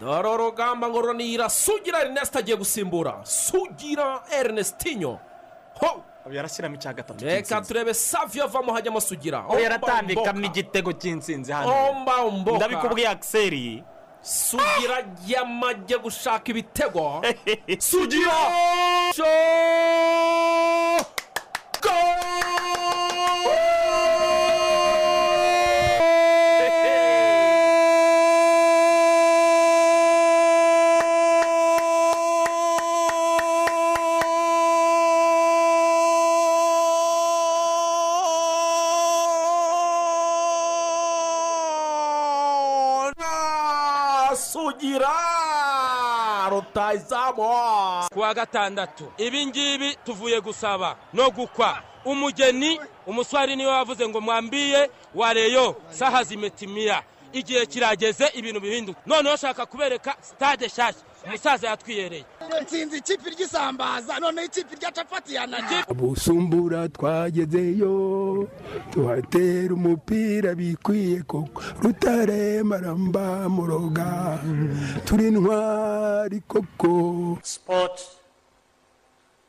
dore urugamba ngo runira sugira erineste agiye gusimbura. Sugira erinestinyo ho! Yarashyiramo icya gatatu reka turebe saviyo avamo hajyamo sugira. Yaratambikamo igitego cy'intsinzi hano. Ndabikubwiye akiseri sugira yamajye gushaka ibitego. Sugira! Gatandatu. Ibi ngibi tuvuye gusaba no gukwa. Umugeni umuswari ni we wavuze ngo mwambiye wareyo saha zimetimiya igihe kirageze ibintu bihinduka. Noneho ushaka kubereka sitade nshyashya. Umusaza yatwiyereye. Nsinzi ikipe ry'isambaza noneho ikipe rya capati yananiye busumbura twagezeyo tuhatera umupira bikwiye koko. Rutare maramba muroga turi ntwari koko. Sport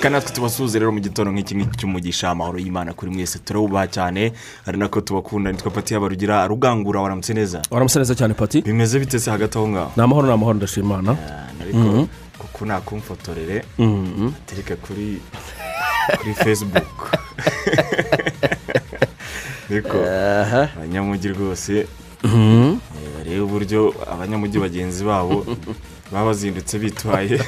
Kandi natwe tubasuhuze rero mu gitondo nk'iki ngiki cy'umugisha amahoro y'imana kuri mwese turabubaha cyane. Ari nako tubakunda nitwa pati yabarugira rugangura waramutse neza? Waramutse neza cyane pati? Bimeze bite se hagati aho ngaho? Ni amahoro ni amahoro ndashima imana ariko kuko nakumfotorere. Tereka kuri kuri fesibuku ariko abanyamujyi rwose. Eh, barebe uburyo abanyamujyi bagenzi babo baba bazindutse bitwaye.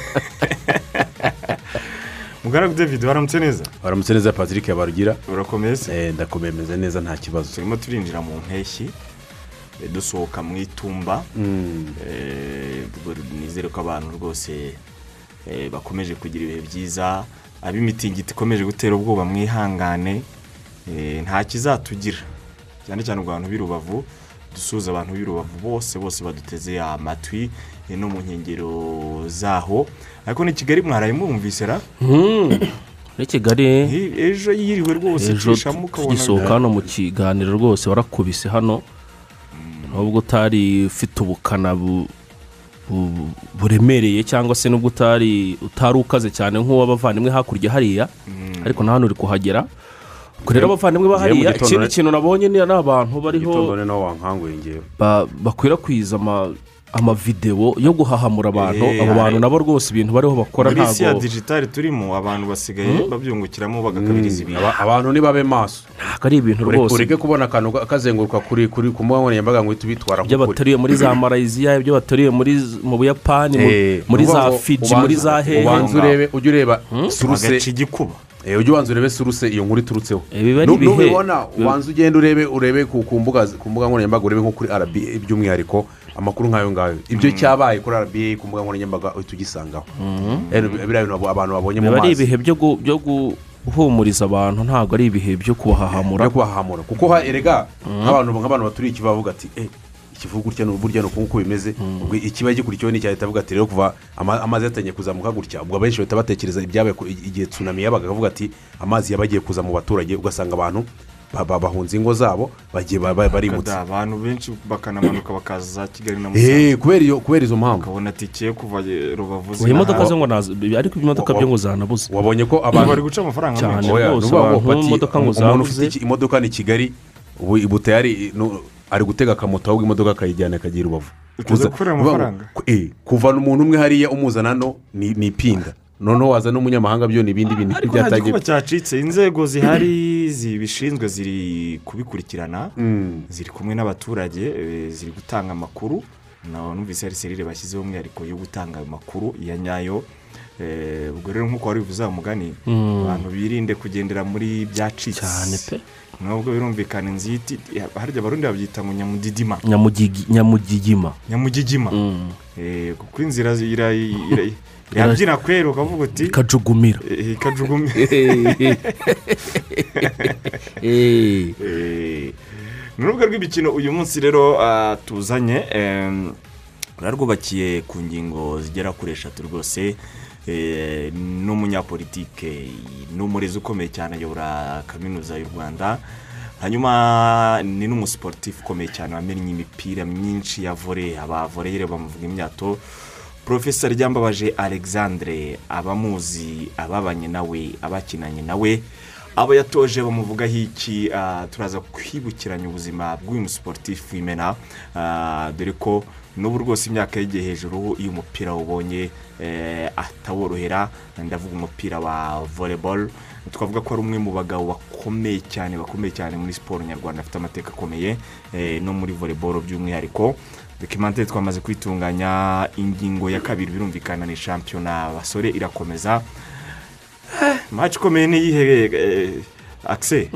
mugaragu david waramutse neza waramutse neza patrick yabarugira. Urakomeye se Eh, ndakomeye meze neza nta kibazo. Turimo turinjira mu mpeshyi eh, dusohoka mu itumba. Eh, ubwo nizere ko abantu rwose eh, bakomeje kugira ibihe byiza ab'imitingito ikomeje gutera ubwoba mwihangane eh, nta kizatugira. Cyane cyane abantu b'i rubavu dusuhuza abantu b'i rubavu bose bose baduteze amatwi. eh, no mu nkengero zaho. Ariko ni kigali mwaraye mwumvise ra? Muri kigali. Eh, ejo yiriwe rwose ejo ucishamo ukabona tugisohoka hano mu kiganiro rwose warakubise hano. Nubwo utari ufite ubukana bu- bu- buremereye cyangwa se nubwo utari utari ukaze cyane nk'uw'abavandimwe hakurya hariya. Ariko na hano uri kuhagera. Ubwo rero abavandimwe ba Ngewe mu hariya gitondo ikindi kintu nabonye ni abantu bariho bakwirakwiza ama- amavidewo yo guhahamura abantu. Eh, abo bantu nabo rwose ibintu bariho bakora muri isi ya ntabwo digitali turimo abantu basigaye babyungukiramo bagakabiriza ibintu. Aba- abantu nibabe maso. Ntabwo ari ibintu rwose. ureke kubona akantu ka- kazenguruka kuri kuri ku mbuga nkoranyambaga ngo uhite ubitwara ibyo bateruye muri za malaysia ibyo bateruye muri mu buyapani Eh, muri za fiji muri za hehe ubanza urebe ujye ureba suruse agaca igikuba Eh, ujye ubanza urebe suruse iyo nkuru iturutseho. Eh, biba ari Nu- ibihe. nubibona ubanza ugenda urebe urebe ku mbuga nkoranyambaga urebe nko kuri rba by'umwihariko. Amakuru nk'ayo ngayo. Ibyo cyabaye kuri rba ku mbuga nkoranyambaga uhita ugisangaho Eh, biriya bintu abantu babonye mu biba ari mazi. ibihe byo gu- byo guhumuriza abantu? Ntabwo ari ibihe byo kubahahamura. Yo kubahamura kuko erega nk'abantu nk'abantu baturiye ikivu bavuga ati eh ikivu gutya ni burya ni uku nguku bimeze ubwo ikiba gikurikiyeho ni icya leta avuga ati rero kuva ama- amazi yatangiye kuzamuka gutya ubwo abenshi bahita batekereza ibyabaye igihe tsunami yabaga akavuga ati amazi yaba agiye kuza mu baturage. Ugasanga abantu ba- ba- bahunze ingo zabo bagiye ba- ba- barimutse abantu benshi bakanamanuka bakaza za kigali na musanze. Eh, kubera izo mpamvu. Ukabona tike yo kuva rubavu ubu imodoka zo ngo ariko imodoka byo ngo zanabuze. wabonye ko Ubu bari abantu guca amafaranga Cyane. menshi. rwose abantu imodoka ngo zabuze. imodoka ni kigali ubu ubu tayari nu- ari gutega akamoto ahubwo imodoka akayijyana akagira rubavu. Eh, kuvana umuntu umwe hariya umuzana hano ni ni ipinda noneho wazana umunyamahanga byo ni ibindi bintu ariko nta cyacitse. Inzego zihari zibishinzwe ziri kubikurikirana ziri kumwe n'abaturage eh, ziri gutanga amakuru. Numvise hari serire bashyizeho umwihariko yo gutanga ayo makuru ya nyayo. Eh, ubwo rero nk'uko wari bivuze mugani abantu birinde kugendera muri byacitse. Cyane pe. Nubwo birumvikana inziti harya abarundi babyita ngo nyamudidima Nyamugigi- nyamugigima. Nyamugigima. Eh, kuko inzira irabyina kwera ukavuga uti ikajugumira. Eh, Eh, Eh, ni urubuga rw'imikino uyu munsi rero ah, tuzanye rwarwubakiye ku ngingo zigera kuri eshatu rwose. Eh, n'umunyapolitike n'umurezi ukomeye cyane ayobora kaminuza y'u rwanda. Hanyuma ni n'umusiporutifu ukomeye cyane wamennye imipira myinshi ya vore abavoreyere bamuvuga imyato. Porofesa ryambabaje alexandre abamuzi ababanye nawe abakinanye nawe abo yatoje bamuvugaho iki ah, turaza kwibukiranya ubuzima bw'uyu musiporutifu w'imena ah, dore ko n'ubu rwose imyaka yegeye hejuru iyo umupira wubonye eh, ataworohera. Ndavuga umupira wa volleyball. Twavuga ko ari umwe mu bagabo bakomeye cyane bakomeye cyane muri siporo nyarwanda afite amateka akomeye eh, no muri volleyball by'umwihariko. Dokimantere twamaze kwitunganya ingingo ya kabiri birumvikana ni shampiyona abasore irakomeza. Maci ikomeye niyihe eh, akise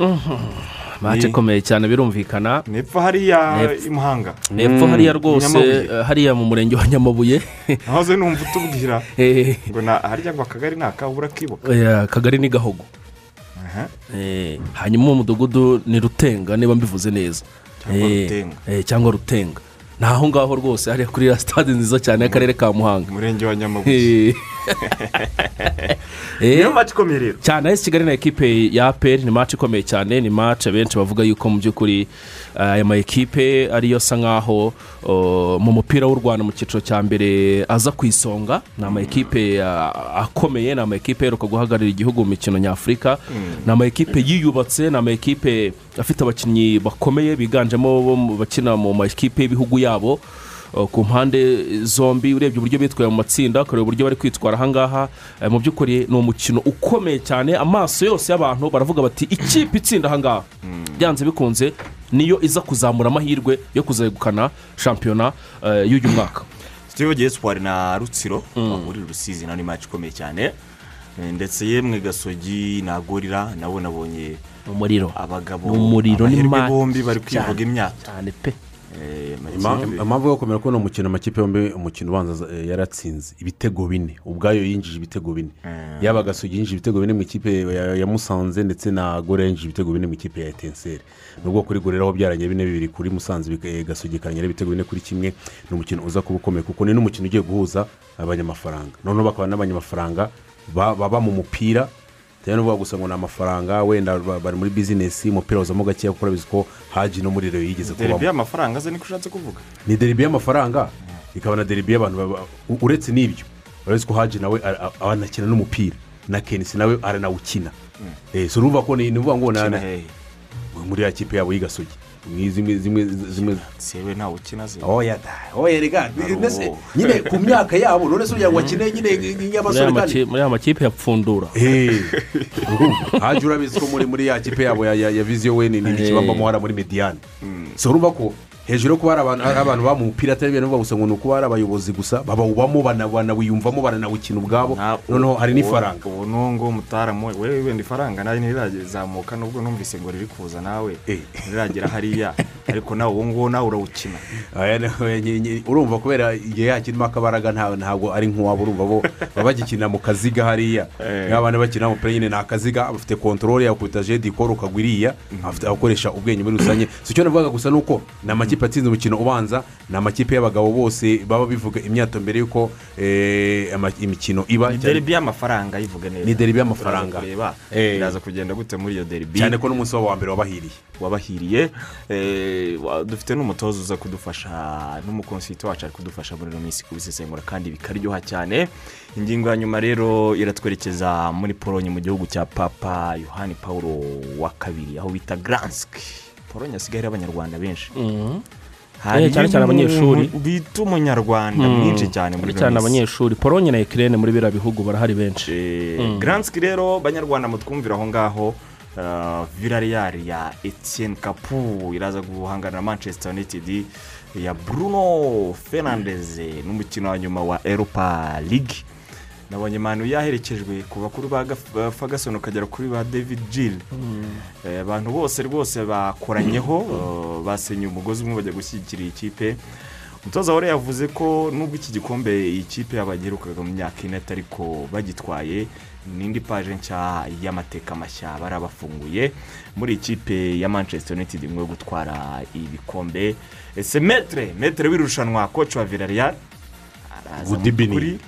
mace Ni- ikomeye cyane birumvikana. Nepfo hariya Nepfo. i muhanga. Hepfo hariya rwose eh, hariya mu murenge wa nyamabuye. Nahoze numva utubwira. Eh, ngo na harya ngo akagari ni akabura kibuka. Eh, akagari ni gahogo. Eh, hanyuma uwo mudugudu ni rutenga niba mbivuze neza. Cyangwa Eh, Rutenga. Ni aho ngaho rwose hariya kuri ya sitade nziza cyane y'akarere ka muhanga umurenge wa nyamabuye. Eh, niyo maci ikomeye rero cyane esi kigali na ekipe ya aperi ni maci ikomeye cyane ni maci abenshi bavuga yuko mu by'ukuri eh, aya ma ekipe ariyo asa nkaho mu mupira w'u rwanda mu cyiciro cya mbere aza ku isonga. Ni ama ekipe ah, akomeye ni ama ekipe aheruka guhagararira igihugu mu mikino nyafurika. Ni ama ekipe yiyubatse ni ama ekipe afite abakinnyi bakomeye biganjemo bakina mu ma ekipe y'ibihugu yabo. Ku mpande zombi urebye uburyo bitwaye mu matsinda ukareba uburyo bari kwitwara ahangaha eh, mu by'ukuri ni umukino ukomeye cyane. Amaso yose y'abantu baravuga bati ikipe itsinda ahangaha byanze bikunze niyo iza kuzamura amahirwe yo kuzegukana shampiyona eh, y'uyu mwaka. Sitiyo gesipari na rutsiro bahurira rusizi na yo ni maci ikomeye cyane. Eh, ndetse yemwe gasogi na gorira nabo nabonye umuriro. abagabo Ni umuriro ni amahirwe bombi bari cyane. kwivuga imyato cyane pe. Eh, impamvu yo gukomera ko ni umukino amakipe yombi umukino ubanza eh, yaratsinze. Ibitego bine. Ubwayo yinjije ibitego bine. Yaba gasogi yinjije ibitego bine mu ikipe ya musanze ndetse na gore yinjije ibitego bine mu ikipe ya etenseri nubwo kuri gore aho byaranye bine bibiri kuri musanze eh, ikarangira ibitego bine kuri kimwe ni umukino uza kuba ukomeye kuko ni n'umukino ugiye guhuza abanyamafaranga. Noneho bakaba n'abanyamafaranga ba- baba mu mupira cyane n'uvuga gusa ngo ni amafaranga wenda ba- bari muri bizinesi umupira uzamo gakeya kuko urabizi ko haji no muri reyo yigeze deribi kubamo y'amafaranga ze niko ushatse kuvuga? Ni deribi y'amafaranga? Ikaba na deribi y'abantu uretse n'ibyo. Urabizi ko haji nawe anakina n'umupira na kenisi nawe aranawukina. Eh, so urumva ko ni ukuvuga ngo muri ya kipe yabo y'igasogi zimwe zimwe zimwe ntawe ukina ze oya da oya mbese nyine ku myaka yabo none se ugira ngo bakine nyine aya kandi muri aya makipe ya pfundura urumva haje urabizi ko muri muri ya kipe yabo ya- ya ya viziyo we ni ikibambamo hariya muri mediyani urumva ko hejuru yo kuba hari abantu baba mu mupira atari ibintu bivuga gusa ngo ni ukuba hari abayobozi gusa babawubamo bana- banawiyumvamo baranawukina ubwabo. Noneho hari n'ifaranga. ubu n'uwo mutaramu we wenda ifaranga nawe ntirizamuka nubwo numvise ngo riri kuza nawe. Eh. ntiragera hariya. ariko nawe uwo nguwo nawe urawukina. Urumva kubera igihe yakirimo akabaraga nta- ntabwo ari nk'uwabo urumva bo baba bagikinira mu kaziga hariya. Eh. niba abana bakina umupira nyine ni akaziga bafite kontorore yakubita jedi koro ukagwa iriya afite abakoresha ubwenge muri rusange. Si icyo navugaga gusa ni uko ni amakipe atsinze umukino ubanza ni amakipe y'abagabo bose baba bivuga imyato mbere y'uko eh, imikino iba. Ni deribi y'amafaranga yivuga neza. Ni deribi y'amafaranga. Kureba Eh. kugenda gute muri iyo deribi cyane ko n'umunsi wabo wa mbere wabahiriye. Wabahiriye. Eh, dufite n'umutoza uza kudufasha n'umukonsiti wacu ari kudufasha muri ino minsi kubisesengura kandi bikaryoha cyane. Ingingo ya nyuma rero iratwerekeza muri polonye mu gihugu cya papa yohani paul wa kabiri aho bita garansike polonye hasigaye hari abanyarwanda benshi. Eh, cyane cyane abanyeshuri. bita umunyarwanda mwinshi cyane muri cyane abanyeshuri. Polonye na ekirene muri biriya bihugu barahari benshi. Garansike rero banyarwanda mutwumvira aho ngaho villarreal ya etienne kapu iraza guhangana na manchester united ya bruno fernandez n'umukino wa nyuma wa europa league. Nabonye manu yaherekejwe ku bakuru ba Ferguson ukagera kuri ba david jill Eh, abantu bose rwose bakoranyeho eh, basenyeye umugozi umwe bajya gushyigikira iyi kipe. Umutoza wari yavuze ko nubwo iki gikombe iyi kipe yabagirukaga mu myaka ine ariko bagitwaye n'indi paje nshya y'amateka mashya bari bafunguye muri ikipe ya manchester united imwe yo gutwara ibikombe. Ese metere metere w'irushanwa koci wa evening. kuri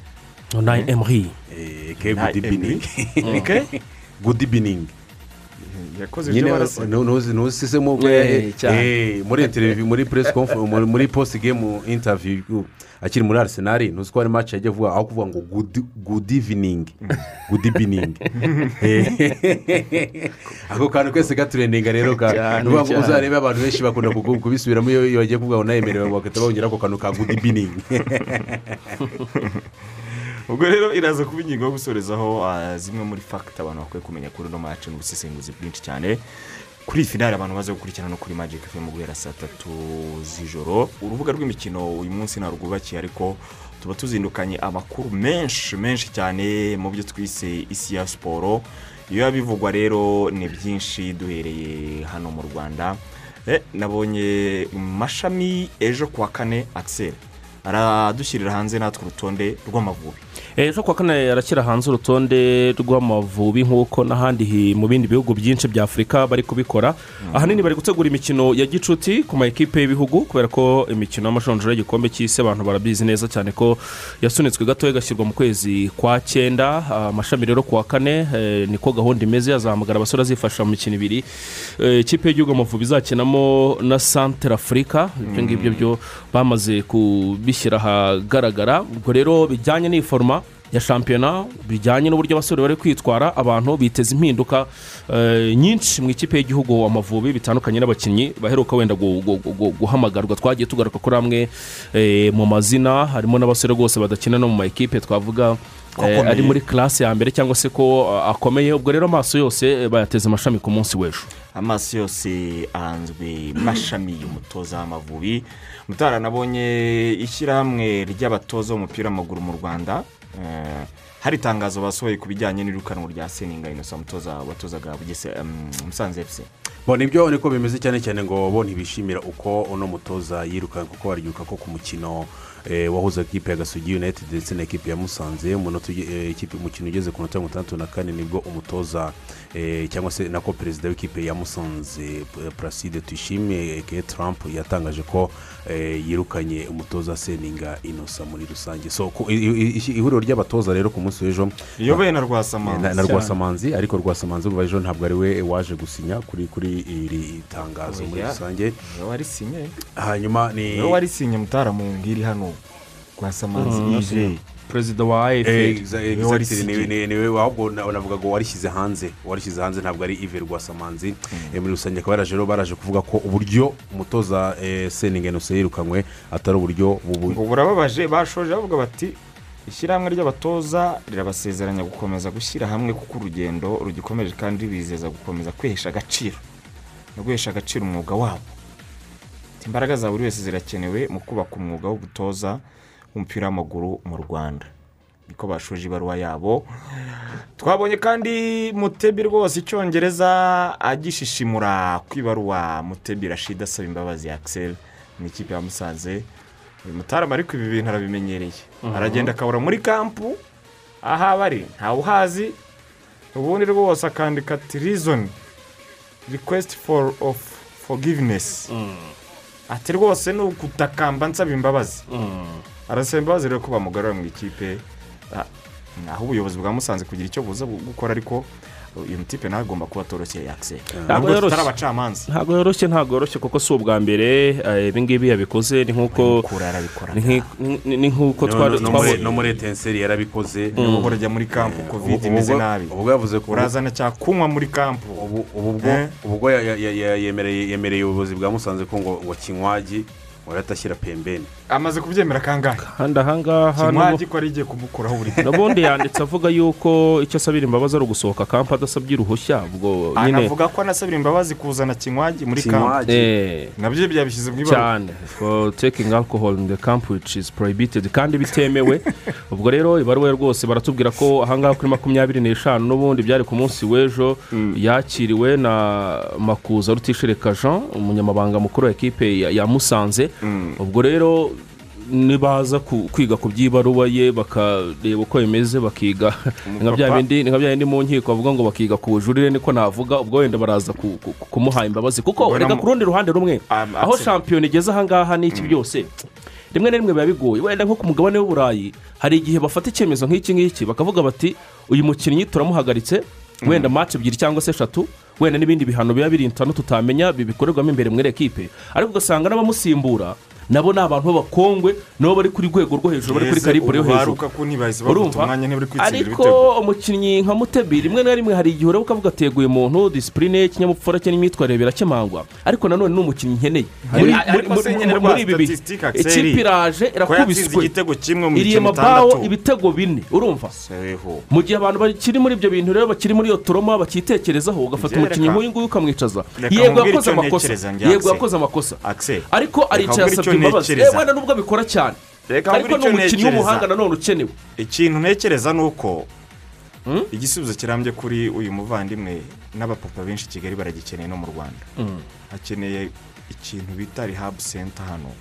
onayi emuhi Eh, ke evening Okay. good evening yakoze ibyo nyine barasa ntuzi ntuzisemo Eh, cyane. muri interiviyu muri press conference muri- post game interview akiri muri arsenal ntuzi ko hari match yagiye avuga aho kuvuga ngo evening good evening. Eh, ako kantu kese gaturendinga rero uzarebe abantu benshi bakunda kubisubiramo iyo bagiye kuvuga ngo nayemerewe bagahita bongera ako kantu ka good evening. ubwo rero iraza kuba ingingo yo gusorezaho ah, zimwe muri fagita abantu bakwiye kumenya kuri uno maci n'ubusesenguzi bwinshi cyane. Kuri finale abantu baza gukurikirana no kuri magic fm guhera saa tatu z'ijoro. Urubuga rw'imikino uyu munsi ntarwubakiye ariko tuba tuzindukanye amakuru menshi menshi cyane mu byo twise isi ya siporo iyo bivugwa rero ni byinshi duhereye hano mu rwanda. Eh, nabonye mashami ejo kuwa kane akiseri aradushyirira hanze natwe urutonde rw'amavubi. Ejo kuwa kane arashyira hanze urutonde rw'amavubi nk'uko n'ahandi mu bindi bihugu byinshi bya afurika bari kubikora. Ahanini bari gutegura imikino ya gicuti ku ma ekipe y'ibihugu kubera ko imikino y'amashonjoro y'igikombe cy'isi abantu barabizi neza cyane ko yasunitswe gatoya igashyirwa mu kwezi kwa cyenda. Ah, amashami rero kuwa kane eh, niko gahunda imeze azahamagara abasore azifasha mu mikino ibiri. Eh, ikipe y'igihugu amavubi izakinamo na santara afurika ibyo ngibyo byo bamaze kubishyira ahagaragara. Ubwo rero bijyanye n'iforoma ya shampiyona bijyanye n'uburyo abasore bari kwitwara abantu biteza impinduka eh, nyinshi mu ikipe y'igihugu amavubi bitandukanye n'abakinnyi baheruka wenda gu- gu- gu- guhamagarwa. Twagiye tugaruka kuri amwe eh, mu mazina harimo n'abasore rwose badakina no mu ma ekipe twavuga eh, ari muri classe ya mbere cyangwa se ko akomeye. Ubwo rero amaso yose bayateze amashami ku munsi w'ejo. Amaso yose ahanzwe mashami y'umutoza w'amavubi. Mutara nabonye ishyirahamwe ry'abatoza b'umupira w'amaguru mu rwanda. Hari itangazo basohoye ku bijyanye n'irukanwa rya seninga inosa umutoza watozaga musanze efuse bo ni byo niko bimeze cyane cyane ngo bo ntibishimira uko uno mutoza yirukanka kuko baryiruka ko ku mukino eh, wahuza ekipe ya gasugi united ndetse na ekipe ya musanze. Uge- eh, umukino ugeze ku minota mirongo itandatu na kane ni bwo umutoza eh, cyangwa se nako perezida w'ikipe ya musanze eh, placide tuyishime ke trump yatangaje ko eh, yirukanye umutoza seninga inosa muri rusange. So ihuriro ry'abatoza rero ku munsi w'ejo iyobowe na rwasamanzi. na rwasamanzi ariko rwasamanzi ubu ejo ntabwo ari we waje gusinya kuri kuri iri tangazo muri Oya. rusange. Hanyuma ni ni we warisinye mutara mu ngiri hano. Rwasamanzi ije perezida wa Eh, afl exa- ni we ahubwo na- navuga ngo warishyize hanze. Warishyize hanze ntabwo ari ive rwasamanzi. Eh, muri rusange akaba yaraje baraje kuvuga ko uburyo umutoza eh, seninga inose yirukanywe atari uburyo bubu ngo burababaje bashoje bavuga bati ishyirahamwe ry'abatoza rirabasezeranya gukomeza gushyira hamwe kuko urugendo rugikomeje kandi bizeza gukomeza kwihesha agaciro. No guhesha agaciro umwuga wabo imbaraga za buri wese zirakenewe mu kubaka umwuga wo gutoza w'umupira w'amaguru mu rwanda. Niko bashoje ibaruwa yabo. Twabonye kandi mutebi rwose icyongereza agishishimura ku ibaruwa mutebi rashida asaba imbabazi ya akiseri mu ikipe ya musanze. Uyu mutarama ariko ibi bintu arabimenyereye. Aragenda akabura muri kampu aho aba ari ntawuhazi ubundi rwose akandika ati rizoni request for of forgiveness. Ati rwose ni ukutakamba nsaba imbabazi arasaba imbabazi rero ko bamugarura mu ikipe. Ah, aho ubuyobozi bwa musanze kugira icyo buza gukora ariko uyu mutipe nawe agomba kuba atoroshye yakise ntabwo yoroshye. ntabwo yoroshye ntabwo yoroshye kuko si ubwa mbere eh, ibi ngibi yabikoze. Ni nk'uko ni nk'uko twari no- no muri- twabonye no muri etenseri yarabikoze. Ubwo rujya muri kampu kovide Ubu- imeze nabi. ubwo yavuze ko urazana cya kunywa muri kampu ubu ubu bwo Eh? ubwo ya- ya- ya- ya- yemereye yemereye ubuyobozi bwa musanze ko ngo kinywagi ngo atashyira pembeni. Amaze kubyemera kangahe kandi ahangaha ko ari igiye kumukuraho buri gihe. N'ubundi yanditse avuga yuko icyo asabira imbabazi ari ugusohoka kampa adasabye uruhushya ubwo nyine anavuga ko anasabira imbabazi kuzana kinywagi muri kinywagi Eh, na byo byabishyize mu ibaruwa cyane. For taking alcohol in the camp which is prohibited. Kandi bitemewe. Ubwo rero ibaruwa rwose baratubwira ko ahangaha kuri makumyabiri n'eshanu n'ubundi byari ku munsi w'ejo yakiriwe na makuza rutishereka jean umunyamabanga mukuru wa ekipe ya, ya musanze. Ubwo rero nibaza kwiga ku by'ibaruwa ye bakareba uko bimeze bakiga. Ni nka bya bindi mu nkiko bavuga ngo bakiga ku bujurire niko navuga ubwo wenda baraza ku- ku- ku- kumuha imbabazi. Kuko reka ku rundi ruhande rumwe. Aho shampiyona igeze ahangaha n'iki byose? Rimwe na rimwe biba bigoye. Wenda nko ku mugabane w'uburayi hari igihe bafata icyemezo nk'iki ngiki bakavuga bati uyu mukinnyi turamuhagaritse wenda match ebyiri cyangwa se eshatu wenda n'ibindi bihano biba biri intano tutamenya bikorerwamo imbere muri ekipe. Ariko ugasanga n'abamusimbura nabo ni abantu b'abakongwe nabo bari kuri rwego rwo hejuru bari kuri karibure yo hejuru. urumva? ariko umukinnyi nka mutebi rimwe na rimwe hari igihe ureba ukavuga ateguye umuntu disipurine ye ikinyabupfura cye n'imyitwarire birakemangwa ariko nanone ni umukinnyi nkeneye. Muri ibi bihe ikipe iraje irakubiswe. iriye itandatu. ibitego bine. Urumva? Mu gihe abantu bakiri muri ibyo bintu rero bakiri muri iyo toroma bakitekerezaho ugafata umukinnyi nk'uyu nguyu ukamwicaza. yego yakoze amakosa. yego yakoze amakosa. Ariko aricaye asabye imbabazi ntekereza. Eh, wenda nubwo abikora cyane. Reka ariko ni umukinnyi w'umuhanga nanone ukenewe. Ikintu ntekereza ni uko igisubizo kirambye kuri uyu muvandimwe n'abapapa benshi i kigali baragikeneye no mu rwanda. Hakeneye ikintu bita rihabu senta hano.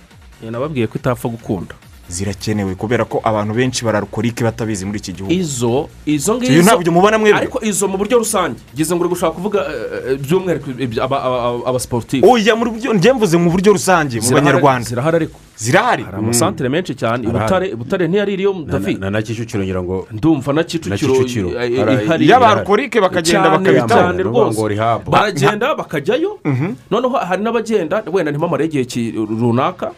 Eh, nababwiye ko itapfa gukunda. Zirakenewe kubera ko abantu benshi bararukorike batabizi muri iki gihugu. Izo izo iyo ngizo ntabyo mubona mwebwe. ariko izo mu buryo rusange. Ngize ngo uri gushaka kuvuga eh, eh, by'umwihariko aba- aba- abasiporutifu oya byo njye mvuze mu buryo rusange mu Zirahari- banyarwanda. zirahari ariko. Zirahari? Hari amasantere menshi cyane. Butare butare ntiyari iriyo mudafi na na kicukiro ngira ngo ndumva na kicukiro Kicukiro. Hari- ihari. iyo barukorike bakagenda bakabitaho. cyane rwose. baragenda bakajyayo. Noneho hari n'abagenda wenda ntimamare igihe runaka.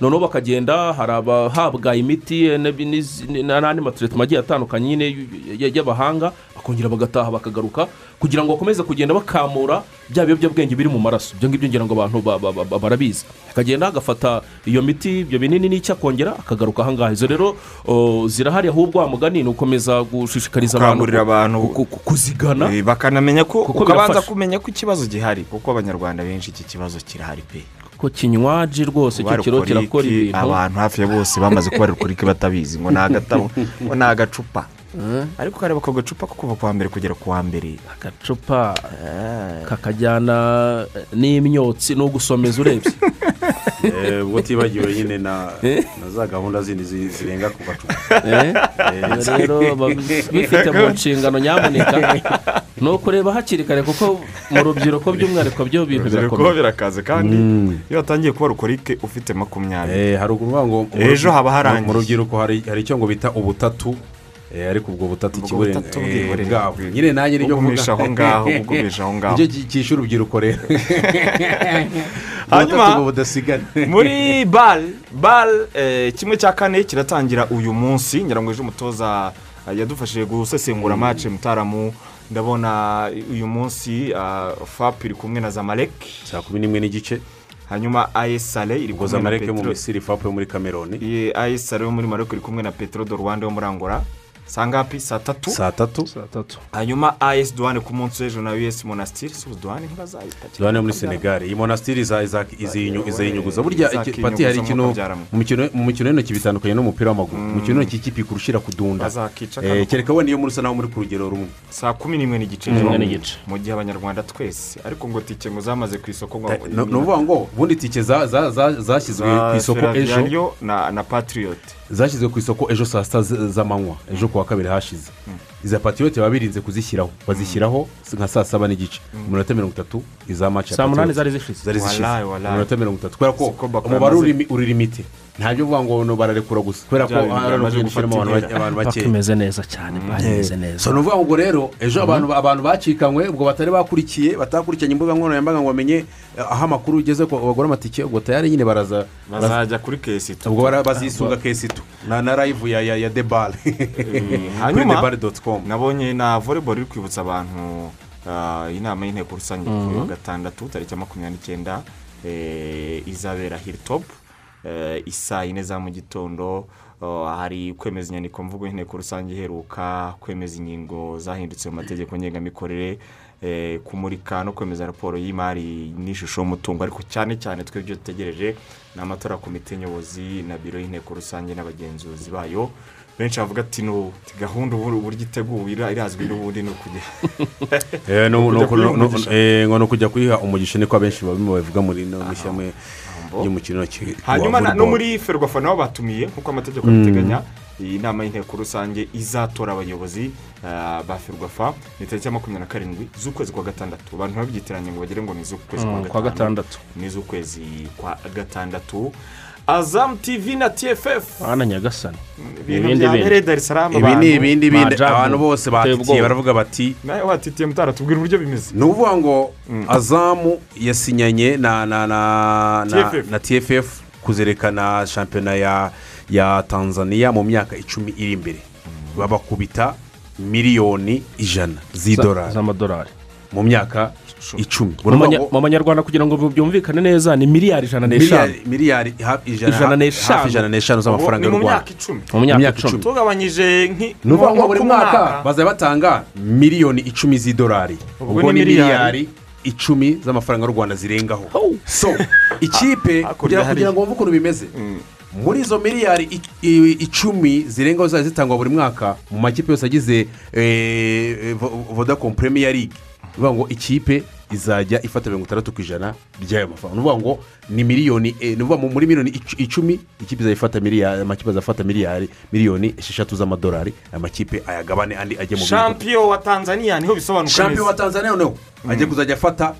Noneho bakagenda hari abahabwa imiti eh, n'andi maturetoma agiye atandukanye nyine y'abahanga bakongera bagataha bakagaruka kugira ngo bakomeze kugenda bakamura bya biyobyabwenge biri mu maraso. Ibyo ngibyo ngira ngo abantu ba- ba- ba- barabizi. Akagenda agafata iyo miti ibyo binini n'icyo akongera akagaruka ahangaha izo rero zirahari ahubwo wa mugani ni ukomeza gushishikariza abantu kuzigana. Eh, bakanamenya ko ukabanza kumenya ko ikibazo gihari kuko abanyarwanda benshi iki kibazo kirahari pe. Ko kinywaji rwose icyo kiro kirakora ibintu. Abantu hafi ya bose bamaze kuba rukorike batabizi? Ngo ni agatabo ngo ni agacupa. Ariko ukareba ako gacupa ko kuva ku wa mbere kugera ku wa mbere. Agacupa kakajyana eh, n'imyotsi no gusomeza urebye. Eh, ubwo utibagiwe nyine na na za gahunda zindi zi- zirenga ku gacupa. Eh, rero bifite mu nshingano nyamuneka ni ukureba hakiri kare kuko mu rubyiruko by'umwihariko byo bintu birakomeye. birakaze kandi iyo watangiye kuba rukorike ufite makumyabiri. Eh, hari ukuvuga ngo Ejo haba harangiye. mu rubyiruko hari icyo ngo bita ubutatu eh, ariko ubwo butatu butatu eh, bwabo nyine nanjye ni byo Bugumisha aho ngaho, bugumisha aho ngaho. ni cyo cyishe urubyiruko rero. Hanyuma- muri bare bare eh, kimwe cya kane kiratangira uyu munsi. Ngira ngo ejo umutoza eh, yadufashije gusesengura mace mutaramu. Ndabona uyu munsi ah, fap iri kumwe na zamalek. Saa kumi n'imwe n'igice. Hanyuma ayesale iri kumwe na zamareke yo mu misiri fapu yo muri kameroni Iyi ayesale yo muri maroko iri kumwe na petro do rwanda yo muri angola. Saa ngapi saa tatu saa tatu hanyuma as duwane ku munsi w'ejo na us monasitiri si duwane ntibazayita duhane muri senegali iyi monasitiri izayinyuguza burya pati hari ikintu mu mikino mu mikino y'intoki bitandukanye n'umupira w'amaguru. Mu mikino y'intoki ikipe ikurushira kudunda. Eh, kereka wenda iyo muri usa naho muri ku rugero rumwe. Saa kumi n'imwe n'igice n'igice. mu gihe abanyarwanda twese. Ariko ngo tike ngo zamaze ku isoko ngo ni ukuvuga ngo ubundi tike za- za- za- zashyizwe ku isoko ejo. Na patiriyoti zashyizwe ku isoko ejo saa sita z'amanywa ejo ku wa kabiri hashize. Iza patiyote baba birinze kuzishyiraho. Bazishyiraho nka saa saba n'igice. Mu minota mirongo itatu iza maci saa munani zari zishize. Zari zishize. Walayi, mu walayi. minota mirongo itatu. Kubera ko umubare uri- limite. Ntabyo uvuga ngo no bararekura gusa. Kubera ko bintu hari byamaze urugendo ushyiramo gufata abantu bake- bakimeze neza cyane bameze neza. Ni ukuvuga ngo rero ejo abantu bacikanywe ubwo batari bakurikiye batakurikiranye imbuga nkoranyambaga ngo bamenye eh, aho amakuru ugeze ko bagura amatike ubwo tayari nyine baraza bazajya kuri kesito ubwo bazisunga kesitu na na live ya ya ya debale kuri debale doti komu nabonye na volleyball iri kwibutsa abantu ah, inama y'inteko rusange kuri wa gatandatu tariki ya makumyabiri n'icyenda eh, izabera hilltop eh, isaa yine za mu gitondo hari kwemeza inyandiko mvugo y'inteko rusange iheruka kwemeza ingingo zahindutse mu mategeko ngengamikorere eh, kumurika no kwemeza raporo y'imari n'ishusho y'umutungo ariko cyane cyane twe ibyo dutegereje ni amatora komite nyobozi na biro y'inteko rusange n'abagenzuzi bayo benshi bavuga ati no gahunda ubu uburyo iteguwe ira- irazwi n'ubundi ni ukujya Eh, eh, ni ukujya kuyiha umugisha niko abenshi babivuga muri no mushyamwe ijambo ry'umukino w'intoki hanyuma no muri ferwafa nabo batumiye nk'uko amategeko abiteganya iyi nama y'inteko rusange izatora abayobozi ah, ba ferwafa ni tariki ya makumyabiri na karindwi z'ukwezi kwa gatandatu. Abantu ntibabyitiranye ngo bagire ngo ni iz'ukwezi Mm, kwa gatandatu. Ni iz'ukwezi kwa gatandatu. Azamu tivi na tff hano nyagasani. Ibintu Ibindi bya bindi. mbere darisaramu ibi ni ibindi bindi abantu bose batitiye baravuga bati nawe watitiye mutara tubwira uburyo bimeze. ni ukuvuga ngo azamu yasinyanye na na na na TFF. na tff kuzerekana shampiyona ya ya tanzania mu myaka icumi iri imbere babakubita miliyoni ijana z'idolari. Z'amadolari mu myaka icumi. Mu banyarwanda kugira ngo byumvikane neza ni miliyari ijana n'eshanu. miliyari ijana n'eshanu. hafi ijana n'eshanu z'amafaranga y'u rwanda. mu myaka icumi. tugabanyije nko buri mwaka bazajya batanga miliyoni icumi z'idolari. Ubwo ni miliyari. icumi z'amafaranga y'u rwanda zirengaho. So ikipe kugira ngo wumve ukuntu bimeze. Muri izo miliyari icumi zirengaho zizajya zitangwa buri mwaka mu makipe yose agize eh, Vo- vodacom premier league. Ni ukuvuga ngo ikipe izajya ifata mirongo itandatu ku ijana by'ayo mafaranga. Ni ukuvuga ngo ni miliyoni eh, ni ukuvuga muri miliyoni ic- icumi ikipe izajya ifata miliyari amakipe azafata miliyari miliyoni esheshatu z'amadolari aya makipe ayagabane andi ajye mu shampiyo wa tanzania ni ho bisobanuka shampiyona wa neza tanzania noneho ajya kuzajya afata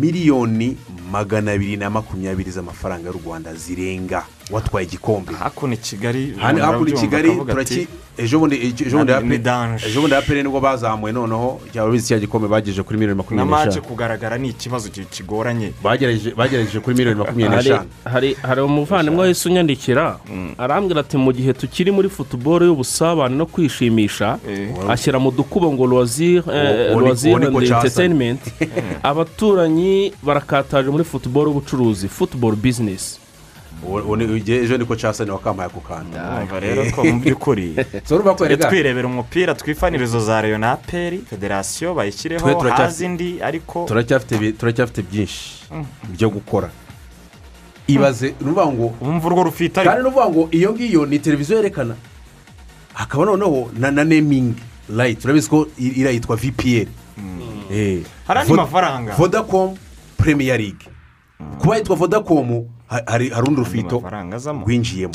miliyoni magana abiri na makumyabiri z'amafaranga y'u rwanda zirenga. Watwaye igikombe. Hakuno i kigali hakurya i kigali turaki ejo bundi bundi apere ni bwo bazamuye noneho cyaba bizi cya gikombe bagejeje kuri miliyoni makumyabiri n'eshanu. kugaragara ni ikibazo ki- kigoranye. Bagerageje kuri miliyoni makumyabiri n'eshanu. hari, umuvandimwe wese unyandikira arambwira ati mu gihe tukiri muri futuboro y'ubusabane no kwishimisha Eh. ashyira mu dukubo ngo loisir Uwo- uwo ni- loisir uwo ni and Coach Hassan. entertainment abaturanyi barakataje muri futuboro y'ubucuruzi futuboro bizinesi ejo niko casani wakampaye ako kantu Urumva rero ko mu by'ukuri. Twirebera umupira twifanirizo za reyo na aperi federasiyo bayishyireho hazi indi ariko turacyafite byinshi byo gukora. Ibaze ni ukuvuga ngo wumva urwo rufite kandi ukuvuga ngo iyo ngiyo ni televiziyo yerekana. Hakaba noneho na na nemingi rayiti urabizi ko iriya yitwa vpn Eh. Hari andi mafaranga. vodacom premier league. Kuba yitwa vodacom ha- hari hari urundi rufito rwinjiyemo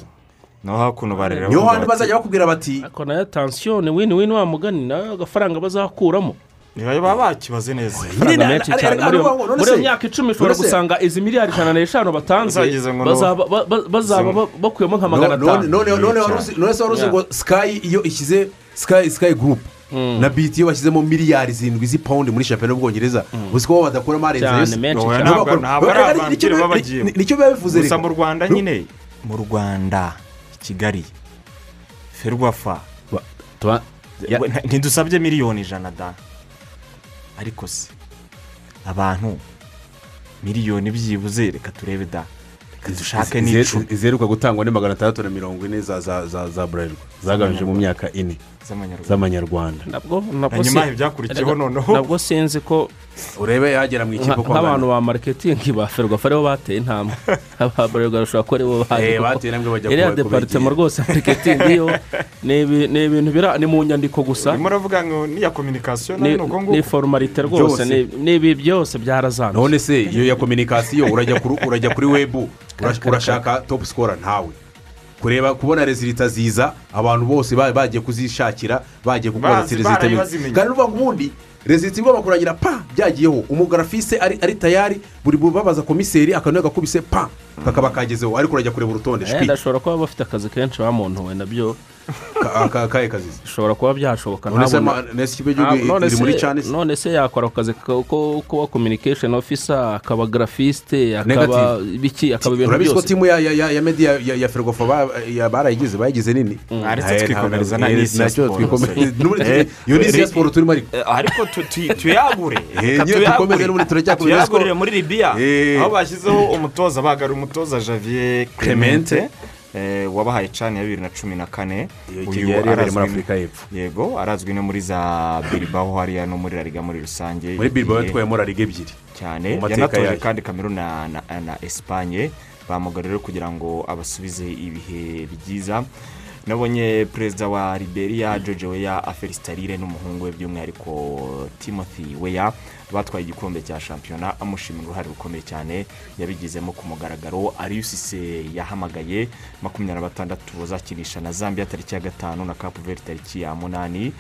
no hakuno barera niyo hantu bazajya bakubwira bati ariko na yo tansiyo ni wini wini wa mugani na yo agafaranga bazakuramo niba baba bakibaze neza amafaranga menshi cyane muri iyo- myaka icumi ushobora gusanga izi miliyari ijana n'eshanu batanze bazaba ba- ba- bazaba ba- bakuyemo nka magana atanu none none wari uzi- ngo sikayi iyo ishyize sikayi sikayi gurupe na biti iyo bashyizemo miliyari zirindwi z'ipawundi muri shampiyona y'ubwongereza uzi ko bo badakuramo arenze ni cyo biba- bivuze gusa mu rwanda nyine mu rwanda i kigali ferwafa ntidusabye miliyoni ijana da. Ariko se abantu miliyoni byibuze reka turebe da. Reka dushake n'icumi iziheruka gutangwa ni magana atandatu na mirongo ine za za za za burarirwa zagamije mu myaka ine. Z'amanyarwanda. nabwo si- ibyakurikiyeho noneho. nabwo sinzi ko urebe yagera mu nka- uko nk'abantu ba mariketingi ba ferwafa ari bo bateye intambwe. Ababarerwa bashobora kuba ari bo baje Eh, kuko bateye intambwe bajya iriya deparitema rwose mariketingi yo ni ibi- ni ibintu bira ni mu nyandiko gusa. Urimo uravuga ngo niya kominikasiyo ni forumarite rwose ni- ibi byose byarazambye none se iyo ya kominikasiyo urajya kuri urajya kuri webu urash- urashaka topu sikora ntawe. Kureba kubona rezilita ziza abantu bose ba- bagiye kuzishakira bagiye gukora rezilita kandi ubundi rezilita igomba kurangira pa byagiyeho. Umugarafise ari ari tayari buri babaza komiseri akantu gakubise pa kakaba kagezeho ariko urajya kureba urutonde Eh, shwi. ndashobora kuba bafite akazi kenshi wa muntu we na byo. Ka- ka- kahe kazizi bishobora kuba byashoboka none se Ah, yakora ako kazi ko- kuba communication officer akaba grafiste akaba biki akaba ibintu urabizi ko byose. timu ya ya ya ferwafa barayigize bayigize nini? Eh, twikomereza na eh, n'isi ya na cyo siporo, Eh, turimo ariko Tuyagure. Eh, tuyagurire muri libiya Eh. aho bashyizeho umutoza bagarura umutoza javier Clemente. eh, wabahaye cani ya bibiri na cumi na kane. Uyu yari muri afurika y'epfo. Yego arazwi no muri za biribaho hariya no muri lariga muri rusange. Muri Igihe- yatwayemo rariga ebyiri. Cyane. Yanatoje kandi na, na esipanye bamugarura kugira ngo abasubize ibihe byiza. Nabonye perezida wa liberia george weya afelisitarire n'umuhungu we by'umwihariko timothy weya batwaye igikombe cya shampiyona. Amushimira uruhare rukomeye cyane yabigizemo ku mugaragaro. Ariyusise yahamagaye makumyabiri na batandatu bazakinisha na zambia tariki ya gatanu na kapu veri tariki ya munani.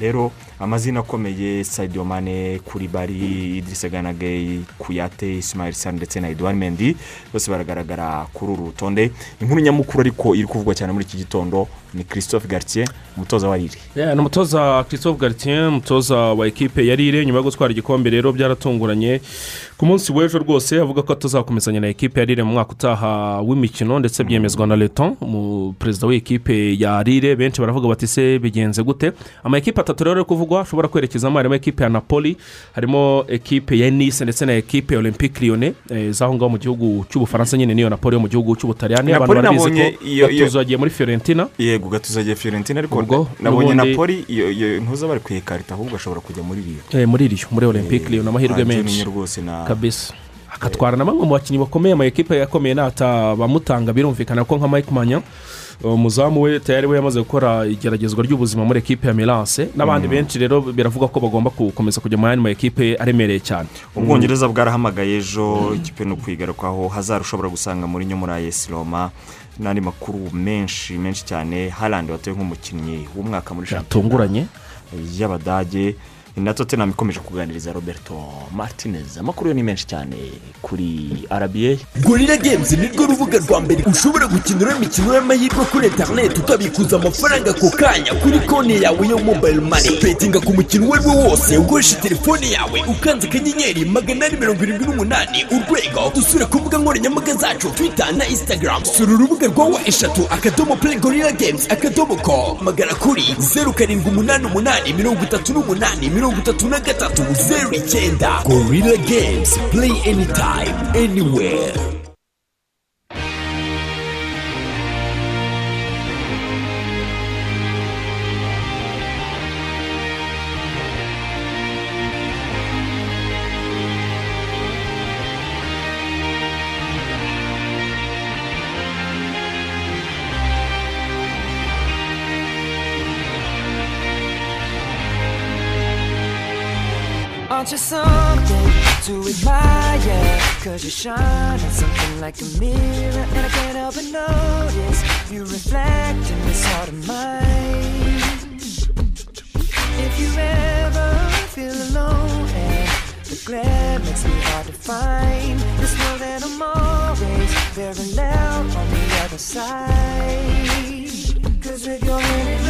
Rero amazina akomeye sadio mane kuribari idirisa ganage kuyate ismail sani ndetse na edouard mendi bose baragaragara kuri uru rutonde. Inkuru nyamukuru ariko iri kuvugwa cyane muri iki gitondo ni christophe gartier umutoza wa riri Yeah, ni umutoza christophe garitien umutoza wa ekipe ya rire nyuma yo gutwara igikombe rero byaratunguranye. Ku munsi w'ejo rwose avuga ko atazakomezanya na ekipe ya rire mu mwaka utaha w'imikino ndetse byemezwa na leton mu perezida w'ikipe ya rire benshi baravuga bati se bigenze gute? Ama ekipe atatu rero ari kuvugwa ashobora kwerekezamo harimo ekipe ya napoli harimo ekipe ya nice ndetse na ekipe ya olympique lyonnais. Eh, z'aho ngaho mu gihugu cy'ubufaransa nyine niyo napoli yo mu gihugu cy'ubutaliyani abantu barabizi ko gatuzo yagiye muri fiorentina. Yego gatuzagiye fiorentina ariko Ubwo nabonye n'ubundi- napoli iyo ntuza bari kuyikarita ahubwo ashobora kujya muri riyo Eh, muri riyo muri olympique lyonnais amahirwe menshi. Rwose na kabisa. Akatwara na bamwe mu bakinnyi bakomeye ama ekipe yakomeye n'atabamutanga birumvikana ko nka mike manya umuzamu we tayari we yamaze gukora igeragezwa ry'ubuzima muri ekipe ya miranse n'abandi benshi rero biravuga ko bagomba gukomeza kujya mu yandi ma ekipe aremereye cyane. Ubwongereza bwarahamagaye ejo ikipe ni ukwigarukaho. Hazara ushobora gusanga muri nyo muri ayesi roma n'andi makuru menshi menshi cyane. Harandi watowe nk'umukinnyi w'umwaka muri shampiyona byatunguranye y'abadage na tottenham ikomeje kuganiriza roberto martinez. Amakuru yo ni menshi cyane kuri rba gorira games ni rwo rubuga rwa mbere ushobora gukiniraho imikino y'amahirwe kuri interineti ukabikuza amafaranga ako kanya kuri konti yawe yo mobayiro mani betinga ku mukino uwo ari wo wose ukoresha telefone yawe ukanze akanyenyeri magana ane mirongo irindwi n'umunani urwego dusure ku mbuga nkoranyambaga zacu twita na instagram. Sura urubuga rwa wa eshatu akadomo play gorira games akadomo ko magana kuri zeru karindwi umunani umunani mirongo itatu n'umunani mirongo itatu na gatatu zeru icyenda gorira games. Play anytime anywhere. Aren't you something to admire? Cause you shine at something like a mirror And I can't help but notice You reflect in this heart of mine If you ever feel alone And the glare makes me hard to find Just know that I'm always very loud on the other side Cause with your hand in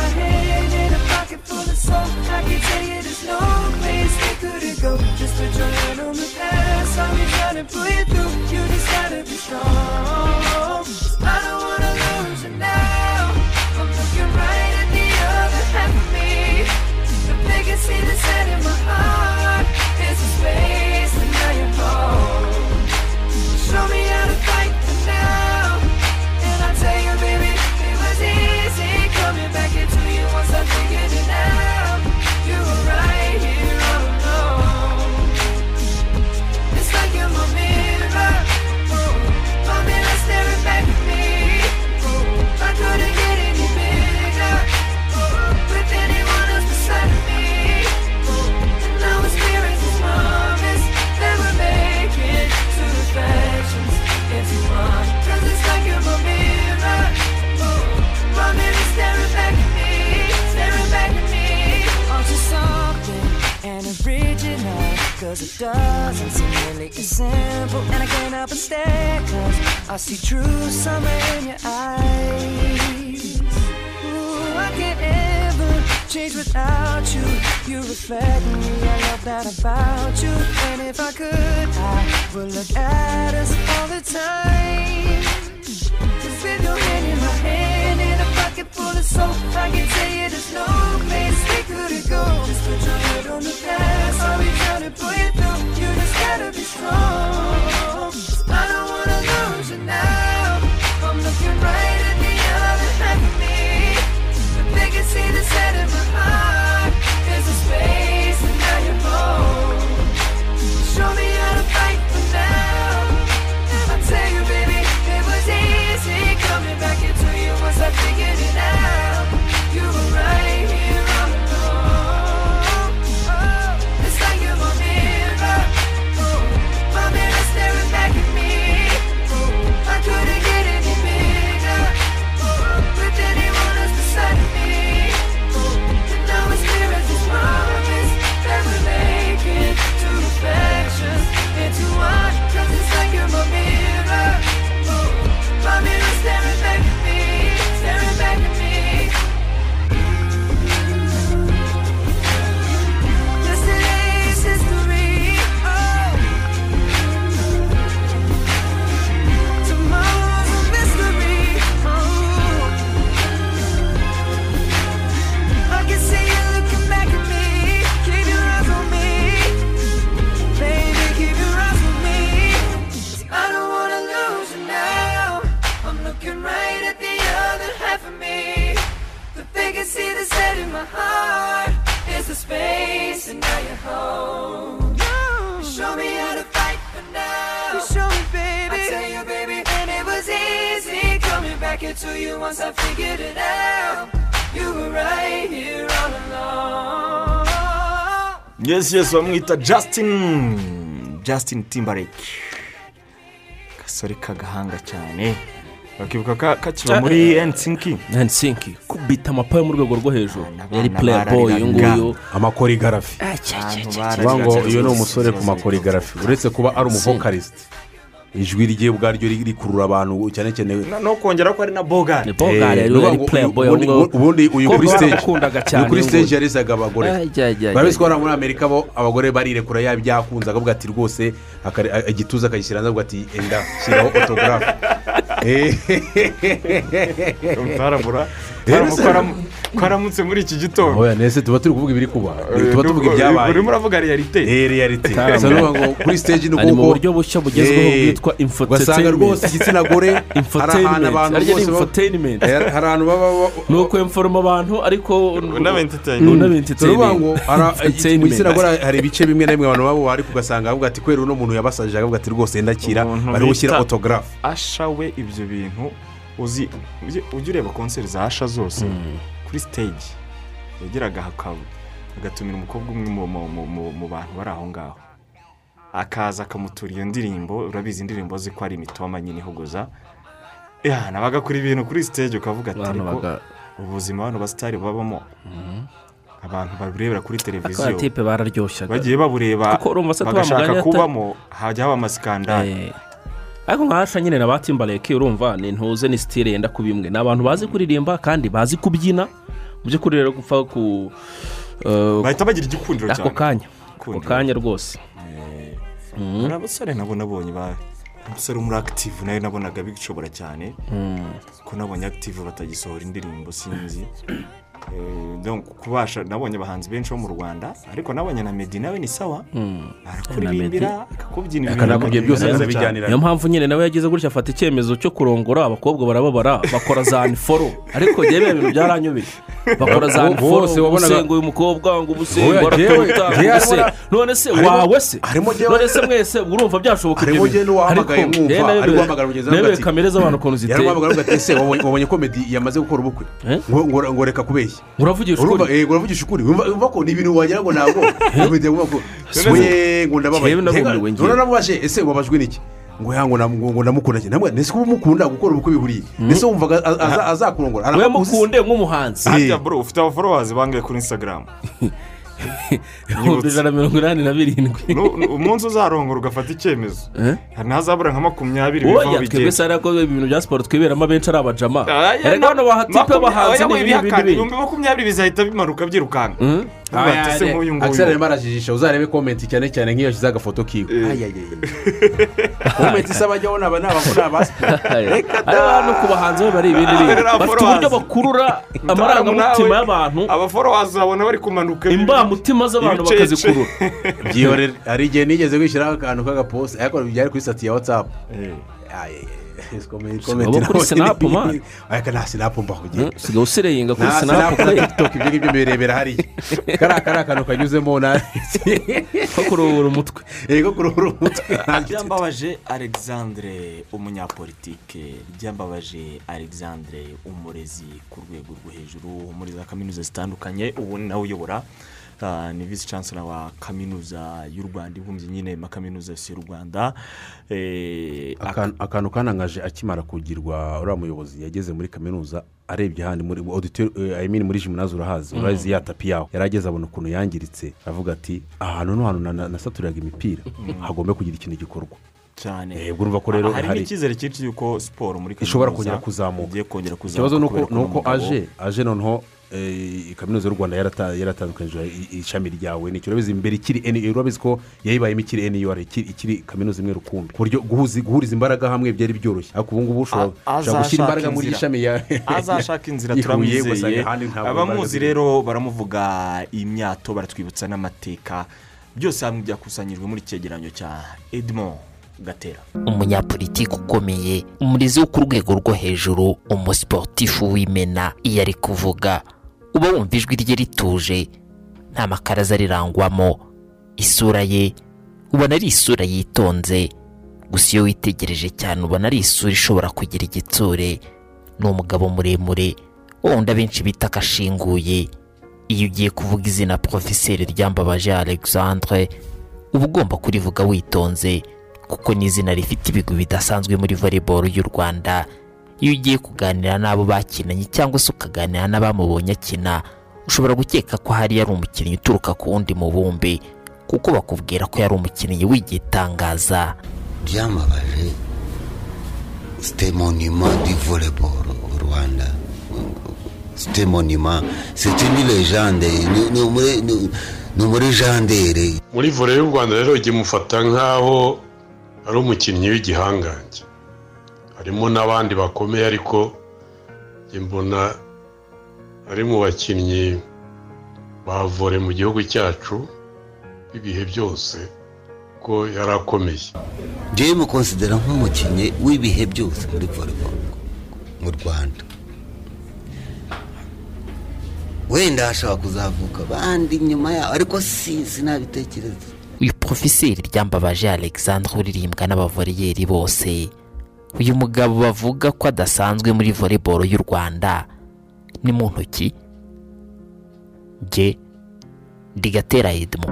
pocket full of soul I can tell you there's no place we couldn't go Just put your hand on the past. I'll be trying to pull you through. You just gotta be strong. That about you. And if I could, I would look at us all the time. Just with your hand in my hand and a pocket full of soap, I can tell you there's no place we couldn't go. Just put your head on the past, I'll be trying to pull you through. You just gotta be strong. It once I figured it out. You were right here all along. yes yes bamwita justin. Justin timberlake. Gasore k'agahanga cyane. Bakibuka ka- kakiba muri ensinki nansinki kubita amapa yo mu rwego rwo hejuru. Yari player boy uyu nguyu. Amakorigarafi uvuga ngo uyu ni umusore ku makorigarafi uretse kuba ari umuvokarisite ijwi rye ubwaryo ri- rikurura abantu cyane cyane no kongera ko ari na bogari Eh, yari boy ubundi- uyu kuri stage. uyu kuri stage nguyu. yarizaga abagore. Barabizi ko muri amerika bo abagore barirekura yaba ibyakunze akavuga ati rwose igituza akagishyira hanze avuga ati enda shyiraho otogarafe taramura Yes. ko aramutse muri iki gitondo. Oya nese tuba turi kuvuga ibiri kuba? Tuba tuvuga ibyabaye. urimo uravuga realite Eh, Taramura. gusa nuvuga ngo kuri stage ni mu buryo bushya bugezweho Eh, bwitwa ugasanga rwose infotainment igitsina gore hari ahantu abantu bose baba- Eh, hari ahantu baba ni ukwemforoma abantu ariko Unaba-entertain. turavuga ngo mu gitsina gore hari ibice bimwe na bimwe abantu baba ariko ugasanga bavuga ati kubera uno muntu yabasajije akavuga ati rwose ndakira. Bari gushyira otogarafe ashawe ibyo bintu uzi ujye ujya ureba konseri za asha zose kuri stage. Yageraga agatumira umukobwa umwe mu- bantu bari aho ngaho. Akaza akamutura iyo ndirimbo urabizi indirimbo ko ari imitoma nyine ihogoza nabaga kuri ibintu kuri stage ukavuga ati ariko ubuzima bano basitari babamo. Abantu babirebera kuri televiziyo. tipe bararyoshyaga. Bagiye babureba bagashaka kubamo hajya haba amasikandari. Eh, ariko nkahasha nyine na ba timbaleke urumva ni ntuze ni sitire yenda kuba imwe. Ni abantu bazi kuririmba kandi bazi kubyina. Mu by'ukuri rero gupfa ku eh, bahita bagira igikundiro ako cyane. kanya. Ako kanya rwose. Hari abasore nabo nabonye ba umusore muri active nawe nabonaga bishobora cyane. Ko nabonye active batagisohora indirimbo sinzi. Eh, kubasha nabonye abahanzi benshi bo mu rwanda ariko nabonye na medi nawe ni sawa. Arakuririmbira akakubyinira akanakubwiye byose akabijyanira niyo mpamvu nyine nawe yagize gutya afata icyemezo cyo kurongora abakobwa barababara bakora za aniforo ariko njyewe biriya bintu byaranyobeye. Bakora za Bo- aniforo bose ngo jewe ngo se none se wawe se? none se mwese urumva byashoboka ibyo n'uwahamagaye Ariko, mwumva, njyewe ari nayobewe- guhamagara mugenzi we nayobewe ati- kamere z'abantu ukuntu ziteye wabonye ko medi yamaze gukora ubukwe? Eh? ngo ngo- ngo kubeshya uravugisha ukuri uravugisha ukuri wumva wumva ko ni ibintu wagira ngo ntabwo medi yavuga ko. We ngo ndababaye namubaje ese wabajwe n'iki ngo ya ngo ndamukunda cyane namwe nese kuba umukunda gukora ubukwe bihuriye nese wumvaga a- aza- azakurongora we mukunde nk'umuhanzi ufite abaforowazi bangaye kuri instagram. ibihumbi ijana na mirongo inani na birindwi. Umunsi uzarongora ugafata icyemezo. Eh? ntazabura nka makumyabiri bivaho oya twebwe bigenda. se ariko ibintu bya siporo twiberamo abenshi ari abajama. Na- hano bahatipe abahanzi oya, ni ibindi ibihakana, bindi. ibihumbi makumyabiri bizahita bimanuka byirukanka. Ese nk'uyu nguyu arimo arajijisha uzarebe komenti cyane cyane nk'iyo yashyize agafoto kiwe komenti isaba ajyaho naba naba naba siporo ari abantu ku bahanzi bo bari ibindi bindi Ari bafite uburyo bakurura amarangamutima y'abantu abaforowazi babona bari kumanuka imbamutima z'abantu bakazikurura hari igihe nigeze kwishyiraho akantu k'agaposi ariko byari kuri sitati ya watsapu Eh. Waba kuri Snap, man. ariko nta sinapu mbahugiye usigaye usireyinga kuri sinapu sinapu na kure tikitoki ibyo ngibyo birebera hariya kariya kari akantu kanyuzemo na ko kuruhura umutwe yego kuruhura umutwe ryambabaje alexandre umunyapolitike ryambabaje alexandre umurezi ku rwego rwo hejuru muri za kaminuza zitandukanye ubu ni nawe uyobora. Ni visi chancellor wa kaminuza y'u rwanda ibumbye nyine amakaminuza yose y'u rwanda. Eh, Akan- akantu kanangaje akimara kugirwa uriya muyobozi yageze muri kaminuza arebye ahandi muri auditori I mean muri jimunazi urahazi urazi ya tapi yaho. Yari ageze abona ukuntu yangiritse avuga ati ahantu ni ahantu na- na- nasaturiraga imipira hagomba kugira ikintu gikorwa. Cyane. Yego, urumva ko rero harimo hari- icyizere cyinshi y'uko siporo muri ishobora kaminuza igiye kongera kuzamuka ikibazo ni uko aje aje noneho eh, kaminuza y'u rwanda yarata- yaratandukanyije ishami ryawe. Ni urabizi imbere ikiri eni urabizi ko yayibayemo ikiri eni yore ikiri ikiri kaminuza imwe rukumbi. Ku buryo guhuza- guhuriza imbaraga hamwe byari byoroshye. Ariko ubu ngubu ushobora gushyira imbaraga muri inzira. ishami ya azashaka inzira turamwizeye abamuzi rero baramuvuga imyato baratwibutsa n'amateka. Byose hamwe byakusanyijwe muri cyegeranyo cya edmond gatera. Umunyapolitiki ukomeye umurezi wo ku rwego rwo hejuru umusiporutifu w'imena iyo ari kuvuga. Uba wumva ijwi rye rituje. Nta makaraza rirangwamo isura ye ubona ari isura yitonze. Gusa iyo witegereje cyane ubona ari isura ishobora kugira igitsure. Ni umugabo muremure wundi abenshi bita akashinguye iyo ugiye kuvuga izina porofeseri ryambabaje alexandre uba ugomba kurivuga witonze kuko ni izina rifite ibigwi bidasanzwe muri volleyball y'u rwanda. Iyo ugiye kuganira n'abo bakinanye cyangwa se ukaganira n'abamubonye akina ushobora gukeka ko hari yari umukinnyi uturuka ku wundi mubumbe kuko bakubwira ko yari umukinnyi w'igitangaza. Byamabaje monument du volleyball au Rwanda. C'est une légende. Ni- ni umure- ni- ni umulegendere muri vore y'u rwanda rero ujya umufata nk'aho ari umukinnyi w'igihangange. Harimo n'abandi bakomeye ariko njye mbona ari mu bakinnyi ba vore mu gihugu cyacu b'ibihe byose ko yari akomeye. Njyewe mukonsidera nk'umukinnyi w'ibihe byose muri volleyball mu rwanda. Wenda hashobora kuzavuka abandi nyuma yaho ariko si sinabitekereza uyu porofeseri ryambabaje alexandre uririmbwa n'abavoreyeri bose. Uyu mugabo bavuga ko adasanzwe muri volleyball y'u rwanda. Ni mu ntoki. Jye ndigatera edmo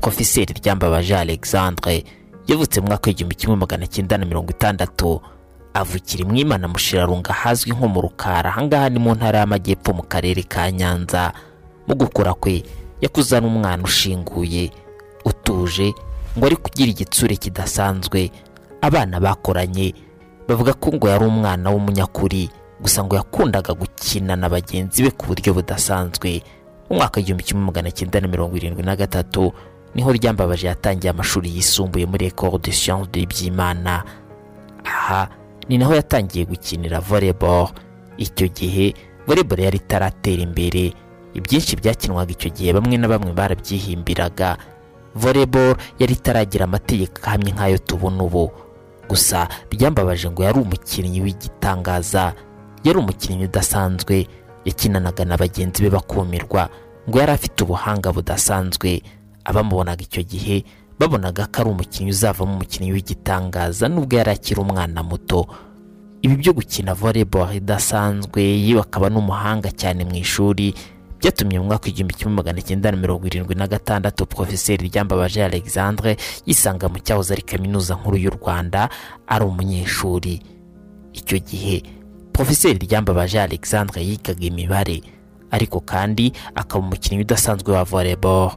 porofeseri ryambabaje alexandre yavutse mu mwaka w'igihumbi kimwe magana cyenda na mirongo itandatu. Avukira imwimana mushirarunga ahazwi nko mu rukara ahangaha ni mu ntara y'amajyepfo mu karere ka nyanza. Mu gukura kwe yakuze ari umwana ushinguye utuje ngo ari kugira igitsure kidasanzwe. Abana bakoranye bavuga ko ngo yari umwana w'umunyakuri gusa ngo yakundaga gukina na bagenzi be ku buryo budasanzwe. Mu mwaka w'igihumbi kimwe magana cyenda na mirongo irindwi na gatatu ni ho ryambabaje yatangiye amashuri yisumbuye muri ecole de science de byimana. Aha ni naho yatangiye gukinira volleyball. Icyo gihe volleyball yari itaratera imbere. Ibyinshi byakinwaga icyo gihe bamwe na bamwe barabyihimbiraga. Volleyball yari itaragira amategeko ahamye nk'ayo tubona ubu. Gusa byambabaje ngo yari umukinnyi w'igitangaza. Yari umukinnyi udasanzwe. Yakinanaga na bagenzi be bakumirwa ngo yari afite ubuhanga budasanzwe. Abamubonaga icyo gihe babonaga ko ari umukinnyi uzavamo umukinnyi w'igitangaza nubwo yari akiri umwana muto. Ibi byo gukina volleyball idasanzwe yewe akaba n'umuhanga cyane mu ishuri byatumye mu mwaka w'igihumbi kimwe magana cyenda na mirongo irindwi na gatandatu porofeseri ryambabaje alexandre yisanga mu cyahoze ari kaminuza nkuru y'u rwanda ari umunyeshuri. Icyo gihe porofeseri ryambabaje alexandre yigaga imibare ariko kandi akaba umukinnyi udasanzwe wa volleyball.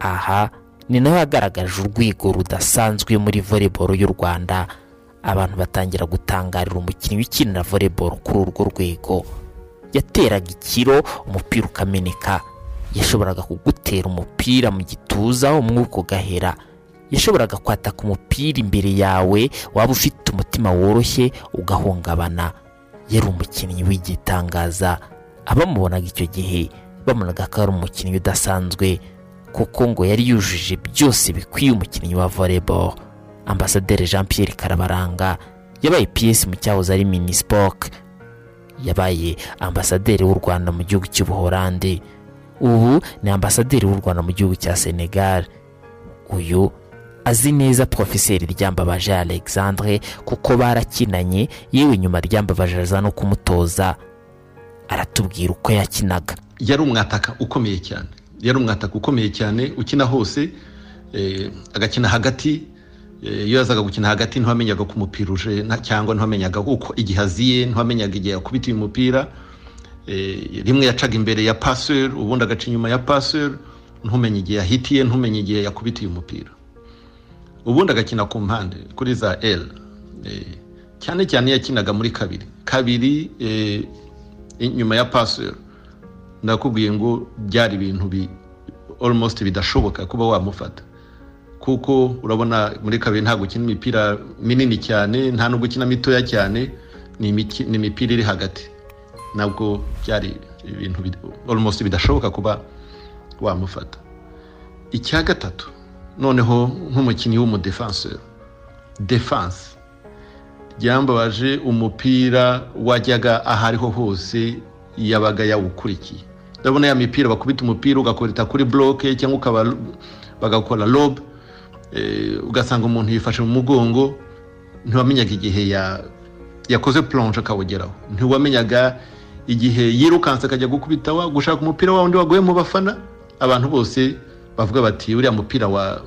Aha ni naho yagaragaje urwego rudasanzwe muri volleyball y'u rwanda. Abantu batangira gutangarira umukinnyi ukinira volleyball kuri urwo rwego. Yateraga ikiro umupira ukameneka. Yashoboraga kugutera umupira mu gituza umwuka ugahera. Yashoboraga kwataka umupira imbere yawe waba ufite umutima woroshye ugahungabana. Yari umukinnyi w'igitangaza. Abamubonaga icyo gihe babonaga ko ari umukinnyi udasanzwe. Kuko ngo yari yujuje byose bikwiye umukinnyi wa volleyball. Ambasaderi jean Pierre karabaranga yabaye piyesi mu cyahoze ari minispoc yabaye ambasaderi w'u rwanda mu gihugu cy'ubuholandi ubu ni ambasaderi w'u rwanda mu gihugu cya senegal. Uyu azi neza porofeseri ryambabaje alexandre kuko barakinanye yewe nyuma ryambabaje aza no kumutoza. Aratubwira uko yakinaga. Yari umwataka ukomeye cyane. Yari umwataka ukomeye cyane ukina hose eh, agakina hagati eh, iyo yazaga gukina hagati ntiwamenyaga ko umupira uje cyangwa ntiwamenyaga uko igihe aziye ntiwamenyaga igihe yakubitiye umupira eh, rimwe yacaga imbere ya paseur ubundi agaca inyuma ya paseur ntumenye igihe yahitiye ntumenye igihe yakubitiye umupira ubundi agakina ku mpande kuri za eh, cyane cyane yakinaga muri kabiri. Kabiri inyuma ya paseur ndakubwiye ngo byari ibintu bi almost bidashoboka kuba wamufata. Kuko urabona muri kabiri ntabwo ukina imipira minini cyane nta nubwo ukina mitoya cyane ni imipira iri hagati. Nabwo byari ibintu almost bidashoboka kuba wamufata. Icya gatatu noneho nk'umukinnyi w'umudefenseur defense. Byambabaje umupira wajyaga aho ariho hose yabaga yawukurikiye. Ndabona ya mipira bakubita umupira ugakubita kuri bloke cyangwa ukaba bagakora lobe eh, ugasanga umuntu yifashe mu mugongo ntiwamenyaga igihe ya- yakoze plonje akawugeraho. Ntiwamenyaga igihe yirukanse akajya gukubita wa gushaka umupira wa wundi waguye mu bafana. Abantu bose bavuga bati uriya mupira wa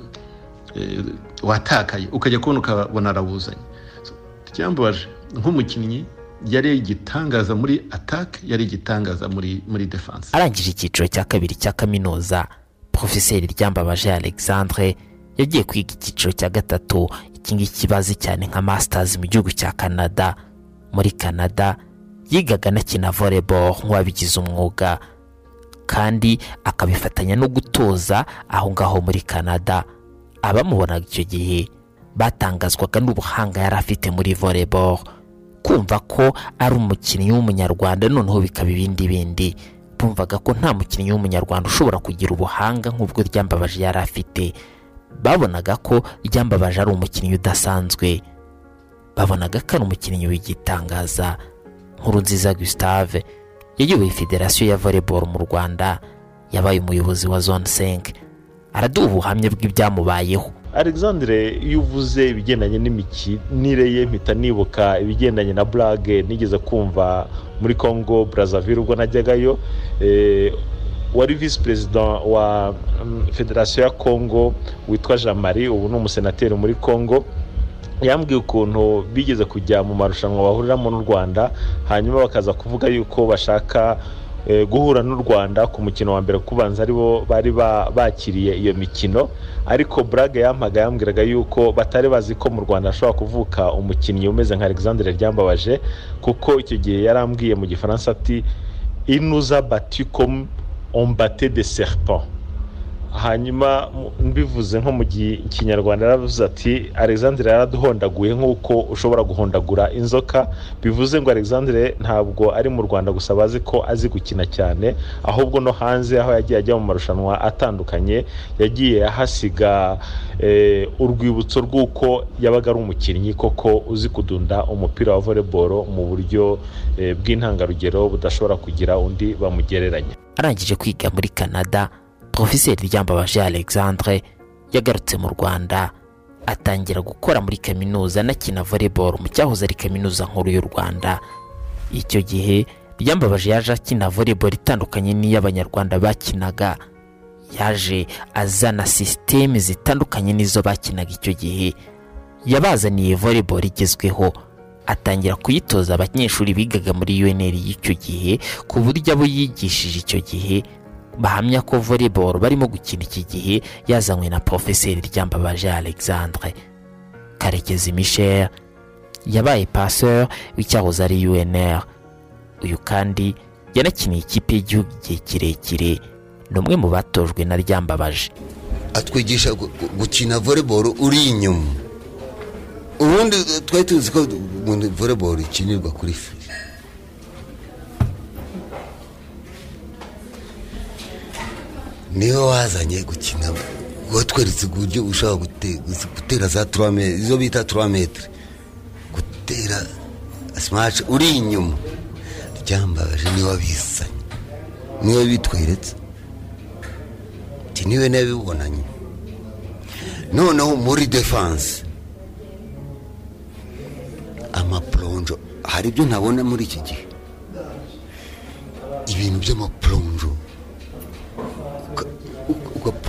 eh, watakaye. Ukajya kubona ukabona arawuzanye. So, icyambabaje nk'umukinnyi yari igitangaza muri atake yari igitangaza muri muri defense. Arangije icyiciro cya kabiri cya kaminuza porofeseri ryambabaje alexandre yagiye kwiga icyiciro cya gatatu. Iki ngiki bazi cyane nka masters mu gihugu cya canada. Muri canada yigaga anakina volleyball nk'uwabigize umwuga kandi akabifatanya no gutoza aho ngaho muri canada. Abamubonaga icyo gihe batangazwaga n'ubuhanga yari afite muri volleyball. Kumva ko ari umukinnyi w'umunyarwanda noneho bikaba ibindi bindi. Bumvaga ko nta mukinnyi w'umunyarwanda ushobora kugira ubuhanga nk'ubwo ryambabaje yari afite. Babonaga ko ryambabaje ari umukinnyi udasanzwe. Babonaga ko ari umukinnyi w'igitangaza. Nkuru nziza gustave. Yayoboye federasiyo ya volleyball mu rwanda. Yabaye umuyobozi wa zone 5 araduha ubuhamya bw'ibyamubayeho. Alexandre iyo uvuze ibigendanye n'imikinire ye mpita nibuka ibigendanye na burage nigeze kumva muri congo brazzaville ubwo najyagayo eh, wari visi perezida wa mm, federasiyo ya congo witwa jean marie ubu ni umusenateri muri congo. Yambwiye ukuntu bigeze kujya mu marushanwa bahuriramo n'u rwanda hanyuma bakaza kuvuga yuko bashaka guhura n'u rwanda ku mukino wa mbere kubanza ari bo bari ba- bakiriye iyo mikino. Ariko burage yampaga yambwiraga yuko batari bazi ko mu rwanda hashobora kuvuka umukinnyi umeze nka alexandre ryambabaje kuko icyo gihe yarambwiye mu gifaransa ati inuza on battait de serpent hanyuma mbivuze nko mu kinyarwanda yaravuze ati alexandre yaraduhondaguye nk'uko ushobora guhondagura inzoka. Bivuze ngo alexandre ntabwo ari mu rwanda gusa bazi ko azi gukina cyane ahubwo no hanze aho yagiye ajya mu marushanwa atandukanye yagiye ahasiga eh, urwibutso rw'uko yabaga ari umukinnyi koko uzi kudunda umupira wa volleyball mu buryo eh, bw'intangarugero budashobora kugira undi bamugereranya. Arangije kwiga muri canada porofeseri ryambabaje alexandre yagarutse mu rwanda atangira gukora muri kaminuza anakina volleyball mu cyahoze ari kaminuza nkuru y'u rwanda. Icyo gihe ryambabaje yaje akina volleyball itandukanye n'iy'abanyarwanda bakinaga. Yaje azana sisiteme zitandukanye n'izo bakinaga icyo gihe. Yabazaniye volleyball igezweho. Atangira kuyitoza abanyeshuri bigaga muri UNL y'icyo gihe ku buryo abo yigishije icyo gihe bahamya ko volleyball barimo gukina iki gihe yazanywe na porofeseri ryambabaje alexandre karekezi michel. Yabaye paseur w'icyahoze ari unr uyu kandi yanakiniye ikipe y'igihugu igihe kirekire. Ni umwe mu batojwe na ryambabaje. Atwigisha gu- gu- gukina volleyball uri inyuma. Ubundi twari tuzi ko volleyball ikinirwa kuri fire ni we wazanye gukina watweretse uburyo ushobora gute- gutera za turametere izo bita turametere gutera simaci uri inyuma. Ryambabaje ni we wabizanye ni we bitweretse. Niwe nabibonanye. Noneho muri defanse amaplonjo hari ibyo ntabona muri iki gihe? Ibintu by'amaplonjo Uka-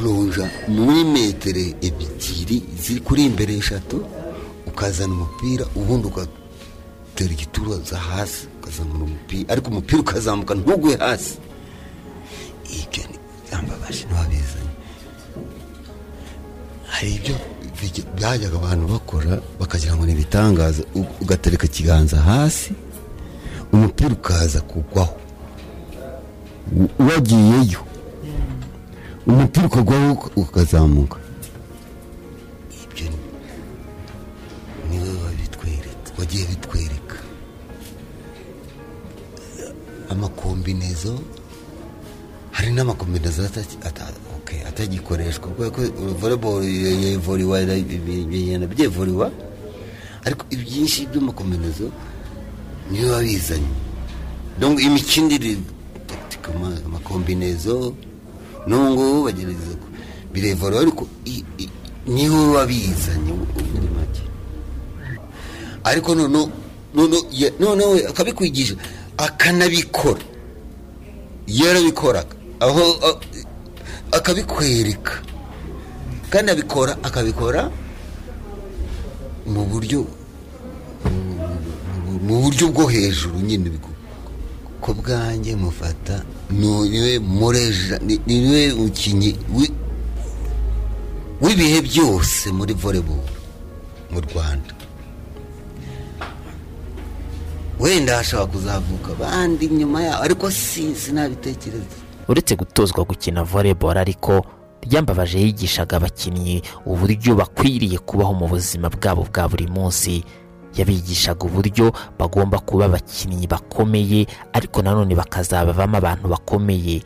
ugaplonja muri metero ebyiri ziri kuri imbere eshatu ukazana umupira ubundi ugatera igituza hasi ukazamura umupira ariko umupira ukazamuka ntugwe hasi. Ibyo byambabaje ntiwabizanye hari ibyo byajyaga abantu bakora bakagira ngo ni ibitangaza ugatereka ikiganza hasi umupira ukaza kugwaho. Wagiyeyo umupira ukagwaho uka- ukazamuka. Ibyo ni- ni we wabitwereka wagiye bitwereka amakombinezo hari n'amakombinezo atagikoreshwa kubera ko volleyball yevuriwa bigenda byevuriwa ariko ibyinshi by'amakombinezo niyo wabizanye. Ama- amakombinezo n'ubu ngubu bagerageza birevura ariko ni we wabizanye muri make. Ariko noneho akabikwigisha akanabikora. Yarabikoraga. Aho akabikwereka. Kandi abikora akabikora mu buryo mu buryo bwo hejuru nyine ko bwanjye mufata ni we mureja ni- ni we mukinnyi wi- w'ibihe byose muri volleyball mu rwanda. Wenda hashobora kuzavuka abandi nyuma yaho ariko si sinabitekereza. Uretse gutozwa gukina volleyball ariko ryambabaje yigishaga abakinnyi uburyo bakwiriye kubaho mu buzima bwabo bwa buri munsi. Yabigishaga uburyo bagomba kuba abakinnyi bakomeye ariko nanone bakazabavamo abantu bakomeye.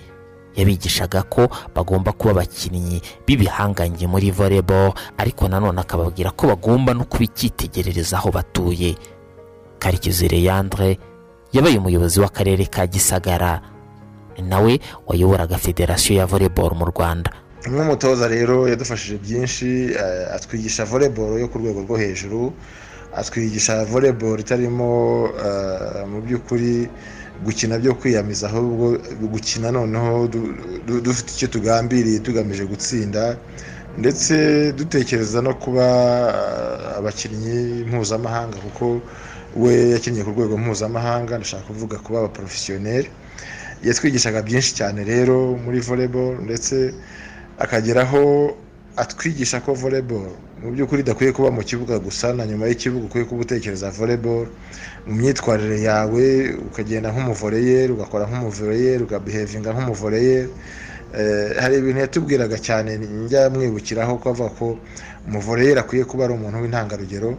Yabigishaga ko bagomba kuba abakinnyi b'ibihangange muri volleyball ariko nanone akababwira ko bagomba no kuba aho batuye. Karekezi Leandre yabaye umuyobozi w'akarere ka gisagara. Nawe wayoboraga federasiyo ya volleyball mu rwanda. Nk'umutoza rero yadufashije byinshi eh, atwigisha volleyball yo ku rwego rwo hejuru atwigisha volleyball itarimo eh, mu by'ukuri gukina byo kwiyamiza ahubwo gukina noneho du- du- dufite icyo tugambiriye tugamije gutsinda ndetse dutekereza no kuba eh, abakinnyi mpuzamahanga kuko we yakinnye ku rwego mpuzamahanga ndashaka kuvuga kuba abaporofesiyoneri yatwigishaga byinshi cyane rero muri volleyball ndetse akageraho atwigisha ko volleyball mu by'ukuri idakwiye kuba mu kibuga gusa na nyuma y'ikibuga ukwiye kuba utekereza volleyball mu myitwarire yawe ukagenda nk'umuvoreyeri ugakora nk'umuvoreyeri ugabihevinga nk'umuvoreyeri Eh, hari ibintu yatubwiraga cyane njya mwibukiraho ko avuga ko umuvoreyeri akwiye kuba ari umuntu w'intangarugero.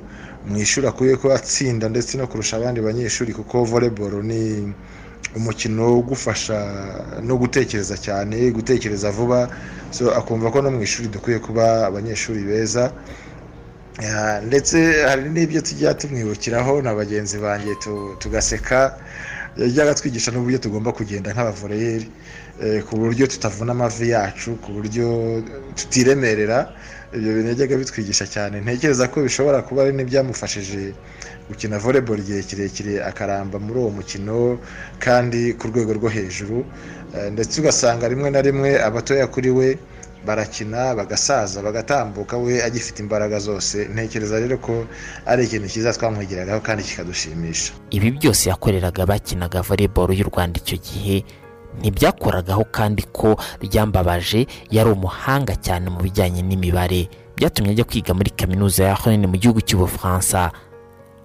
Mu ishuri akwiye kuba atsinda ndetse no kurusha abandi banyeshuri kuko volleyball ni umukino ugufasha no gutekereza cyane gutekereza vuba. So akumva ko no mu ishuri dukwiye kuba abanyeshuri beza. Ndetse hari n'ibyo tujya tumwibukiraho na bagenzi banjye tu- tugaseka. Yajyaga twigisha n'uburyo tugomba kugenda nk'abavoreyeri eh, ku buryo tutavuna amavi yacu ku buryo tutiremerera. Ibyo bintu yajyaga bitwigisha cyane. Ntekereza ko bishobora kuba ari n'ibyamufashije gukina volleyball igihe kirekire akaramba muri uwo mukino kandi ku rwego rwo hejuru Eh, ndetse ugasanga rimwe na rimwe abatoya kuri we barakina bagasaza bagatambuka we agifite imbaraga zose. Ntekereza rero ko ari ikintu cyiza twamwigiragaho kandi kikadushimisha. Ibi byose yakoreraga bakinaga volleyball y'u rwanda icyo gihe. Ntibyakoragaho kandi ko ryambabaje yari umuhanga cyane mu bijyanye n'imibare. Byatumye ajya kwiga muri kaminuza ya Rennes mu gihugu cy'ubufaransa.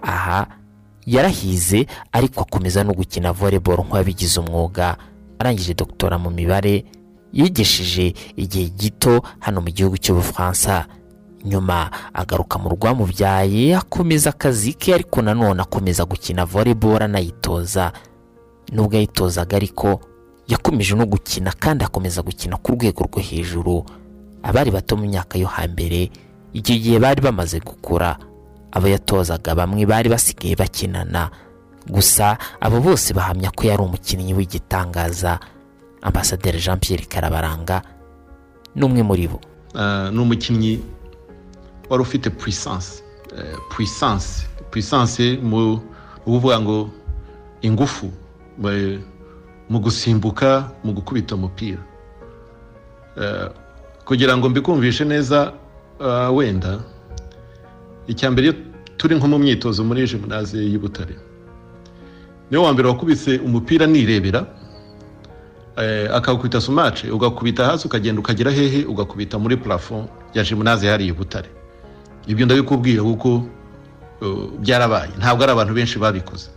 Aha yarahize ariko akomeza no gukina volleyball nk'uwabigize umwuga. Arangije doktora mu mibare yigishije igihe gito hano mu gihugu cy'ubufaransa nyuma agaruka mu rwamubyaye akomeza akazi ke ariko nanone akomeza gukina volleyball anayitoza. Nubwo yayitozaga ariko yakomeje no gukina kandi akomeza gukina ku rwego rwo hejuru. Abari bato mu myaka yo hambere icyo gihe bari bamaze gukura. Abo yatozaga bamwe bari basigaye bakinana. Gusa abo bose bahamya ko yari umukinnyi w'igitangaza ambasaderi jean Pierre karabaranga ni umwe muri bo. Ah, ni umukinnyi wari ufite puissance. Eh, puissance. Puissance mu kuvuga ngo ingufu. Mu- gusimbuka mu gukubita umupira. Eh, kugira ngo mbikumvishe neza wenda icya mbere turi nko mu myitozo muri jimunaze y'i Butare ni we wa mbere wakubise umupira nirebera eh, akawukubita sumace ugakubita hasi ukagenda ukagera hehe ugakubita muri plafond ya jimunaze hariya i Butare ibyo ndabikubwira kuko uh, byarabaye. Ntabwo ari abantu benshi babikoze.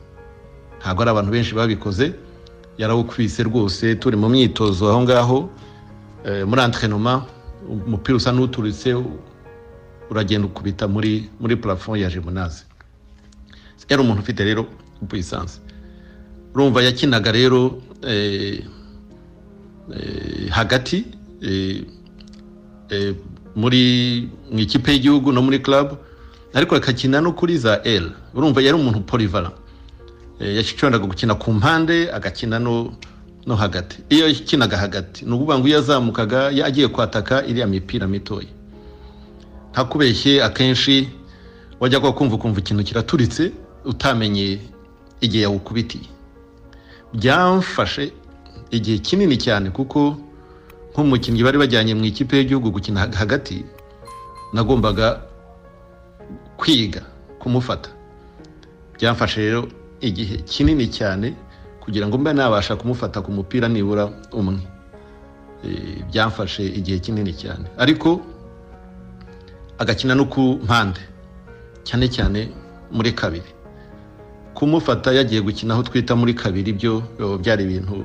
Ntabwo ari abantu benshi babikoze. Yarawukubise rwose turi mu myitozo aho ngaho eh, muri entrenoma umupira usa n'uturitse uragenda ukubita muri muri plafond ya jimunaze yari umuntu ufite rero puissance urumva yakinaga rero eh, eh, hagati eh, muri mu ikipe y'igihugu no muri club ariko akakina no kuri za L. Urumva yari umuntu polyvalent. Eh, yashoboraga gukina ku mpande agakina no hagati. Iyo yakinaga hagati ni ukuvuga ngo iyo yazamukaga yagiye kwataka iriya mipira mitoya. Ntakubeshye akenshi wajyaga kumva ukumva ikintu kiraturitse utamenye igihe yawukubitiye byamfashe igihe kinini cyane kuko nk'umukinnyi bari bajyanye mu ikipe y'igihugu gukina hag- hagati nagombaga kwiga kumufata. Byamfashe rero igihe kinini cyane kugira ngo mbe nabasha kumufata ku mupira nibura umwe. Eh, byamfashe igihe kinini cyane. Ariko agakina no ku mpande. Cyane cyane muri kabiri. Kumufata yagiye gukina aho twita muri kabiri byo byari ibintu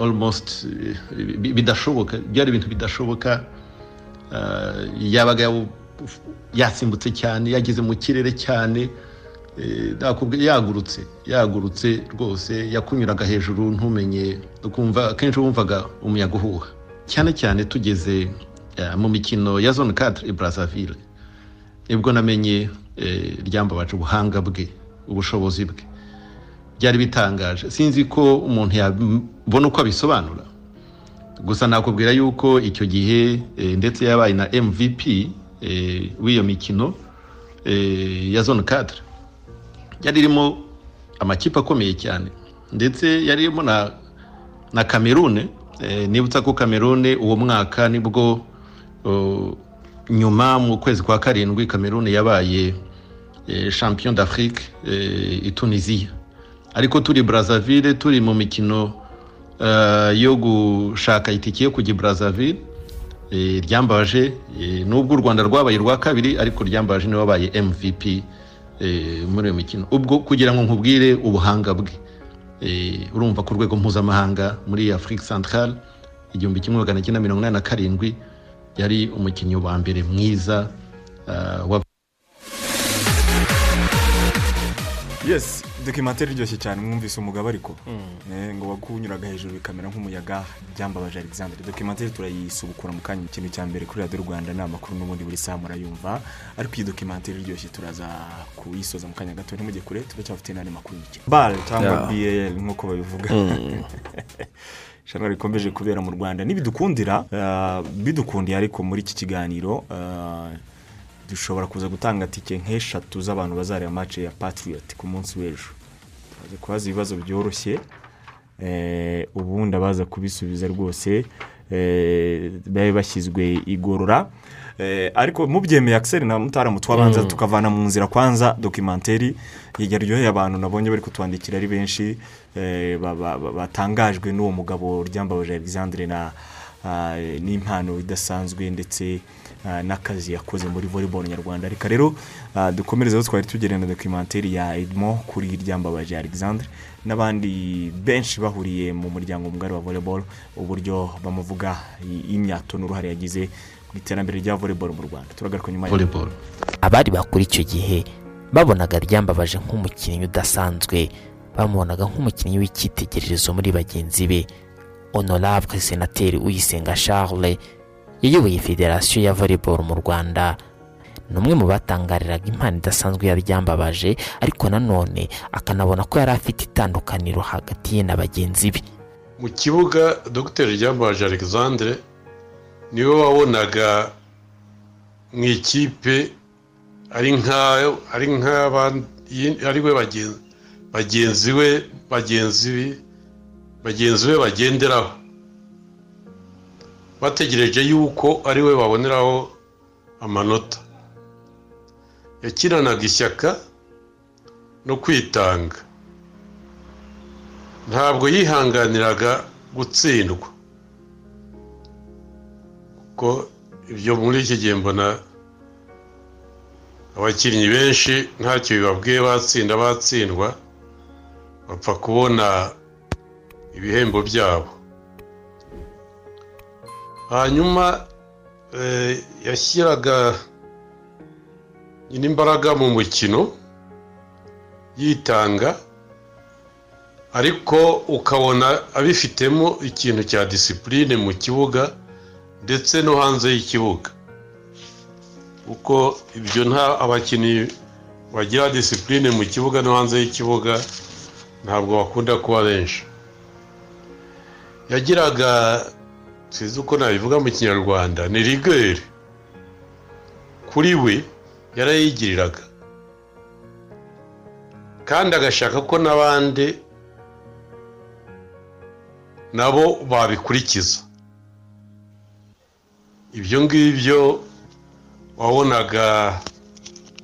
almost bi- bidashoboka byari ibintu bidashoboka yabaga yasimbutse cyane yageze mu kirere cyane nakubwi- yagurutse yagurutse rwose yakunyuraga hejuru ntumenye akenshi wumvaga umuyaga uhuha. Cyane cyane tugeze mu mikino ya zone 4 i Brazzaville ni bwo namenye eh, ryambabaje ubuhanga bwe ubushobozi bwe. Byari bitangaje. Sinzi ko umuntu yabona uko abisobanura. Gusa nakubwira yuko icyo gihe eh, ndetse yabaye na mvp eh, w'iyo mikino eh, ya zone 4 yari irimo amakipe akomeye cyane. Ndetse yari irimo na na kamerune eh, nibutsa ko kamerune uwo mwaka ni bwo nyuma mu kwezi kwa karindwi kamerune yabaye eh, champion d'afrique eh, tunisiya ariko turi brazzaville turi mu mikino eh, yo gushaka itike yo kujya brazzaville eh, ryambaje eh, nubwo u rwanda rwabaye urwa kabiri ariko ryambaje ni we wabaye mvp eh, muri iyo mikino. Ubwo kugira ngo nkubwire ubuhanga bwe. Eh, urumva ku rwego mpuzamahanga muri afurika centrale igihumbi kimwe magana cyenda mirongo inani na karindwi yari umukinnyi wa mbere mwiza ah, wa yes dokimateri iryoshye cyane mwumvise umugabo ariko. Eh, ngo wakunyuraga hejuru bikamera nk'umuyaga byambabaje alexandre. Dokimateri turayisubukura mu kanya ikintu cya mbere kuri radiyo rwanda ni amakuru n'ubundi buri saha murayumva. Ariko iyi dokimateri iryoshye turaza kuyisoza mu kanya gato ntimujye kure turacyafite n'andi makuru y'imikino bare cyangwa bl nk'uko babivuga. Irushanwa rikomeje kubera mu rwanda. Nibidukundira ah, bidukundiye ariko muri iki kiganiro ah, dushobora kuza gutanga tike nk'eshatu z'abantu bazareba match ya patriot ku munsi w'ejo. Kubaza ibibazo byoroshye eh, ubundi abaza kubisubiza rwose. Babe bashyizwe igorora. Eh, ariko mubyemeye akiseri na mutaramu twabanza Mm. tukavana mu nzira kwanza dokimenteri yaryoheye abantu nabonye bari kutwandikira ari benshi. Eh, ba- ba- ba- batangajwe n'uwo mugabo ryambabaje alexandre na ah, n'impano idasanzwe ndetse n'akazi yakoze muri volleyball nyarwanda. Reka rero ah, dukomereze aho twari tugereye na dokimenteri ya edmo kuri ryambabaje alexandre n'abandi benshi bahuriye mu muryango mugari wa volleyball uburyo bamuvuga imyato n'uruhare yagize mu iterambere rya volleyball mu rwanda. Turagaruka nyuma ya volleyball. Abari bakuri icyo gihe babonaga ryambabaje nk'umukinnyi udasanzwe. Bamubonaga nk'umukinnyi w'icyitegererezo muri bagenzi be. Honorable senateri uyisenga charles yayoboye federasiyo ya volleyball mu rwanda ni umwe mu batangariraga impano idasanzwe ya ryambabaje ariko nanone akanabona ko yari afite itandukaniro hagati ye na bagenzi be. Mu kibuga dr. Ryambaje alexandre ni we wabonaga mu ikipe ari ari we bagen- bagenzi we bagenzi be bagenderaho. Bategereje yuko ari we baboneraho amanota. Yakinanaga ishyaka no kwitanga. Ntabwo yihanganiraga gutsindwa kuko ibyo muri iki gihe mbona abakinnyi benshi ntacyo bibabwiye batsinda batsindwa bapfa kubona ibihembo byabo. Hanyuma eh, yashyiraga imbaraga mu mukino yitanga ariko ukabona abifitemo ikintu cya disipurine mu kibuga ndetse no hanze y'ikibuga. Kuko ibyo nta abakinnyi bagira disipurine mu kibuga no hanze y'ikibuga ntabwo bakunda kuba benshi. Yagiraga sinzi uko nabivuga mu kinyarwanda. Ni rigeri kuri we yarayigiriraga. Kandi agashaka ko n'abandi nabo babikurikiza. Ibyo ngibyo wabonaga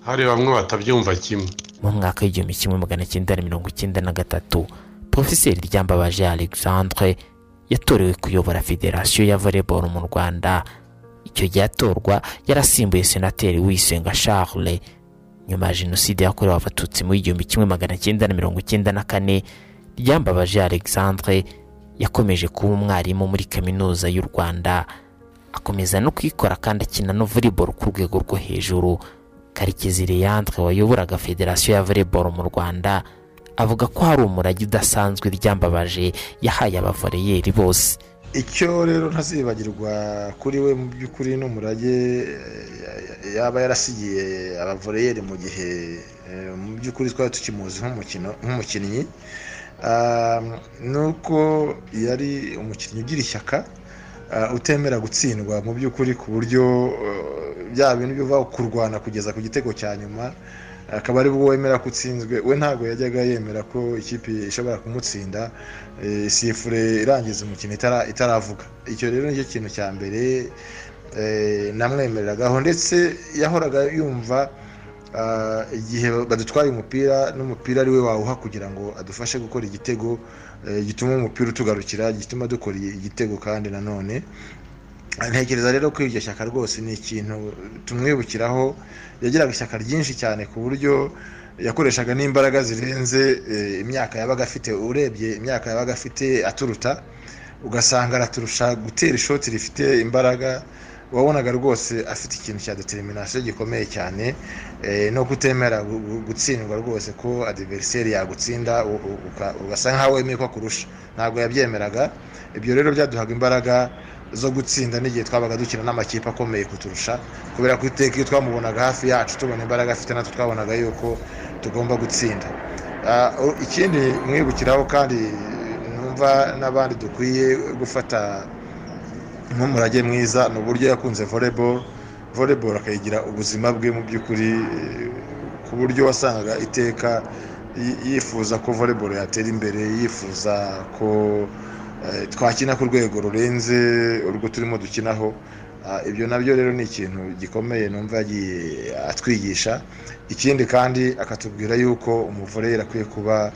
hari bamwe batabyumva kimwe. Mu mwaka w'igihumbi kimwe magana cyenda na mirongo icyenda na gatatu porofeseri ryambabaje alexandre yatorewe kuyobora federasiyo ya volleyball mu rwanda. Icyo gihe atorwa yarasimbuye senateri wisenga charles. Nyuma ya jenoside yakorewe abatutsi mu igihumbi kimwe magana cyenda na mirongo icyenda na kane ryambabaje alexandre yakomeje kuba umwarimu muri kaminuza y'u rwanda. Akomeza no kwikora kandi akina no volleyball ku rwego rwo hejuru. Karekezi leandre wayoboraga federasiyo ya volleyball mu rwanda. Avuga ko hari umurage udasanzwe ryambabaje yahaye abavoreyeri bose. Icyo rero ntazibagirwa kuri we mu by'ukuri n'umurage eh, yaba yarasigiye abavoreyeri mu gihe eh, mu by'ukuri twari tukimuzi nk'umukinnyi. Ah, ni uko yari umukinnyi ugira ishyaka ah, utemera gutsindwa mu by'ukuri ku buryo eh, bya bintu biva kurwana kugeza ku gitego cya nyuma akaba ari bwo wemera ko utsinzwe we ntabwo yajyaga yemera ko ikipe ishobora kumutsinda eh, sifure irangiza umukino itara- itaravuga. Icyo rero ni cyo kintu cya mbere eh, namwemereragaho ndetse yahoraga yumva ah, igihe badutwaye umupira n'umupira ari we wawuha kugira ngo adufashe gukora igitego eh, gituma umupira utugarukira gituma dukora igitego kandi nanone ntekereza rero ko iryo shyaka rwose ni ikintu tumwibukiraho. Yagiraga ishyaka ryinshi cyane ku buryo yakoreshaga n'imbaraga zirenze eh, imyaka yabaga afite urebye imyaka yabaga afite aturuta ugasanga araturusha gutera ishoti rifite imbaraga. Wabonaga rwose afite ikintu cya determination gikomeye cyane eh, no kutemera gu- gu- gutsindwa rwose ko adiveriseri yagutsinda ugasa nkaho wemeye ko akurusha ntabwo yabyemeraga. Ibyo rero byaduhaga imbaraga zo gutsinda n'igihe twabaga dukina n'amakipe akomeye kuturusha kubera ko iteka iyo twamubonaga hafi yacu tubona imbaraga afite natwe twabonaga yuko tugomba gutsinda. Ah, ikindi mwibukiraho kandi numva n'abandi dukwiye gufata nk'umurage mwiza ni uburyo yakunze volleyball. Volleyball akayigira ubuzima bwe mu by'ukuri eh, ku buryo wasangaga iteka yi- yifuza ko volleyball yatera imbere yifuza ko twakina ku rwego rurenze urwo turimo dukinaho. Ah, ibyo na byo rero ni ikintu gikomeye numva yagiye atwigisha. Ikindi kandi akatubwira yuko umuvoreyeri akwiye kuba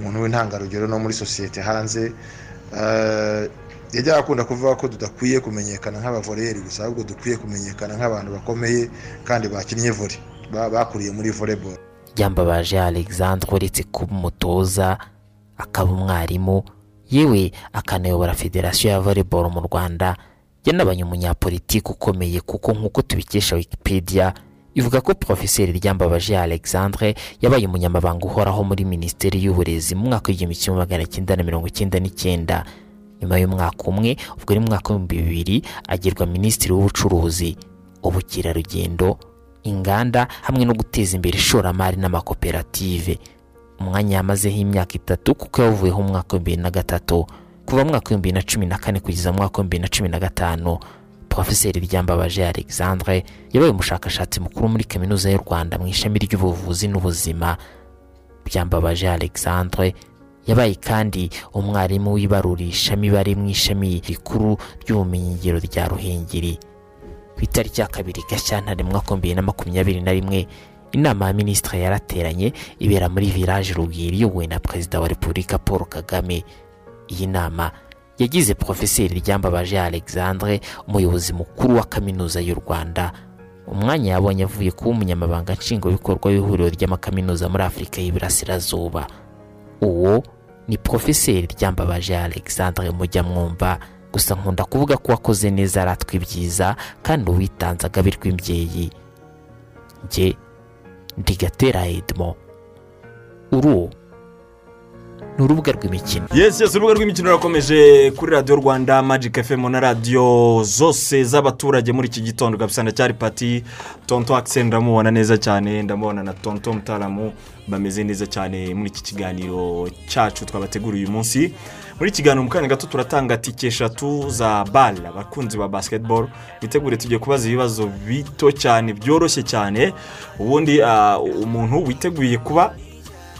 umuntu w'intangarugero no muri sosiyete hanze. Ah, yajyaga akunda kuvuga ko tudakwiye kumenyekana nk'abavoreyeri gusa ahubwo dukwiye kumenyekana nk'abantu bakomeye kandi bakinnye vore. Ba- bakuriye muri volleyball. Ryambabaje alexandre uretse kuba umutoza akaba umwarimu. Yewe akanayobora federasiyo ya volleyball mu rwanda yanabaye umunyapolitiki ukomeye kuko nk'uko tubikesha wikipedia ivuga ko porofeseri ryambabaje alexandre yabaye umunyamabanga uhoraho muri minisiteri y'uburezi mu mwaka w'igihumbi kimwe magana cyenda na mirongo icyenda n'icyenda. Nyuma y'umwaka umwe ubwo ni mu mwaka w'ibihumbi bibiri agirwa minisitiri w'ubucuruzi ubukerarugendo inganda hamwe no guteza imbere ishoramari n'amakoperative. Umwanya yamazeho imyaka itatu kuko yawuvuyeho mu mwaka w'ibihumbi bibiri na gatatu kuva mu mwaka w'ibihumbi bibiri na cumi na kane kugeza mu mwaka w'ibihumbi bibiri na cumi na gatanu. Porofeseri ryambabaje alexandre yabaye umushakashatsi mukuru muri kaminuza y'u rwanda mu ishami ry'ubuvuzi n'ubuzima. Byambabaje alexandre yabaye kandi umwarimu w'ibarurishamibare mu ishami rikuru ry'ubumenyingiro rya ruhengeri. Ku itariki ya kabiri gashyantare mu mwaka w'ibihumbi bibiri na makumyabiri na rimwe inama ya minisitiri yarateranye ibera muri village rugwiro iyobowe na perezida wa repubulika paul kagame. Iyi nama yagize porofeseri ryambabaje alexandre umuyobozi mukuru wa kaminuza y'u rwanda. Umwanya yabonye avuye kuba umunyamabanga nshingwabikorwa w'ihuriro ry'amakaminuza muri afurika y'iburasirazuba. Uwo ni porofeseri ryambabaje alexandre mujya mwumva gusa nkunda kuvuga ko wakoze neza aratwa ibyiza kandi uwitanze agabirwa imbyeyi. Njye ndigatera edmo uru ni urubuga rw'imikino yesi yesi urubuga rw'imikino rurakomeje kuri radiyo rwanda magike fm na radiyo zose z'abaturage muri iki gitondo kabisa. Ndacyari pati tonto akiseni ndamubona neza cyane ndamubona na tonto mutaramu bameze neza cyane muri iki kiganiro cyacu twabateguriye uyu munsi. Muri kiganiro mu kanya gato turatanga tike eshatu za bare abakunzi ba basiketiboro bitegure tugiye kubaza ibibazo bito cyane byoroshye cyane. Ubundi ah, umuntu witeguye kuba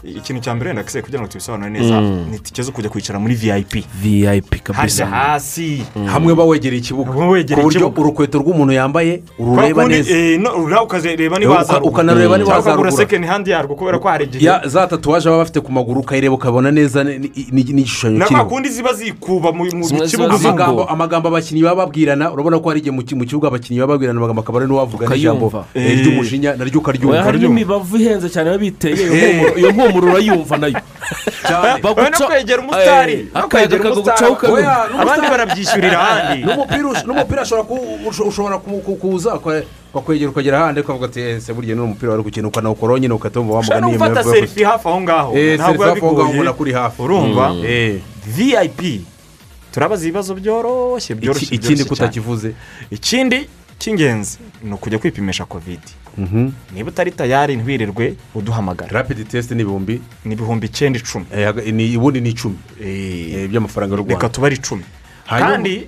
ikintu cya mbere wenda kugira ngo tubisobanure neza Mm. ni itike zo kujya kwicara muri vip vip kabisa. Hasi. Hamwe bawegereye ikibuga. Ku wegereye buryo urukweto rw'umuntu yambaye urureba neza. eh, ukazareba Eh, niba uka- hazarugura. ukanareba niba Cyangwa ukagura hazarugura. second hand yarwo kubera ko hari igihe. Ya za tatuwaje baba bafite ku maguru ukayireba ukabona neza ni- ni- ni- n'igishushanyo kiriho. kundi ziba zikuba mu kibuga. amagambo amagambo abakinnyi baba babwirana urabona ko hari igihe mu ki- mu kibuga abakinnyi baba babwirana amagambo akaba ari n'uwavuga n'ijambo eh, ry'umujinya naryo ukaryumva hari n'imibavu ihenze cyane biba biteye iyo Eh. mpumuro- iyo mpumuro urayumva na yo no kwegera umusitari Eh, no akayaga kagucaho ukabona. abandi barabyishyurira ahandi n'umupira ushobora ku- ku- kuza ukakwegera ukagera ahandi ukavuga ati ese burya ni umupira wari gukina ukanawukora nyine wumva ushobora no wamuganiye gufata serifi hafi aho ngaho Eh, ntabwo serifi hafi aho ngaho bigoye. ubona kuri hafi urumva Mm. Eh. vip turabaza ibibazo byoroshye byoroshye Iki- ikindi byoroshye cyane. kutakivuze ikindi cy'ingenzi ni ukujya kwipimisha kovidi niba utari tayari ntiwirirwe uduhamagara rapidi tesite ni ibihumbi? Ni ibihumbi icyenda icumi. Ubundi ni icumi. Eh, by'amafaranga y'u reka rwanda tuba ari icumi. Kandi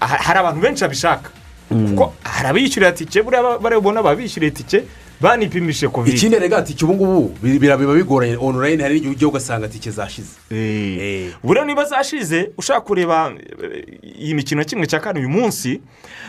ha- hari abantu benshi babishaka. Kuko hari abishyurira tike buriya ba- barabona ababishyuriye tike banipimishije kovide ikindi rega tike ubu ngubu biba bigoranye onurayini hari n'igihe ujya ugasanga tike zashize? Buriya niba zashize ushaka kureba eh, iyi mikino kimwe cya kane uyu munsi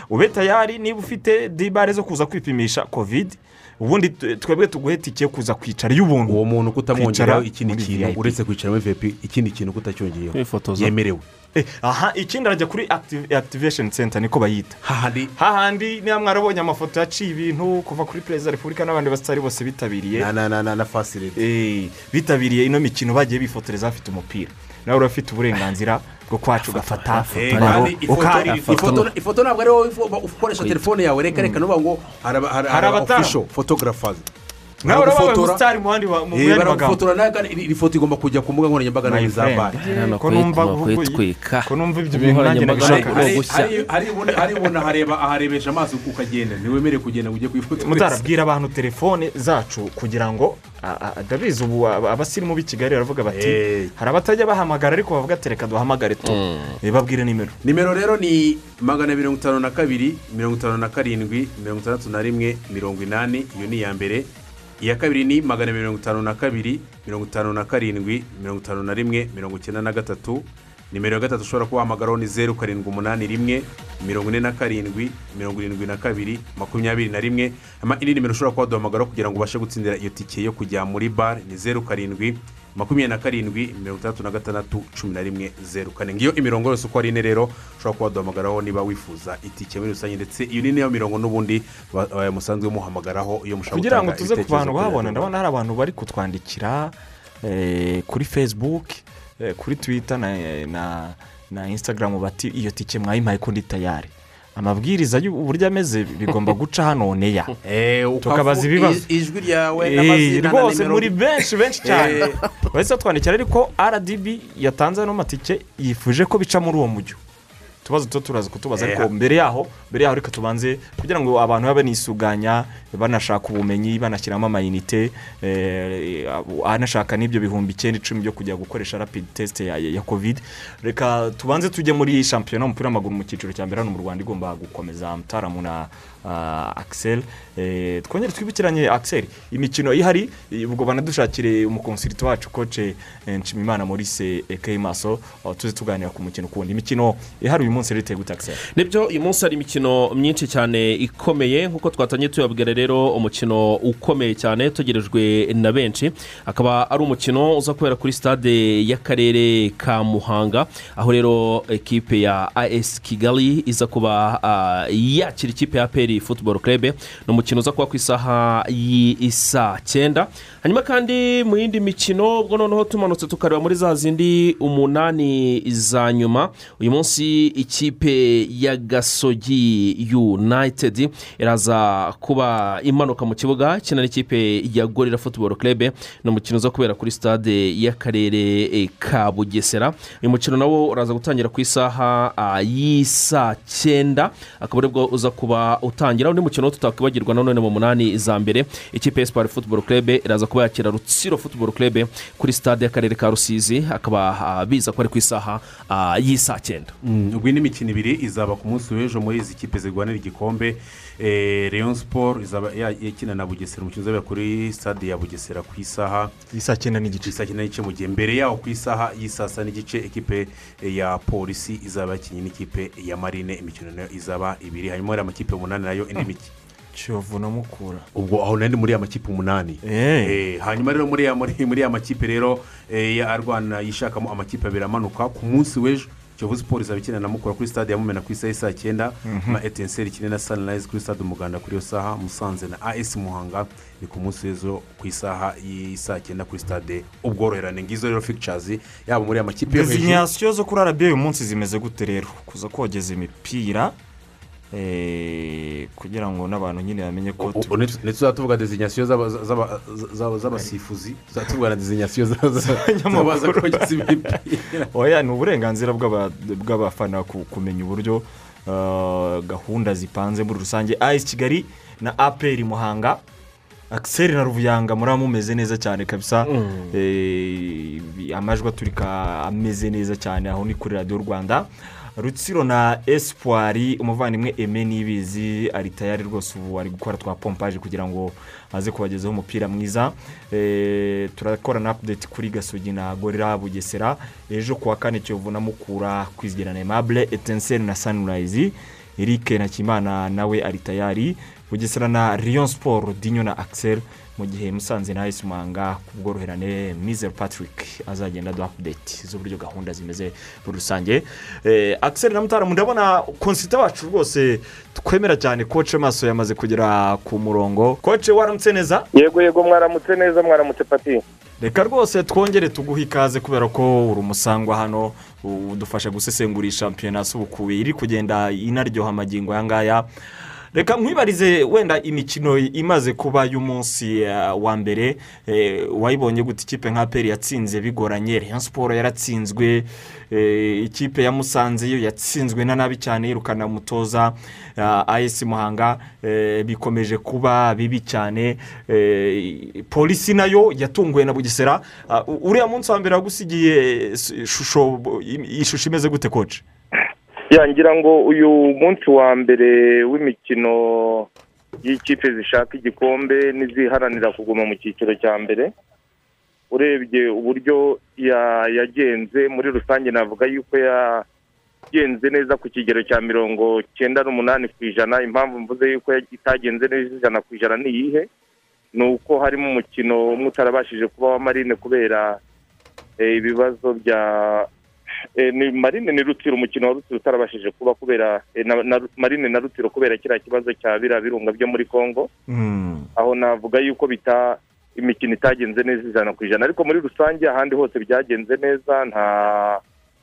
ube tayari niba ufite dibare zo kuza kwipimisha kovide ubundi twebwe tuguhe tike kuza kwicara y'ubuntu. Uwo muntu kutamwongeraho Kwicara ikindi kintu uretse kwicara muri vepi ikindi kintu kutacyongeyeho. Yemerewe. Eh, aha ikindi arajya kuri activation center niko bayita. Hahandi hahandi niba mwarabonye amafoto yaciye ibintu kuva kuri perezida wa repubulika n'abandi basitari bose bitabiriye. Na na na na fasireti Eh, bitabiriye ino mikino bagiye bifotoreza bafite umupira. Nawe urafite uburenganzira bwo kwacu ugafata Eh, ifoto- ntabwo ari wowe ukoresha telefone yawe reka reka nuvuga ngo hari aba- hari Nawe Baragufotora. umusitari mu yandi magambo iri- foto igomba kujya ku mbuga nkoranyambaga My na za friend. bare Eh, ko numva bakwiye ubu- twika. ko numva ibyo Ku bintu nanjye nkoranyambaga nabishaka haribona hareba aharebesha amaso ukagenda ntiwemerewe kugenda ngo ujye kwifotoreza. Mutarabwira abantu telefone zacu kugira ngo a- a- ndabizi ubu aba- abasirimu b'i kigali baravuga bati Eh. hari abatajya bahamagara ariko bavuga ati reka duhamagare tu. Eh, babwire nimero. Nimero rero ni magana mirongo itanu na kabiri mirongo itanu na karindwi mirongo itandatu na rimwe mirongo inani. Iyo ni iya mbere. Iya kabiri ni magana mirongo itanu na kabiri mirongo itanu na karindwi mirongo itanu na rimwe mirongo icyenda na gatatu. Nimero ya gatatu ushobora kubahamagaraho ni zeru karindwi umunani rimwe mirongo ine na karindwi mirongo irindwi na kabiri makumyabiri na rimwe. Indi nimero ushobora kuba waduhamagaraho kugira ngo ubashe gutsindira iyo tike yo kujya muri bare ni zeru karindwi makumyabiri na karindwi mirongo itandatu na gatandatu cumi na rimwe zeru kane. Ngiyo imirongo yose uko ari ine rero ushobora kuba waduhamagaraho niba wifuza itike muri rusange ndetse iyo ni niyo mirongo n'ubundi ba- musanzwe muhamagaraho iyo mushaka kugira ngo gutanga tuze ku bantu radiyo ndabona hari abantu bari kutwandikira eh, kuri facebook eh, kuri twitter na, na, na instagram bati iyo tike mwayimpaye ko ndi tayari amabwiriza y'uburyo ameze bigomba guca hano neya Eh, tukabaza ibibazo. ijwi ryawe Eh, n'amazina na rwose muri benshi benshi cyane. Eh. bahise batwandikira ariko rdb yatanze ano matike yifuje ko bica muri uwo mujyo. Utubazo tuba turaza kutubaza Eh. ariko mbere yaho mbere yaho reka tubanze kugira ngo abantu babe banisuganya banashaka ubumenyi banashyiramo amayinite eh, anashaka n'ibyo bihumbi icyenda icumi byo kujya gukoresha rapid test ya, ya covid reka tubanze tujye muri shampiyona y'umupira w'amaguru mu cyiciro cya mbere hano mu rwanda igomba gukomeza mutaramu na eh, twongere twibukiranye axel imikino ihari ubwo banadushakire umukonsiriti wacu koce nshimimana maurice eke maso aho tuze tuganira ku mukino ukundi imikino ihari uyu munsi rero gute axel ni byo uyu munsi hari imikino myinshi cyane ikomeye nk'uko twatangiye tuyabwira rero umukino ukomeye cyane utegerejwe na benshi akaba ari umukino uza kubera kuri stade y'akarere ka muhanga aho rero ekipe ya as kigali iza kuba yakira ikipe ya peri futuboro kerebe ni umukino uza kuba ku isaha y'isa cyenda. Hanyuma kandi mu yindi mikino ubwo noneho tumanutse tukareba muri za zindi umunani za nyuma uyu munsi ikipe ya gasogi united iraza kuba imanuka mu kibuga ikina n'ikipe ya gorira futuboro kerebe ni umukino uza kubera kuri stade y'akarere eh, ka bugesera. Uyu mukino nawo uraza gutangira ku isaha ah, y'isaa cyenda akaba ari bwo uza kuba utangira undi mukino tutakwibagirwa nanone mu munani za mbere. Ikipe ya siporo futuboro kerebe iraza kuba yakira rutsiro futuboro kerebe kuri stade y'akarere ka rusizi akaba ah, biza ko ari ku isaha ah, y'isaa cyenda. Mm, ubwo indi mikino ibiri izaba ku munsi w'ejo muri izi kipe zirwanira igikombe. Eh, Rayon siporo izaba ya- ikina na bugesera. Umukino uzabera kuri stade ya bugesera ku isaha isaa cyenda n'igice. Isaa cyenda n'igice mu gihe mbere yaho ku isaha sita n'igice ekipe ya polisi izaba yakinnye n'ikipe ya marine. Imikino na yo izaba ibiri. Hanyuma hari amakipe umunani na yo indi mikino kiyovu na mukura. Ubwo aho nari muri ya makipe umunani Eh, hanyuma rero muri ya muri muri ya makipe rero eh, ya arwana yishakamo amakipe abiri amanuka. Ku munsi w'ejo kiyovu siporo izaba ikina na mukura kuri stade ya mumena ku isaha y'isaa cyenda. Mhm. na etenseri ikine na sanirayizi kuri stade umuganda kuri iyo saha. Musanze na as muhanga ni ku munsi w'ejo ku isaha y'isaa cyenda kuri stade ubworoherane. Ngizo rero fikicyazi yaba muri ya makipe yo hejuru. dezinyasiyo zo kuri arabiya uyu munsi zimeze gute rero? Kuza kogeza imipira kugira ngo n'abantu nyine bamenye ko tu- ubu ntituzaba tuvuga dezinyasiyo z'aba- z'aba- z'aba- z'abasifuzi tuzaba tuvuga na dezinyasiyo za- za- z'abaza kogeza imipira oya ni uburenganzira bw'aba- bw'abafana ku- kumenya uburyo ah, gahunda zipanze muri rusange ayisi kigali na aperi muhanga akiseri na ruvuyanga muraba mumeze neza cyane kabisa Eh, amajwi aturika ameze neza cyane aho ni kuri radiyo rwanda rutsiro na espoir umuvandimwe eme nibizi ari tayari rwose ubu ari gukora twa pompaje kugira ngo aze kubagezaho umupira mwiza. Eh, turakora na apudeti kuri gasogi na gorira bugesera. Ejo kuwa kane kiyovu na mukura kwizigirana aimable etenseri na sanirayizi eric nakimana nawe ari tayari bugesera na riyo siporo dinyo na akiseri mu gihe musanze na esi muhanga ku bworoherane mizero patrick azagenda aduha apudeti z'uburyo gahunda zimeze muri rusange. Eh, akiseri na mutaramu ndabona konsita wacu rwose twemera cyane koce maso yamaze kugera ku murongo. Koce waramutse neza? Yego yego mwaramutse neza mwaramutse pati reka rwose twongere tuguhe ikaze kubera ko uri umusangwa hano udufasha gusesengura shampiyona asubukuye iri kugenda inaryoha amagingo aya ngaya. Reka nkwibarize wenda imikino imaze kuba y'umunsi eh, wa mbere eh, wayibonye gute? Ikipe nka peri yatsinze bigoranye Rayon siporo yaratsinzwe eh, ikipe ya musanze yo yatsinzwe na nabi cyane yirukana umutoza ayesi muhanga bikomeje kuba bibi cyane polisi na yo yatunguwe na bugesera. Ah, uriya munsi wa mbere wagusigiye ishusho imeze gute koce yangira ngo uyu munsi wa mbere w'imikino y'ikipe zishaka igikombe n'iziharanira kuguma mu cyiciro cya mbere urebye uburyo ya- yagenze muri rusange navuga yuko yagenze neza ku kigero cya mirongo cyenda n'umunani ku ijana. Impamvu mvuze yuko itagenze neza ijana ku ijana ni iyihe? Ni uko harimo umukino umwe utarabashije kuba wa marine kubera eh, ibibazo bya ni marine ni rutiro umukino wa rutiro utarabashije kuba kubera eh, marine na rutiro kubera kiriya kibazo cya biriya birunga byo muri congo. Aho navuga yuko bita imikino itagenze neza ijana ku ijana. Ariko muri rusange ahandi hose byagenze neza nta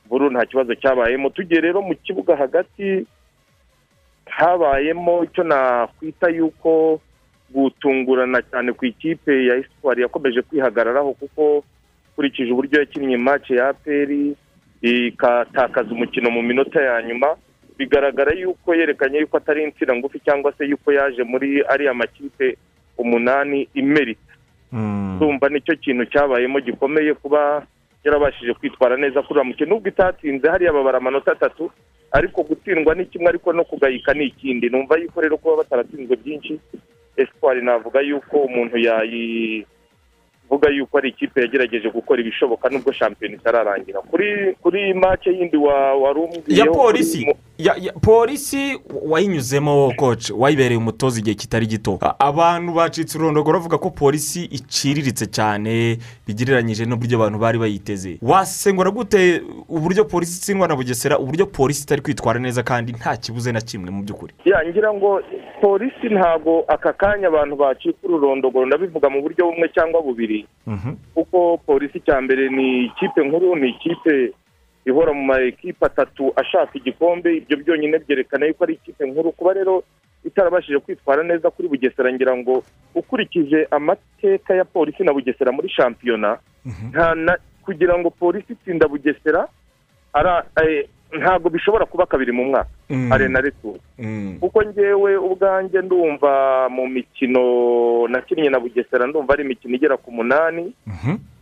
buru nta kibazo cyabayemo. Tugiye rero mu kibuga hagati habayemo icyo nakwita yuko gutungurana cyane ku ikipe ya esipari yakomeje kwihagararaho kuko ukurikije uburyo yakinnye mace ya aperi ikatakaza umukino mu minota ya nyuma bigaragara yuko yerekanye yuko atari insina ngufi cyangwa se yuko yaje muri ariya makipe umunani imerita. Ndumva ni cyo kintu cyabayemo gikomeye kuba yarabashije kwitwara neza kuri uriya mukino. Nubwo itatinze hariya babara amanota atatu ariko gutsindwa ni kimwe ariko no kugayika ni ikindi. Numva yuko rero kuba bataratsinzwe byinshi esipari navuga yuko umuntu yayivuga yuko ari ikipe yagerageje gukora ibishoboka nubwo shampiyona itararangira. Kuri kuri make yindi wa wari ya polisi. Polisi wayinyuzemo koci wayibereye umutoza igihe kitari gito. Abantu bacitse urondogoro bavuga ko polisi iciriritse cyane bigereranyije n'uburyo abantu bari bayiteze. Wasengura gute uburyo polisi itsindwa na bugesera uburyo polisi itari kwitwara neza kandi nta kibuze na kimwe mu by'ukuri? Ngira ngo polisi ntabwo aka kanya abantu bacika ururondogoro ndabivuga mu buryo bumwe cyangwa bubiri. Kuko polisi cya mbere ni ikipe nkuru ni ikipe ihora mu ma ekipe atatu ashaka igikombe ibyo byonyine byerekana yuko ari ikipe nkuru. Kuba rero itarabashije kwitwara neza kuri bugesera ngira ngo ukurikije amateka ya polisi na bugesera muri shampiyona na kugira ngo polisi itsinda bugesera eh, ntabwo bishobora kuba kabiri mu mwaka. Mm. arena retour kuko ngewe ubwanjye ndumva mu mikino nakinnye na bugesera ndumva ari imikino igera ku munani.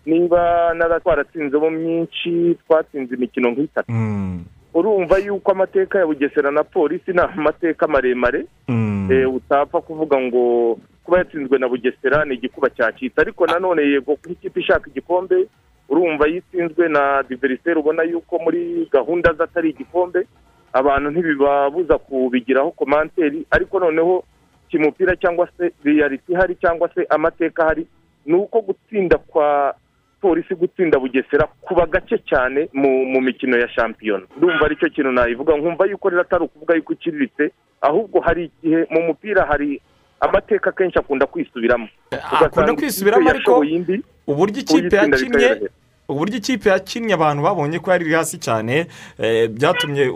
Niba nara twaratsinzemo myinshi twatsinze imikino nk'itatu. Urumva yuko amateka ya bugesera na polisi ni amateka maremare Eh, utapfa kuvuga ngo kuba yatsinzwe na bugesera ni igikuba cyacitse ariko nanone yego nk'ikipe ishaka igikombe urumva iyo itsinzwe na diveriseri ubona yuko muri gahunda ze atari igikombe abantu ntibibabuza kubigiraho komanteri. Ariko noneho kimupira cyangwa se riyaliti ihari cyangwa se amateka ahari ni uko gutsinda kwa polisi gutsinda bugesera kuba gake cyane mu mikino ya shampiyona ndumva ari cyo kintu nayivuga nkumva yuko rero atari ukuvuga yuko iciriritse ahubwo hari igihe mu mupira hari amateka kenshi akunda kwisubiramo akunda kwisubiramo ariko uburyo ikipe yakinnye. Uburyo ikipe yakinnye abantu babonye ko yari hasi cyane eh, byatumye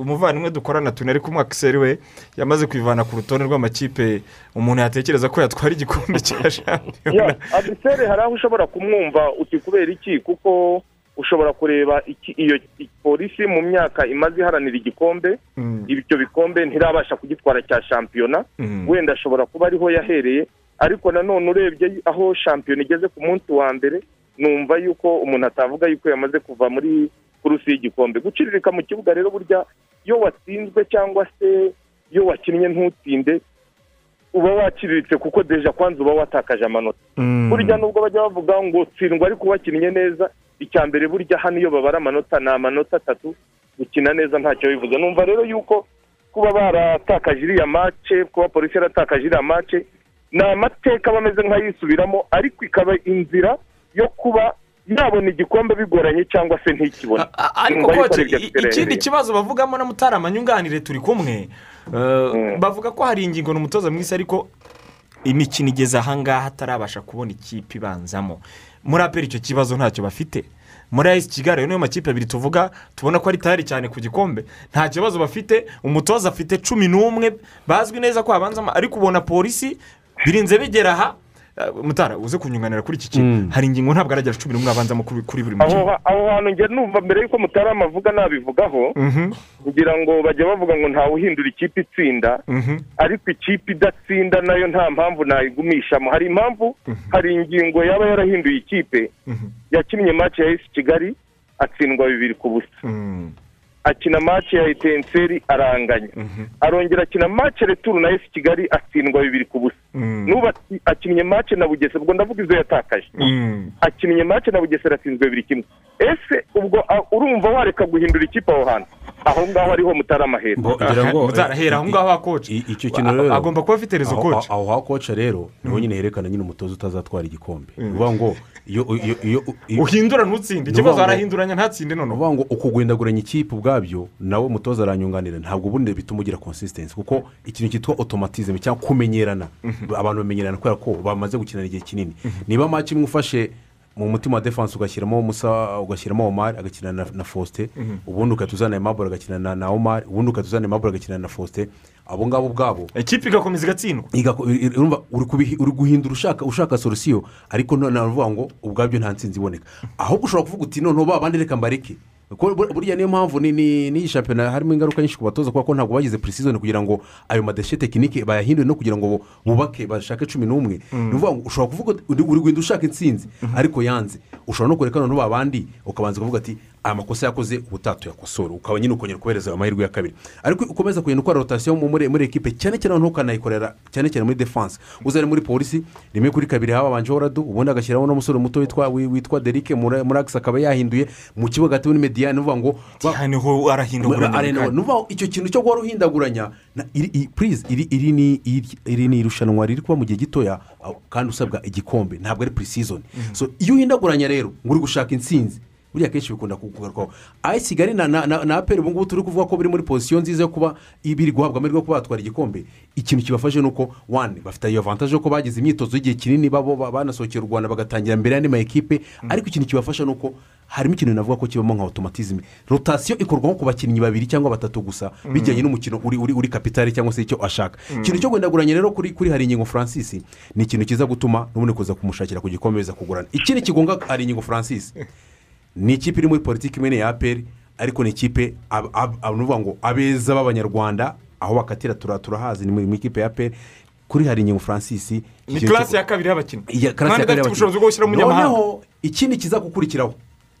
umuvandimwe dukorana tunari kumwe akiseri we yamaze kwivana ku rutonde rw'amakipe umuntu yatekereza ko yatwara igikombe cya shampiyona. Ya adiseri hari aho ushobora kumwumva uti kubera iki? Kuko ushobora kureba iki- iyo polisi mu myaka imaze iharanira igikombe ibyo bikombe ntirabasha kugitwara cya shampiyona. Mm. wenda ashobora kuba ariho yahereye ariko nanone urebye aho shampiyona igeze ku munsi wa mbere numva yuko umuntu atavuga yuko yamaze kuva muri kurusi y'igikombe. Guciririka mu kibuga rero burya iyo watsinzwe cyangwa se iyo wakinnye ntutsinde uba wakiriritse kuko deja kwanza uba watakaje amanota. Burya nubwo bajya bavuga ngo tsindwa ariko wakinnye neza icya mbere burya hano iyo babara amanota ni amanota atatu gukina neza ntacyo bivuze. Numva rero yuko kuba baratakaje iriya mace kuba polisi yaratakaje iriya mace ni amateka aba ameze nk'ayisubiramo ariko ikaba inzira yo kuba yabona igikombe bigoranye cyangwa se ntikibone. Ariko ikindi kibazo bavugamo na mutarama nyunganire turi kumwe. Eh, bavuga ko hari ingingo ni umutoza mwiza ariko imikino igeze ahangaha atarabasha kubona ikipe ibanzamo. Muri aperi icyo kibazo ntacyo bafite. Muri ayisi kigali niyo makipe abiri tuvuga tubona ko ari tayari cyane ku gikombe. Nta kibazo bafite umutoza afite cumi n'umwe bazwi neza ko habanzamo ariko ubona polisi birinze bigera aha mutara uze kunyunganira kuri iki kintu hari ingingo ntabwo aragera cumi n'umwe abanzamo kuri kuri buri ha- aho hantu njye numva mbere y'uko mutarama avuga nabivugaho kugira ngo bajya bavuga ngo ntawe uhindura ikipe itsinda ariko ikipe idatsinda na yo nta mpamvu nayigumishamo hari impamvu hari ingingo yaba yarahinduye ikipe yakinnye match ya esi kigali atsindwa bibiri ku busa akina match ya etenseri aranganya arongera akina match returu na esi kigali atsindwa bibiri ku busa n'ubu ati- akinnye match na bugesera ubwo ndavuga izo yatakaje. Akinnye match na bugesera atsinzwe bibiri kimwe. Ese ubwo urumva wareka guhindura ikipe aho hantu? Aho ngaho ariho mutarama ngira ngo mutarahera aho ngaho hakoca icyo kintu rero. Agomba kuba afite rezo aho- koca aho hakoca rero ni ho nyine herekana nyine umutoza utazatwara igikombe. Ni ukuvuga ngo iyo iyo iyo iyo- uhindura ntutsinde. Ikibazo arahinduranya ntatsinde noneho ukuvuga ngo uko guhindaguranya ikipe ubwabyo nawe umutoza aranyunganira. Ntabwo ubundi bituma ugira consistency kuko ikintu cyitwa otomatizme cyangwa kumenyerana. Abantu bamenyerana kubera ko bamaze gukinana igihe kinini. Niba match imwe ufashe mu mutima wa defanse ugashyiramo musa ugashyiramo omar agakina na, faustin Mhm. ubundi ugahita uzana emabure agakina na, na omar ubundi ugahita uzana emabure agakina na faustin abo ngabo ubwabo ikipe igakomeza igatsindwa. Uri guhindura ushaka ushaka solusiyo ariko none uravuga ngo ubwabyo nta nsinzi iboneka. Ahubwo ushobora kuvuga uti noneho ba bandi reka mbareke. Burya niyo mpamvu ni- ni- n'iyi shampiyona harimo ingaruka nyinshi ku batoza kubera ko ntabwo bagize purisizoni kugira ngo ayo madeshe tekinike bayahindure no kugira ngo bubake bashake cumi n'umwe. Mm. ni ukuvuga ngo ushobora kuvuga uri guhindura ushaka intsinzi ariko yanze. Ushobora no kureka noneho ba bandi ukabanza ukavuga ati aya makosa yakoze ubutaha tuyakosora ukaba nyine ukongera kubereza amahirwe ya kabiri. Ariko ukomeza kugenda ukora rotasiyo mu- muri muri ekipe cyane cyane ukanayikorera cyane cyane muri defanse uzari muri polisi rimwe kuri kabiri hababanjeho radu ubundi agashyiraho n'umusore muto witwa wi- witwa derike muri muri agisi akaba yahinduye mu kibuga hagati muri mediyani ni ukuvuga ngo ni ho arahindaguranya ngo icyo kintu cyo guhora uhindaguranya iri ni irushanwa riri kuba mu gihe gitoya kandi usabwa igikombe. Ntabwo ari purisizoni so iyo uhindaguranya rero ngo uri gushaka intsinzi buriya kenshi bikunda kugarukwaho ayi kigali na na na- na aperi ubu ngubu turi kuvuga ko biri muri pozisiyo nziza yo kuba biri guhabwa amahirwe yo kuba batwara igikombe. Ikintu kibafashe ni uko wani bafite iyo avantaje yo ko bagize imyitozo y'igihe kinini babo ba- banasohokera u rwanda bagatangira mbere y'andi ma ekipe ariko ikintu kibafasha ni uko harimo ikintu navuga ko kibamo nka otomatizme rotasiyo ikorwa nko ku bakinnyi babiri cyangwa batatu gusa Mm. bijyanye n'umukino uri uri uri kapitale cyangwa se icyo ashaka. Mm. ikintu cyo guhindaguranya rero kuri kuri hari ingingo francis ni ikintu kiza gutuma n'ubundi kuza kumushakira ku gikombe biza kugurana. Ikindi kigonga hari ingingo francis ni ikipe iri muri politiki imwe ya aperi ariko ni ikipe ab- ab- ab- ni ukuvuga ngo abeza b'abanyarwanda aho bakatira tura- turahazi ni mu ikipe ya aperi kuri hari ingingo francis ni karasi ya kabiri y'abakinnyi. Iya karasi ya kabiri umunyamahanga noneho ikindi kiza gukurikiraho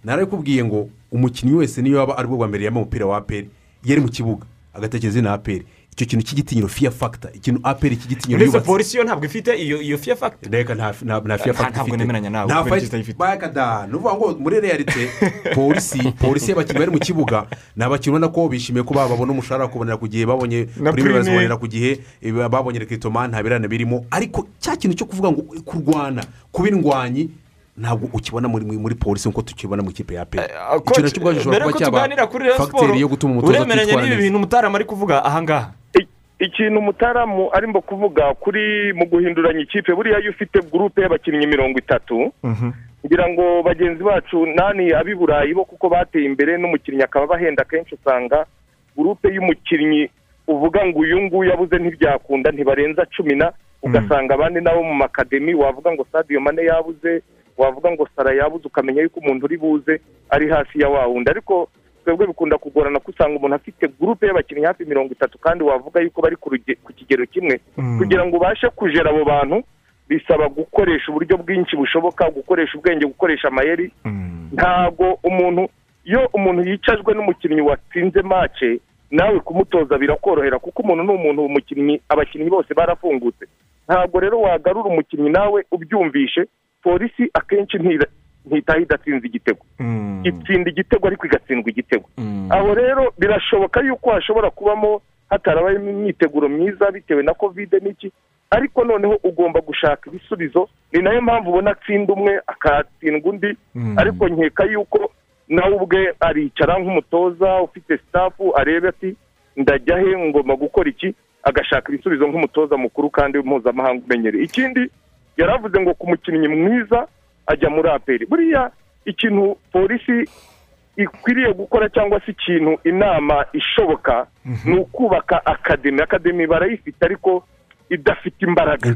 narabikubwiye ngo umukinnyi wese niyo yaba ari bwo bwa mbere yambaye umupira wa aperi iyo ari mu kibuga agatekereza na aperi icyo kintu cy'igitinyiro fiya fagita ikintu aperi cy'igitinyiro yubatse. polisi yo ntabwo ifite iyo iyo fiya fagita reka nta fiya fagita ntabwo nemeranya nawe nta ko itayifite. Bayakada ni ukuvuga ngo muri realite polisi polisi y'abakinnyi bari mu kibuga ni abakinnyi ubona ko bishimiye ko babona umushahara kubonera ku gihe babonye prime prime. bazibonera ku gihe babonye rekitoma nta birane birimo. Ariko cya kintu cyo kuvuga ngo kurwana kuba indwanyi ntabwo ukibona muri muri polisi nk'uko tukibona mu ikipe ya pe icyo na cyo ubwacyo mbere gishobora kuba cyaba kuri fagiteri yo gutuma umutoza uremeranya atitwara n'ibi bintu umutarama ari kuvuga? Ahangaha ikintu umutaramu arimo kuvuga kuri mu guhinduranya ikipe buriya iyo ufite gurupe y'abakinnyi mirongo itatu kugira ngo bagenzi bacu nani ab'i burayi bo kuko bateye imbere n'umukinnyi akaba bahenda akenshi usanga gurupe y'umukinnyi uvuga ngo uyu nguyu yabuze ntibyakunda ntibarenza cumi na ugasanga abandi nabo mu makademi wavuga ngo sadiyo mane yabuze wavuga ngo sara yabuze ukamenya yuko umuntu uri buze ari hasi ya wa wundi. Ariko twebwe bikunda kugorana ko usanga umuntu afite gurupe y'abakinnyi hafi mirongo itatu kandi wavuga yuko bari ku kigero kimwe. Mm. kugira ngo ubashe kujera abo bantu bisaba gukoresha uburyo bwinshi bushoboka gukoresha ubwenge gukoresha amayeri. Ntabwo umuntu iyo umuntu yicajwe n'umukinnyi watsinze mace nawe kumutoza birakorohera kuko umuntu ni umuntu umukinnyi abakinnyi bose barafungutse. Ntabwo rero wagarura umukinnyi nawe ubyumvishe polisi akenshi ntitaha idatsinze igitego. Itsinda igitego ariko igatsindwa igitego. Aho rero birashoboka yuko hashobora kubamo hatarabayemo imyiteguro myiza bitewe na kovide n'iki ariko noneho ugomba gushaka ibisubizo ni na yo mpamvu ubona atsinda umwe akatsindwa undi. Ariko nkeka yuko nawe ubwe aricara nk'umutoza ufite sitafu arebe ati ndajya he ngomba gukora iki? Agashaka ibisubizo nk'umutoza mukuru kandi mpuzamahanga umenyereye. Ikindi yaravuze ngo ku mukinnyi mwiza ajya muri aperi. Buriya ikintu polisi ikwiriye gukora cyangwa se ikintu inama ishoboka ni ukubaka akademi. Akademi barayifite ariko idafite imbaraga.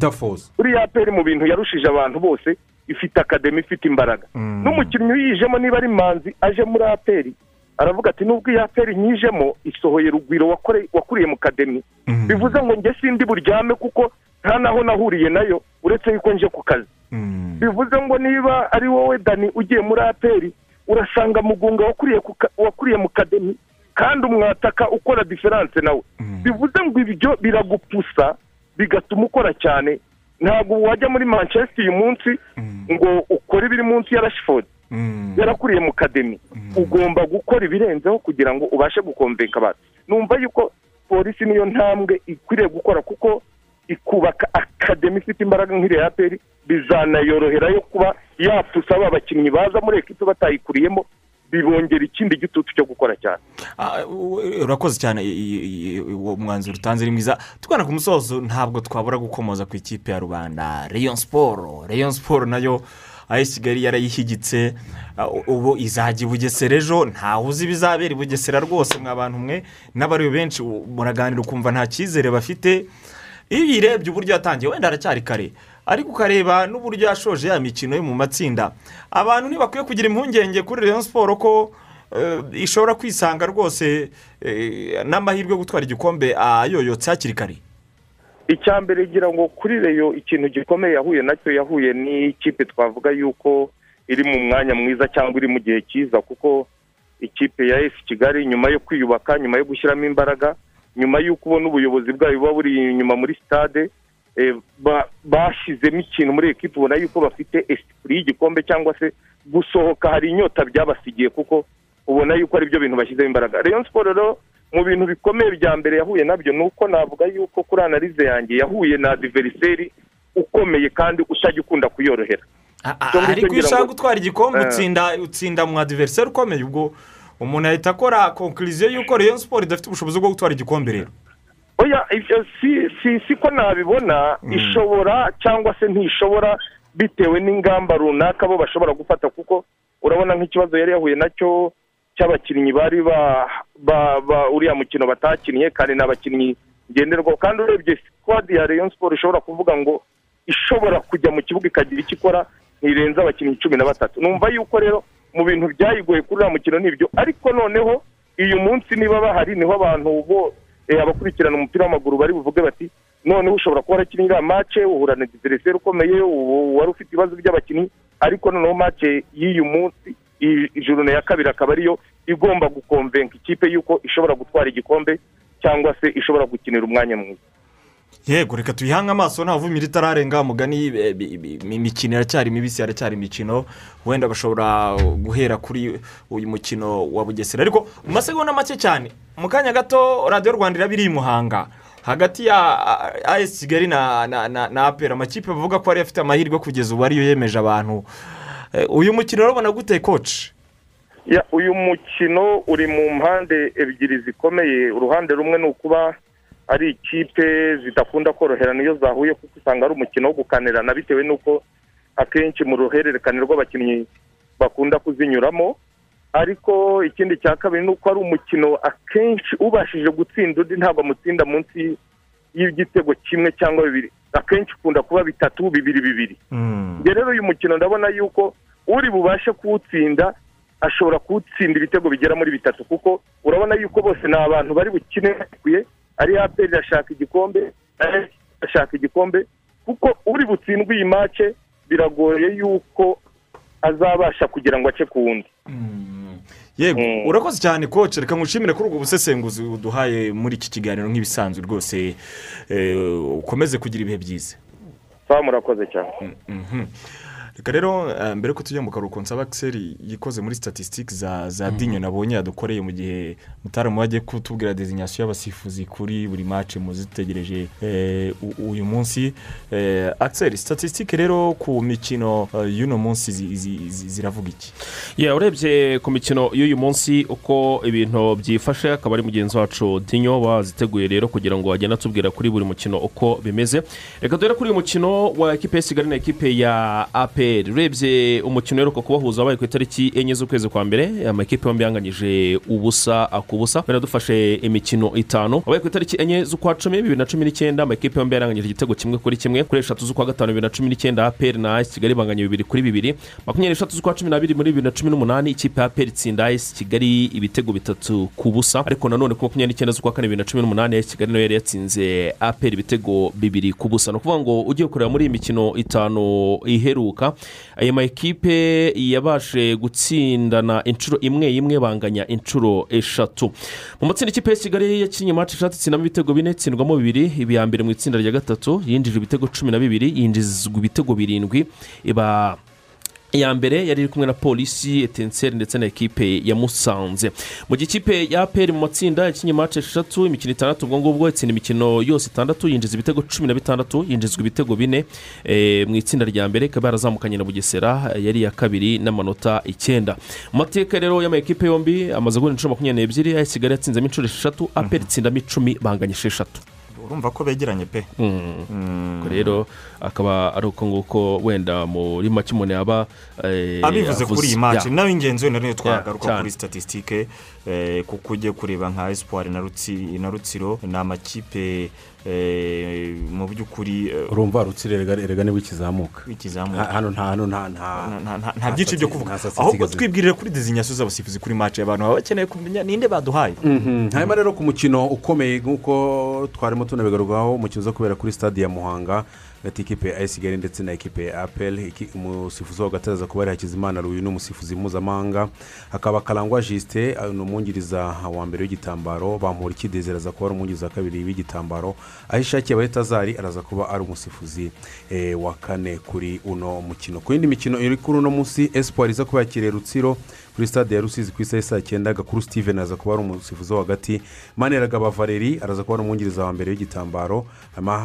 Buriya aperi mu bintu yarushije abantu bose ifite akademi ifite imbaraga. N'umukinnyi uyijemo niba ari manzi aje muri aperi aravuga ati nubwo iyi aperi nyijemo isohoye rugwiro wakuriye mu kademi. Bivuze ngo njye sindi buryame kuko nta naho nahuriye na yo uretse yuko nje ku kazi. Bivuze ngo niba ari wowe dani ugiye muri aperi urasanga mugunga wakuriye mu kademi kandi umwataka ukora diferanse nawe. Bivuze ngo ibyo biragupusa bigatuma ukora cyane. Ntabwo wajya muri manchester uyu munsi ngo ukore ibiri munsi ya rashford. Yarakuriye mu kademi ugomba gukora ibirenzeho kugira ngo ubashe gukomveka abantu. Numva yuko polisi niyo ntambwe ikwiriye gukora kuko ikubaka akademi ifite imbaraga nk'iriya aperi bizanayorohera yo kuba yapusa ba bakinnyi baza muri ekipi batayikuriyemo bibongera ikindi gitutu cyo gukora cyane. Ah, urakoze cyane uwo mwanzuro utanze ni mwiza tugana ku musozo ntabwo twabura gukomoza ku ikipe ya rubanda reyo siporo reyo siporo na yo aho kigali yarayishyigitse ah, ubu izajya i bugesera ejo ntawe uzi ibizabera i bugesera rwose mwa bantu mwe n'abari benshi muraganira ukumva nta cyizere bafite. Iyo uyirebye uburyo yatangiye wenda haracyari kare. Ariko ukareba n'uburyo yashoje ya mikino yo mu matsinda. Abantu ntibakwiye kugira impungenge kuri reyo siporo ko eh, ishobora kwisanga rwose eh, n'amahirwe yo gutwara igikombe ayoyotse hakiri kare. Icya mbere ngira ngo kuri reyo ikintu gikomeye yahuye na cyo yahuye n'ikipe twavuga yuko iri mu mwanya mwiza cyangwa iri mu gihe cyiza kuko ikipe ya esi kigali nyuma yo kwiyubaka nyuma yo gushyiramo imbaraga nyuma y'uko ubona ubuyobozi bwayo buba buri inyuma muri sitade bashyizemo ikintu muri ekipa ubona yuko bafite esipuri y'igikombe cyangwa se gusohoka hari inyota byabasigiye kuko ubona yuko ari byo bintu bashyizemo imbaraga. Reyo siporo rero mu bintu bikomeye bya mbere yahuye na byo ni uko navuga yuko kuri analize yanjye yahuye na adiveriseri ukomeye kandi utajya ukunda kuyorohera. Ariko iyo ushaka gutwara igikombe utsinda utsinda mu adiveriseri ukomeye ubwo umuntu ahita akora konkiriziyo y'uko Rayon siporo idafite ubushobozi bwo gutwara igikombe rero. Oya ibyo si si si ko nabibona ishobora cyangwa se ntishobora bitewe n'ingamba runaka bo bashobora gufata kuko urabona nk'ikibazo yari yahuye na cyo cy'abakinnyi bari ba ba ba uriya mukino batakinnye kandi ni abakinnyi ngenderwaho. Kandi urebye sikwadi ya Rayon siporo ishobora kuvuga ngo ishobora kujya mu kibuga ikagira icyo ikora ntirenze abakinnyi cumi na batatu. Numva yuko rero mu bintu byayigoye kuri uriya mukino ni byo ariko noneho uyu munsi niba bahari ni ho abantu bo abakurikirana umupira w'amaguru bari buvuge bati noneho ushobora kuba warakinnye iriya mace uhura na diveriseri ukomeye wari ufite ibibazo by'abakinnyi ariko noneho mace y'uyu munsi i- ijuru ya kabiri akaba ariyo igomba gukomvenka ikipe y'uko ishobora gutwara igikombe cyangwa se ishobora gukinira umwanya mwiza. Yego reka tuyihange amaso nta vumira itararenga mugani eh, imikino iracyari mibisi haracyari imikino wenda bashobora guhera kuri uyu mukino wa bugesera. Ariko mu masegonda make cyane mu kanya gato radiyo rwanda iraba iri i muhanga hagati ya as kigali na na na na apera amakipe bavuga ko ariyo afite amahirwe kugeza ubu ariyo yemeje abantu. Eh, uyu mukino urabona gute koci uyu mukino uri mu mpande ebyiri zikomeye. Uruhande rumwe ni ukuba ari ikipe zidakunda koroherana iyo zahuye kuko usanga ari umukino wo gukanirana bitewe n'uko akenshi mu ruhererekane rw'abakinnyi bakunda kuzinyuramo. Ariko ikindi cya kabiri ni uko ari umukino akenshi ubashije gutsinda undi ntabwo amutsinda munsi y'igitego kimwe cyangwa bibiri. Akenshi ukunda kuba bitatu bibiri bibiri. Njye rero uyu mukino ndabona yuko uri bubashe kuwutsinda ashobora kuwutsinda ibitego bigera muri bitatu. Kuko urabona yuko bose ni abantu bari bukine ari aperi irashaka igikombe ari ashaka igikombe kuko uri butsindwe iyi mace biragoye yuko azabasha kugira ngo ace ku wundi. Yego urakoze cyane koci reka ngushimire kuri ubwo busesenguzi uduhaye muri iki kiganiro nk'ibisanzwe rwose. Eh, ukomeze kugira ibihe byiza. Murakoze cyane. Mhm. Reka rero eh, mbere ko tujya mu karuhuko nsaba akiseri yikoze muri statisitike za za dinyo nabonye yadukoreye mu gihe mutaramu wajya kutubwira dezinyasiyo y'abasifuzi kuri buri mace muzitegereje eh, uyu munsi. Eh, akiseri statisitike rero ku mikino y'uno munsi zi- zi- zi- ziravuga iki? Urebye ku mikino y'uyu munsi uko ibintu byifashe akaba ari mugenzi wacu dinyo waziteguye rero kugira ngo agende atubwira kuri buri mukino uko bimeze. Reka dore kuri uyu mukino wa ekipe ya kigali na ekipe ya aperi urebye umukino uheruka kubahuza wabaye ku itariki enye z'ukwezi kwa mbere amakipe yombi yanganyije ubusa ku busa wenda dufashe imikino itanu. Wabaye ku itariki enye z'ukwa cumi bibiri na cumi n'icyenda amakipe yombi yaranganyije igitego kimwe kuri kimwe. Kuri eshatu z'ukwa gatanu bibiri na cumi n'icyenda aperi na ayisi kigali banganya bibiri kuri bibiri. Makumyabiri n'eshatu z'ukwa cumi n'abiri muri bibiri na cumi n'umunani ikipe ya aperi itsinda ayisi kigali ibitego bitatu ku busa. Ariko nanone ku makumyabiri n'icyenda z'ukwa kane bibiri na cumi n'umunani ayisi kigali na yo yari yatsinze aperi ibitego bibiri ku busa. Ni ukuvuga ngo ugiye kureba muri iyi mikino itanu iheruka aya makipe yabashe gutsindana inshuro imwe imwe banganya inshuro eshatu. Mu matsinda ikipe ya kigali yakinnye maci eshatu itsindamo ibitego bine itsindwamo bibiri iya mbere mu itsinda rya gatatu yinjije ibitego cumi na bibiri yinjizwa ibitego birindwi iba iya mbere yari iri kumwe na polisi etenseri ndetse na ekipe ya musanze. Mu gihe ikipe ya aperi mu matsinda yakinnye mace eshatu imikino itandatu ubwo ngubwo itsinda imikino yose itandatu yinjiza ibitego cumi na bitandatu yinjizwa ibitego bine. Eh, mu itsinda rya mbere ikaba yarazamukanye na bugesera yari iya kabiri n'amanota icyenda. Mu mateka rero y'amakipe yombi amaze guhura inshuro makumyabiri n'ebyiri aya kigali yatsinzemo inshuro esheshatu aperi itsindamo icumi banganya esheshatu. Urumva ko begeranye pe. Ubwo rero akaba ari uko nguko wenda muri make umuntu yaba eh, abivuze kuri iyi maci nawe ingenzi wenda niyo twagaruka kuri statisitike eh, kuko ugiye kureba nka esipuwari na Rutsi- na rutsiro ni amakipe eh, mu by'ukuri urumva rutsire erega erega ni bwo ikizamuka. Ikizamuka. Ha- hano nta byinshi byo kuvuga. ahubwo twibwirire kuri dezinyasiyo z'abasifuzi kuri maci abantu baba bakeneye kumenya ninde baduhaye. Mhm. hanyuma rero ku mukino ukomeye nk'uko twarimo tunabigarukaho umukino uza kubera kuri stade ya muhanga hagati y'ikipe ya ayisi kigali ndetse na ekipe ya apel Iki- umusifuzi wabo gataraza kuba ari hakizimana ruyu ni umusifuzi mpuzamahanga. Hakaba karangwa jisite ni umwungiriza wa mbere w'igitambaro. Bamuhora ikidezera aza kuba ari umwungiriza wa kabiri w'igitambaro. Aho ishakiye abaretazari araza kuba ari umusifuzi eh, wa kane kuri uno mukino. Ku yindi mikino iri kuri uno munsi esipuwari iza kuba yakiriye rutsiro. Kuri stade ya rusizi ku isaha ya saa cyenda gakuru steven araza kuba ari umusifuzi wo hagati. Maniragaba valeri araza kuba ari umwungiriza wa mbere w'igitambaro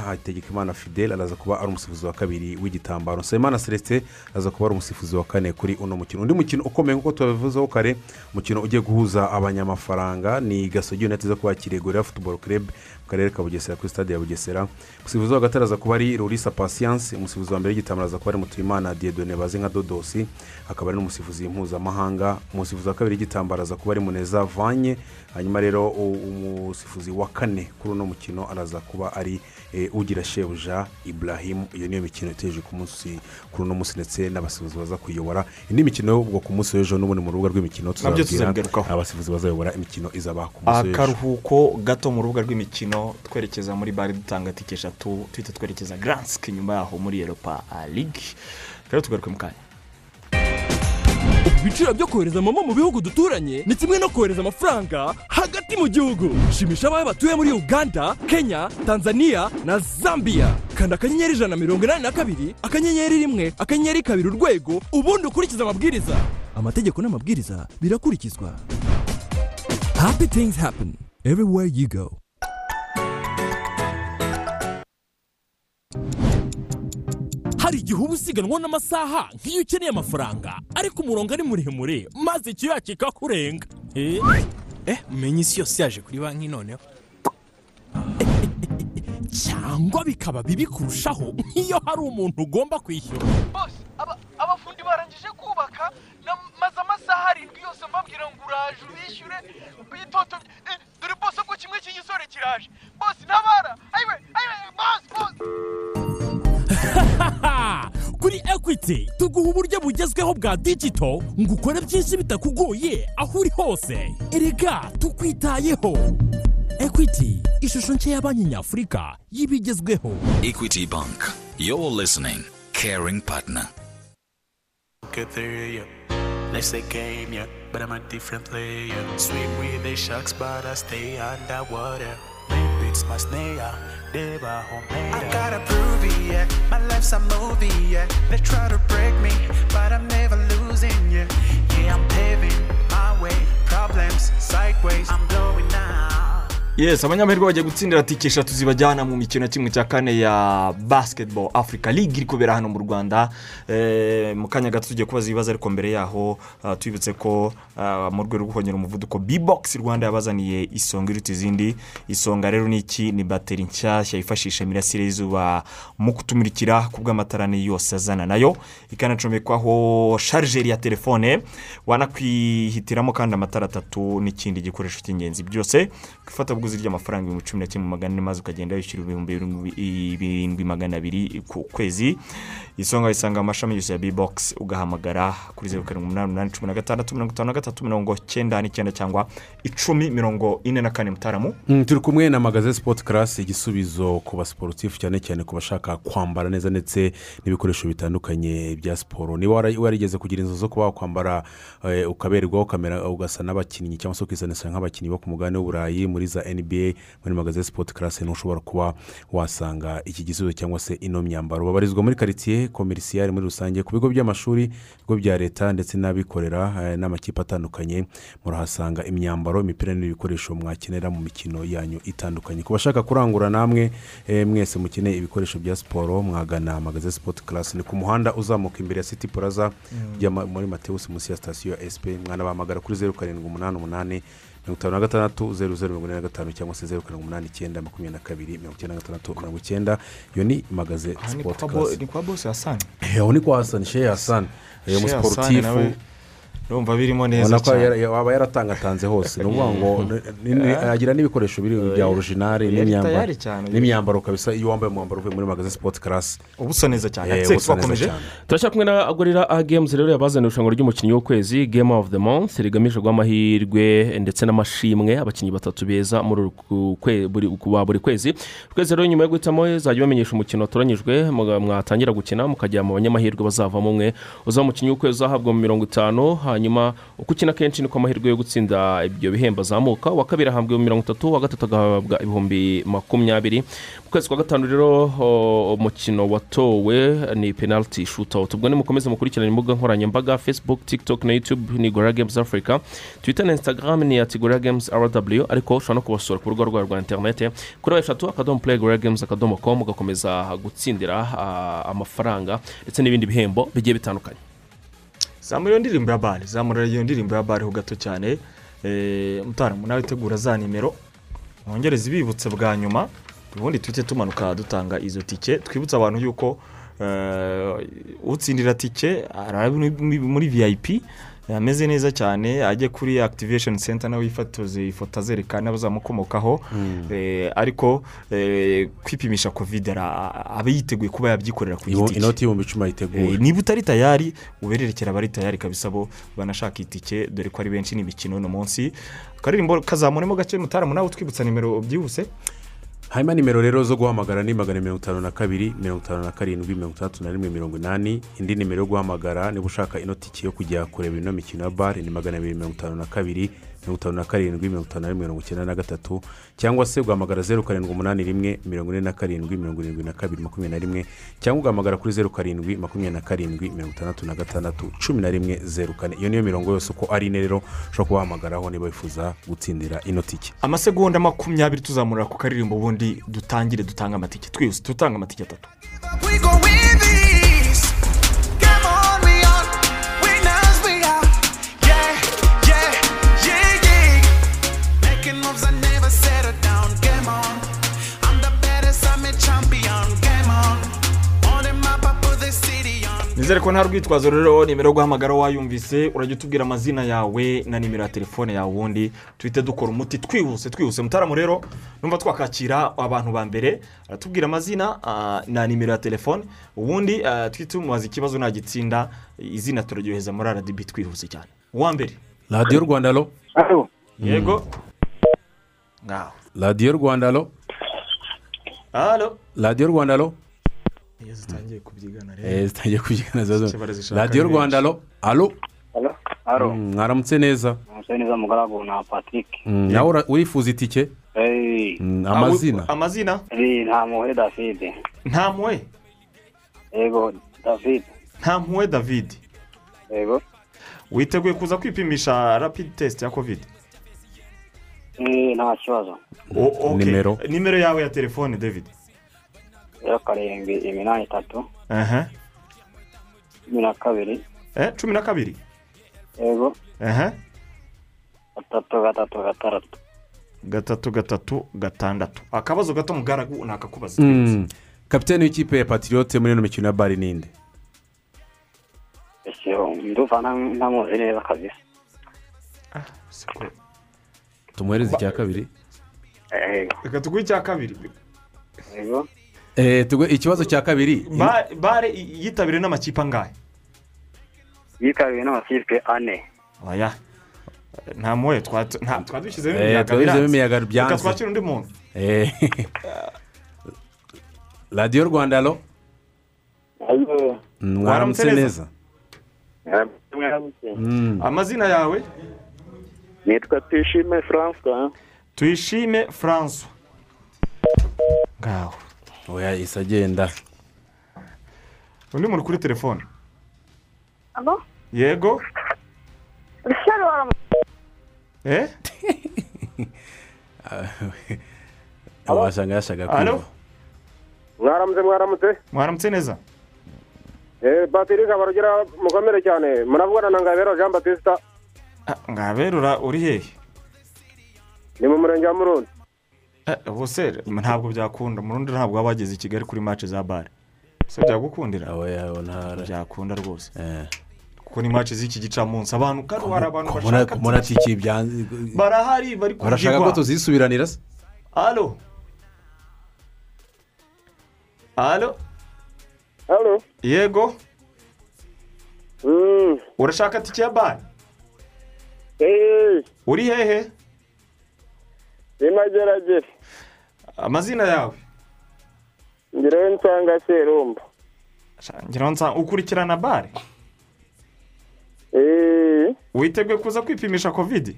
hategekimana fidel araza kuba ari umusifuzi wa kabiri w'igitambaro. Nsabimana celestin araza kuba ari umusifuzi wa kane kuri uno mukino. Undi mukino ukomeye nk'uko tubabivuzeho kare umukino ugiye guhuza abanyamafaranga ni gasogi united zo kwakira gorira futuboro mu karere ka bugesera kuri stade ya bugesera. Umusifuzi wa hagati araza kuba ari rurisa pasiyanse umusifuzi wa mbere w'igitambaro araza kuba ari mutuyimana diedone bazi nka dodosi akaba ari n'umusifuzi mpuzamahanga. Umusifuzi wa kabiri w'igitambaro araza kuba ari muneza vanye hanyuma rero umusifuzi wa kane kuri uno mukino araza kuba ari eh, ugira shebuja iburahimu iyo niyo mikino iteje ku munsi kuri uno munsi ndetse n'abasifuzi baza kuyobora. Indi mikino yo ubwo ku munsi w'ejo n'ubundi mu rubuga rw'imikino tuzababwira abasifuzi bazayobora imikino izaba ku munsi w'ejo. Akaruhuko gato mu rubuga rw'imikino twerekeza muri bare dutanga tike eshatu tuhita twerekeza garansike nyuma yaho muri eropa ligue rero tugaruke mu kanya. Ibiciro byo kohereza momo mu bihugu duturanye ni kimwe no kohereza amafaranga hagati mu gihugu. Shimisha abawe batuye muri uganda kenya tanzania na zambia. Kanda akanyenyeri ijana na mirongo inani na kabiri akanyenyeri rimwe akanyenyeri kabiri urwego ubundi ukurikize amabwiriza. Amategeko n'amabwiriza birakurikizwa. Happy things happen everywhere you go. Hari igihe uba usiganwa n'amasaha nk'iyo ukeneye amafaranga. Ariko umurongo ari muremure maze icyuya kikakurenga eh eh menya isi yose yaje kuri banki noneho. Cyangwa bikaba bibi kurushaho nk'iyo hari umuntu ugomba kwishyura. Bose aba- abafundi barangije kubaka maze amasaha arindwi yose mbabwira ngo uraje ubishyure bitoto eh, dore bose ko kimwe cy'igisore kiraje. Bose ntabara. Ayiwe ayiwe bose bose kuri ekwiti tuguha uburyo bugezweho bwa digito ngo ukore byinshi bitakugoye aho uri hose erega tukwitayeho ekwiti ishusho nshya ya banki nyafurika y'ibigezweho Equity Bank. You're listening. Caring partner. Get there, yeah. Let's say game, yeah. But I'm a different player. Swim with the sharks, but I stay underwater. Maybe it's my snare. I gotta prove it, yeah. My life's a movie, yeah. They try to break me, but I'm never losing, yeah. Yeah, I'm paving my way. Problems sideways. I'm blowing now. Yes abanyamahirwe bagiye gutsindira tike eshatu zibajyana mu mikino ya kimwe cya kane ya basketball africa league iri kubera hano mu rwanda. Eh, mu kanya gato tugiye kubaza ibibazo ariko mbere yaho ah, tubibutse ko ah, mu rwego rwo kongera umuvuduko bbox rwanda yabazaniye isonga iruta izindi. Isonga rero ni iki? Ni bateri nshyashya yifashisha imirasire y'izuba mu kutumurikira ku bw'amatara ni yose azana na yo. Ikanacomekwaho sharijeri ya telefone. Wanakwihitiramo kandi amatara atatu n'ikindi gikoresho cy'ingenzi byose. Ku ifatabuguzi ry'amafaranga ibihumbi cumi na kimwe magana ane maze ukagenda wishyura ibihumbi birindwi- magana abiri ku kwezi. Isonga wayisanga mu mashami yose ya bbox ugahamagara kuri zeru karindwi umunani umunani cumi na gatandatu mirongo itanu na gatatu mirongo cyenda n'icyenda cyangwa icumi mirongo ine na kane mutaramu. Mm, turi kumwe na magaze sipoti karasi igisubizo ku basiporutifu cyane cyane ku bashaka kwambara neza ndetse n'ibikoresho bitandukanye bya siporo niba warigeze kugira inzu zo kuba wakwambara eh, ukaberwa ukamera ugasa n'abakinnyi cyangwa se ukisanisha nk'abakinnyi bo ku mugabane w'uburayi muri za nba muri magaze sipoti karasi ntushobora kuba wasanga iki gisubizo cyangwa se ino myambaro. Babarizwa muri karitsiye komerisiyari muri rusange ku bigo by'amashuri ibigo bya leta ndetse n'abikorera eh, n'amakipe atandukanye. Murahasanga imyambaro imipira n'ibikoresho mwakenera mu mikino yanyu itandukanye. Ku bashaka kurangura namwe eh, mwese mukeneye ibikoresho bya siporo mwagana magaze sipoti karasi ni ku muhanda uzamuka imbere ya siti puraza ma- muri matewusi munsi ya sitasiyo ya esipe mwanabahamagara kuri zeru karindwi umunani umunani mirongo itanu na gatandatu zeru zeru mirongo ine na gatanu cyangwa se zeru karindwi umunani icyenda makumyabiri na kabiri mirongo icyenda na gatandatu mirongo icyenda. Iyo ni magaze sipoti karasi ni kwa bose hasani ni kwa hasani shehe hasani uyu musiporutifu urumva birimo neza cyane. waba yaratangatanze hose. Ni ukuvuga ngo agira n'ibikoresho biri bya orujinari Yari n'imyambaro kabisa. Iyo wambaye umwambaro uvuye muri magaze sipoti karasi uba usa neza cyane. Eh, Alex, uba usa neza wakomeje? cyane. turashaka kumwe na agorira a games rero yabazaniye irushanwa ry'umukinnyi w'ukwezi game of the month rigamije guha amahirwe ndetse n'amashimwe abakinnyi batatu beza muri uru ku- kwe- buri- wa buri kwezi. Ukwezi rero nyuma yo guhitamo zajya bamenyesha umukino watoranyijwe muga- mwatangira gukina mukajya mu banyamahirwe bazavamo umwe. Uzaba umukinnyi w'ukwezi uzahabwa mu mirongo itanu hanyuma uko ukina kenshi niko amahirwe yo gutsinda ibyo bihembo azamuka. Uwa kabiri ibihumbi mirongo itatu uwa gatatu agahabwa ibihumbi makumyabiri. Mu kwezi kwa gatanu rero umukino watowe ni penaliti shootout. Ubwo nimukomeze mukurikirane imbuga nkoranyambaga facebook tiktok na youtube ni gorilla games africa. Twitter na instagram ni ati gorilla games rw ariko ushobora no kubasura ku rubuga rwayo rwa interinete kuri eshatu akadomo play gorilla games akadomo com ugakomeza gutsindira ah, amafaranga ndetse n'ibindi bihembo bigiye bitandukanye. Zamura iyo ndirimbo ya bare zamura iyo ndirimbo ya bare ho gato cyane Eh, mutaramu nawe utegura za nimero mwongere zibibutse bwa nyuma ubundi tujye tumanuka dutanga izo tike twibutse abantu yuko eh, utsindira tike muri- vip ameze neza cyane ajye kuri activation center nawe yifotoze ifoto azerekana abazamukomokaho Eh, ariko eh, kwipimisha covid ara- aba yiteguye kuba yabyikorera ku giti cye. inoti y'ibihumbi icumi ayiteguye. Eh, niba utari tayari ubererekera abari tayari kabisa bo banashaka itike dore ko ari benshi n'imikino uno munsi. Akaririmbo kazamuremo gake mutaramu nawe utwibutsa nimero byihuse. Hanyuma nimero rero zo guhamagara ni magana mirongo itanu na kabiri mirongo itanu na karindwi mirongo itandatu na rimwe mirongo inani. Indi nimero yo guhamagara niba ushaka inotiki yo kujya kureba ino mikino ya bare ni magana abiri mirongo itanu na kabiri. Mirongo itanu na karindwi mirongo itanu na rimwe mirongo icyenda na gatatu cyangwa se ugahamagara zeru karindwi umunani rimwe mirongo ine na karindwi mirongo irindwi na kabiri makumyabiri na rimwe cyangwa ugahamagara kuri zeru karindwi makumyabiri na karindwi mirongo itandatu na gatandatu cumi na rimwe zeru kane. Iyo niyo mirongo yose uko ari ine rero ushobora kubahamagaraho niba wifuza gutsindira ino tike amasegonda makumyabiri tuzamurira ku karirimbo ubundi dutangire dutanga amatike. Twihuse dutanga amatike atatu. Nizere ko nta rwitwazo rero nimero yo guhamagara wayumvise urajya utubwira amazina yawe na nimero ya telefone yawe ubundi tuhite dukora umuti twihuse twihuse. Mutaramu rero numva twakakira abantu ba mbere aratubwira amazina ah, na nimero ya telefone ubundi ah, twite tumubaza ikibazo nagitsinda izina turaryoheza muri rdb twihuse cyane. Uwa mbere. Radiyo rwanda ro yego. Ngaho. Radiyo rwanda ro radiyo rwanda ro iyo zitangiye kubyigana Eh, rero zitangiye kubyigana radiyo rwanda alo. Alo. Mm, mwaramutse neza. Umusore neza mugaragu na patrick. Mm, nawe urifuza itike Eh, Mm, amazina? Amazina? Eh, nta muhe david. Nta mpuwe yego david. Nta mpuwe david. Yego witeguye kuza kwipimisha rapid test ya covid? Eh, nta kibazo. Nimero. nimero yawe ya telefone david. Zeru karindwi iminani itatu cumi na kabiri. Eh cumi na kabiri? Yego gatatu gatatu gatandatu gatatu gatatu gatandatu. Akabazo gato mugaragu nakakubaza Mm, kapitani w'ikipe ya patiriyote muri ino mikino ya bari ninde? Ese ndumva nta- ntamuzi neza kabisa. Tumuhereze icya kabiri? Reka tuguhe icya kabiri. Yego ikibazo cya kabiri. Ba- bare yitabiriwe n'amakipe angahe? Yitabiriwe n'amakipe ane. Nta muwe twadushyizemo Eh, imiyaga imiyaga reka byanze. twakire undi muntu. Eh, radiyo rwanda ro mwaramutse neza. Mm. amazina yawe? Nitwa tuyishime francois. Tuyishime francois. Ngaho. Oya isa agenda undi muntu kuri telefone? Yego. Eh? Abashanga yashaka kwiba. Mwaramutse mwaramutse. Mwaramutse neza? Eh batiri kabarugera mukomere cyane. Muravugana na ngabero jean batista ngaberura uri hehe? Ni mu murenge wa murundi. Bose ntabwo byakunda. Murundi ntabwo waba wageze i kigali kuri mace za bare se byagukundira? Byakunda rwose. Kuko ni mace z'iki gicamunsi. Abantu kandi hari abantu bashaka barahari bari barashaka ko kubyigwa tuzisubiranira se halo halo halo yego urashaka tike ya bare uri hehe? Imageragere amazina yawe? Ngerewe nsanga serumba. Ngira ngo nsa ukurikirana bare eee witeguye kuza kwipimisha kovidi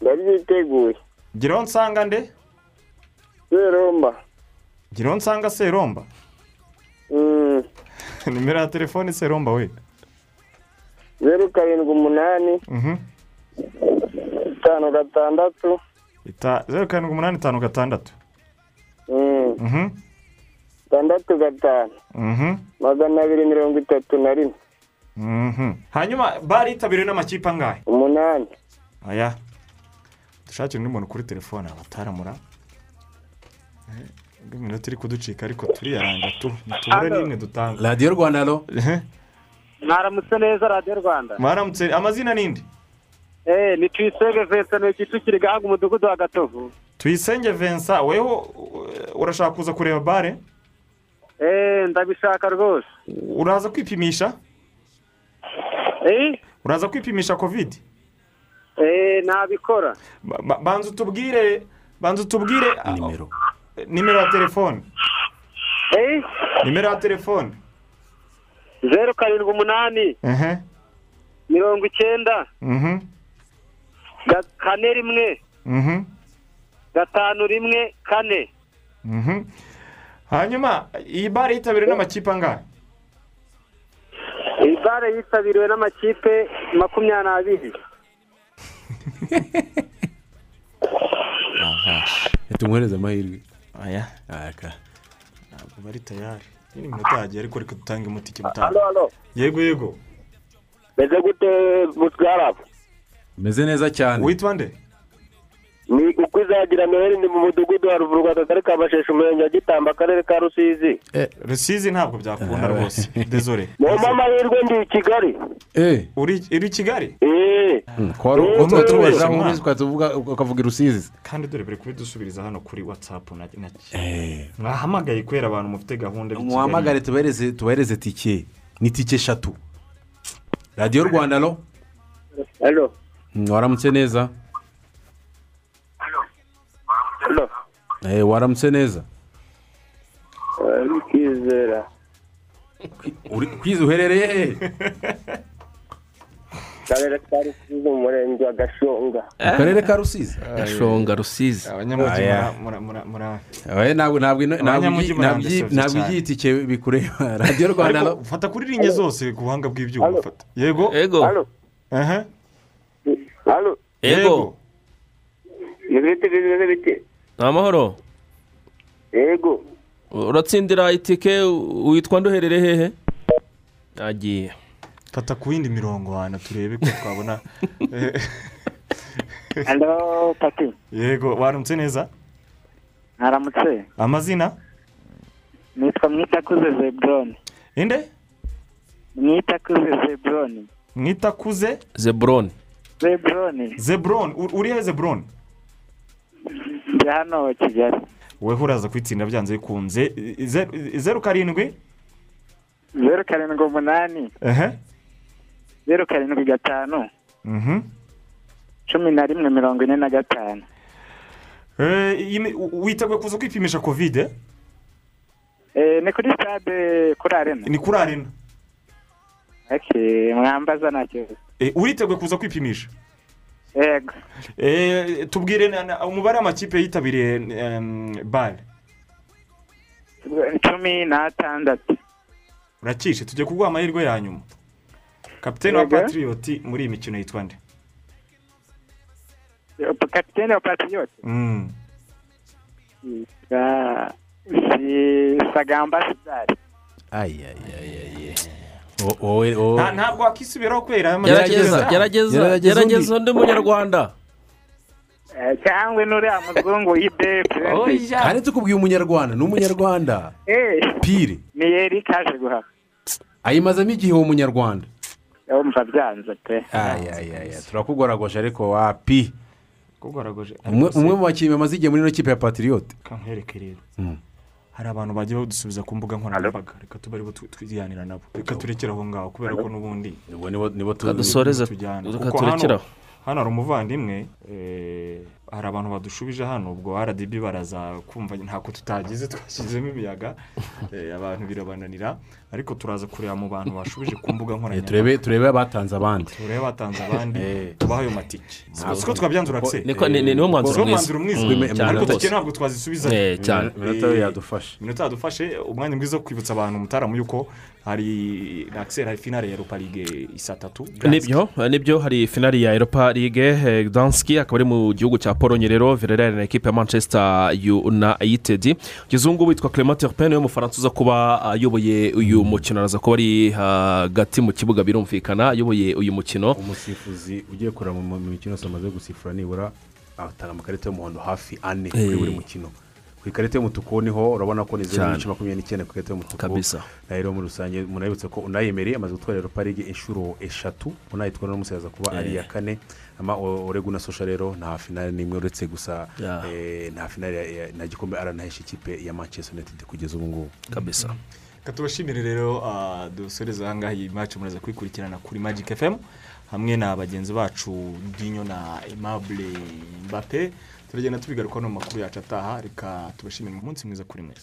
ndabyiteguye. Giraho nsanga nde? Seromba giraho nsanga seromba nimero ya telefone seromba we? Zeru karindwi umunani. Mhm. Itanu gatandatu. Zeru karindwi umunani itanu gatandatu. Mm, Mhm. gatanu. Mhm. magana abiri mirongo itatu na rimwe. Mhm. hanyuma bari yitabiriwe n'amakipe angahe? Umunani. Aya. Dushakire undi muntu kuri telefone abataramura. Eh, ubwo iminota iri kuducika ariko turiyaranga tu. Ntitubure Alo. n'imwe dutanga. Radiyo rwanda ro mwaramutse neza radiyo rwanda. Mwaramutse amazina nindi? Ni tuyisenge vincent ni kicukiro gahanga umudugudu wa gatovu. Tuyisenge vincent weho urashaka kuza kureba bare? Eh ndabishaka rwose. Uraza kwipimisha? Eh? Uraza kwipimisha covid? Eh nabikora. Ba- ba- banza utubwire banza utubwire nimero nimero ya telefone. Eh? Nimero ya telefone. Zeru karindwi umunani. Mirongo icyenda. Mhm. Kane rimwe. Mhm. Gatanu rimwe kane. Mhm. Hanyuma iyi bare yitabiriwe n'amakipe angahe? Iyi bare yitabiriwe n'amakipe makumyabiri. N'abiri tumwohereze amahirwe. Aya. Aka. Ntabwo bari tayari. Ni iminota yagiye ariko reka dutange mutanga. Halo yego yego. Meze gute mutwarabu meze neza cyane. Witwa nde? Ni uko izagira noheli ni mu mudugudu wa ruvurwa akagari ka masheshe umurenge wa gitamba akarere ka rusizi. Rusizi ntabwo byakunda rwose. Dezore mu amahirwe ndi i kigali. Eh. Uri i kigali? Eh. Eh, tubeshya tubaza uri ukavuga i rusizi. Kandi dore bari kubidusubiriza hano kuri watsapu na mwahamagaye kubera abantu mufite gahunda muhamagare tubahereze tubahereze tike. Ni tike eshatu radiyo rwanda Mm, waramutse neza Eh, waramutse neza ni kwizera kwiza uherereye he? Akarere ka rusizi mu murenge wa gashonga. Mu karere ka rusizi? Gashonga rusizi. Abanyamujyi ntabwo ntabwo ino- ntabwo Abanyamujyi igi- ntabwo murandasevye igi- ntabwo cyane. igiye itike bikureba. Radiyo rwanda ariko ro fata kuri rinye zose ku buhanga bw'ibyuma yego. Yego halo. Yego ibiti ni amahoro yego uratsindira itike witwa nduherere hehe? Yagiye fata ku yindi mirongo hano turebe ko twabona. Pati yego waramutse neza? Mwaramutse amazina? Nitwa mwitakuze zeburoni inde? Mwitakuze zeburoni mwitakuze? Zeburoni zeburoni zeburoni uri he zeburoni ndi hano kigali. Weho uraza kwitsinda byanze bikunze Ze- zeru karindwi? Zeru karindwi umunani. Zeru karindwi gatanu. Mhm. Cumi na rimwe mirongo ine na gatanu. Eh, witeguye kuza kwipimisha kovide Eh, ni kuri stade kuri arena. Ni kuri arena. Mwambaza nta kibazo Eh, uriteguye kuza kwipimisha? Yego. Eh, tubwire umubare w'amakipe yitabiriye bare cumi n'atandatu. Uracishe tugiye kuguha amahirwe ya nyuma. Kapitene wa patiriyoti muri iyi mikino yitwa nde? Kapitene wa patriyote Mm. Sagamba sidari Nta- ntabwo wakisubiraho kubera gerageza gerageza undi. munyarwanda. Eh, cyangwa n'uriya muzungu y'ibepe kandi tukubwiye umunyarwanda ni umunyarwanda. Pire ni yeri kaje guhaha ayimazemo igihe uwo munyarwanda. Yumva byanze pe. Ayayaya turakugoragoje ariko wapi kugoragoje umwe umwe mu bakinnyi bamaze igihe muri ino kipe ya patiriyote kankwereke rero. Mm. Hari abantu bagiye badusubiza ku mbuga nkoranyambaga. Reka tube ari bo twiganira nabo. Reka turekere aho ngaho kubera ko n'ubundi tujyana. Reka turekere aho. hano hari umuvandimwe Eh, hari abantu badushubije hano ubwo rdb baraza kumva ntako tutagize twashyizemo imiyaga Eh, abantu birabananira. Ariko turaza kureba mu bantu bashubije ku mbuga Eh, nkoranyambaga. turebe abatanze abandi. Turebe abatanze abandi Eh. tubahe ayo matike siko twabyanzura se niwo mwanzuro mwiza. Mm, ariko tike ntabwo twazisubiza. Eh, cyane. Iminota yadufashe. iminota yadufashe umwanya mwiza wo kwibutsa abantu mutaramu yuko hari akiseri hari finale ya europa ligue isa tatu ni byo ni byo hari finali ya europa ligue danski akaba ari mu gihugu cya polonye rero villarreal na ekipe ya manchester united. Ngubu witwa clement turpin ni we mufaransa uza kuba ayoboye uyu mukino araza kuba ari hagati mu kibuga birumvikana ayoboye uyu mukino. Umusifuzi ugiye kureba mu mikino yose amaze gusifura nibura atanga amakarita y'umuhondo hafi ane Eh. kuri buri mukino. Ku ikarita y'umutuku ni ho urabona ko ni zeru n'ibice makumyabiri n'icyenda ku ikarita y'umutuku. Kabisa. na yo rero muri rusange munabibutse ko unayemere amaze gutwara europa ligue inshuro eshatu unayitwara n'umusaza kuba ari Eh. iya kane. Ama oregu na sosha rero nta finale n'imwe uretse gusa eh, nta finale nta gikombe aranahesha ikipe ya manchester united kugeza ubu ngubu. Kabisa. reka tubashimire rero ah, dusoreze aha ngaha iyi maci muraza kuyikurikirana kuri magic fm hamwe na bagenzi bacu dinyo na aimable mbappe. Turagenda tubigaruka no mu makuru yacu ataha reka tubashimire umunsi mwiza kuri mwese.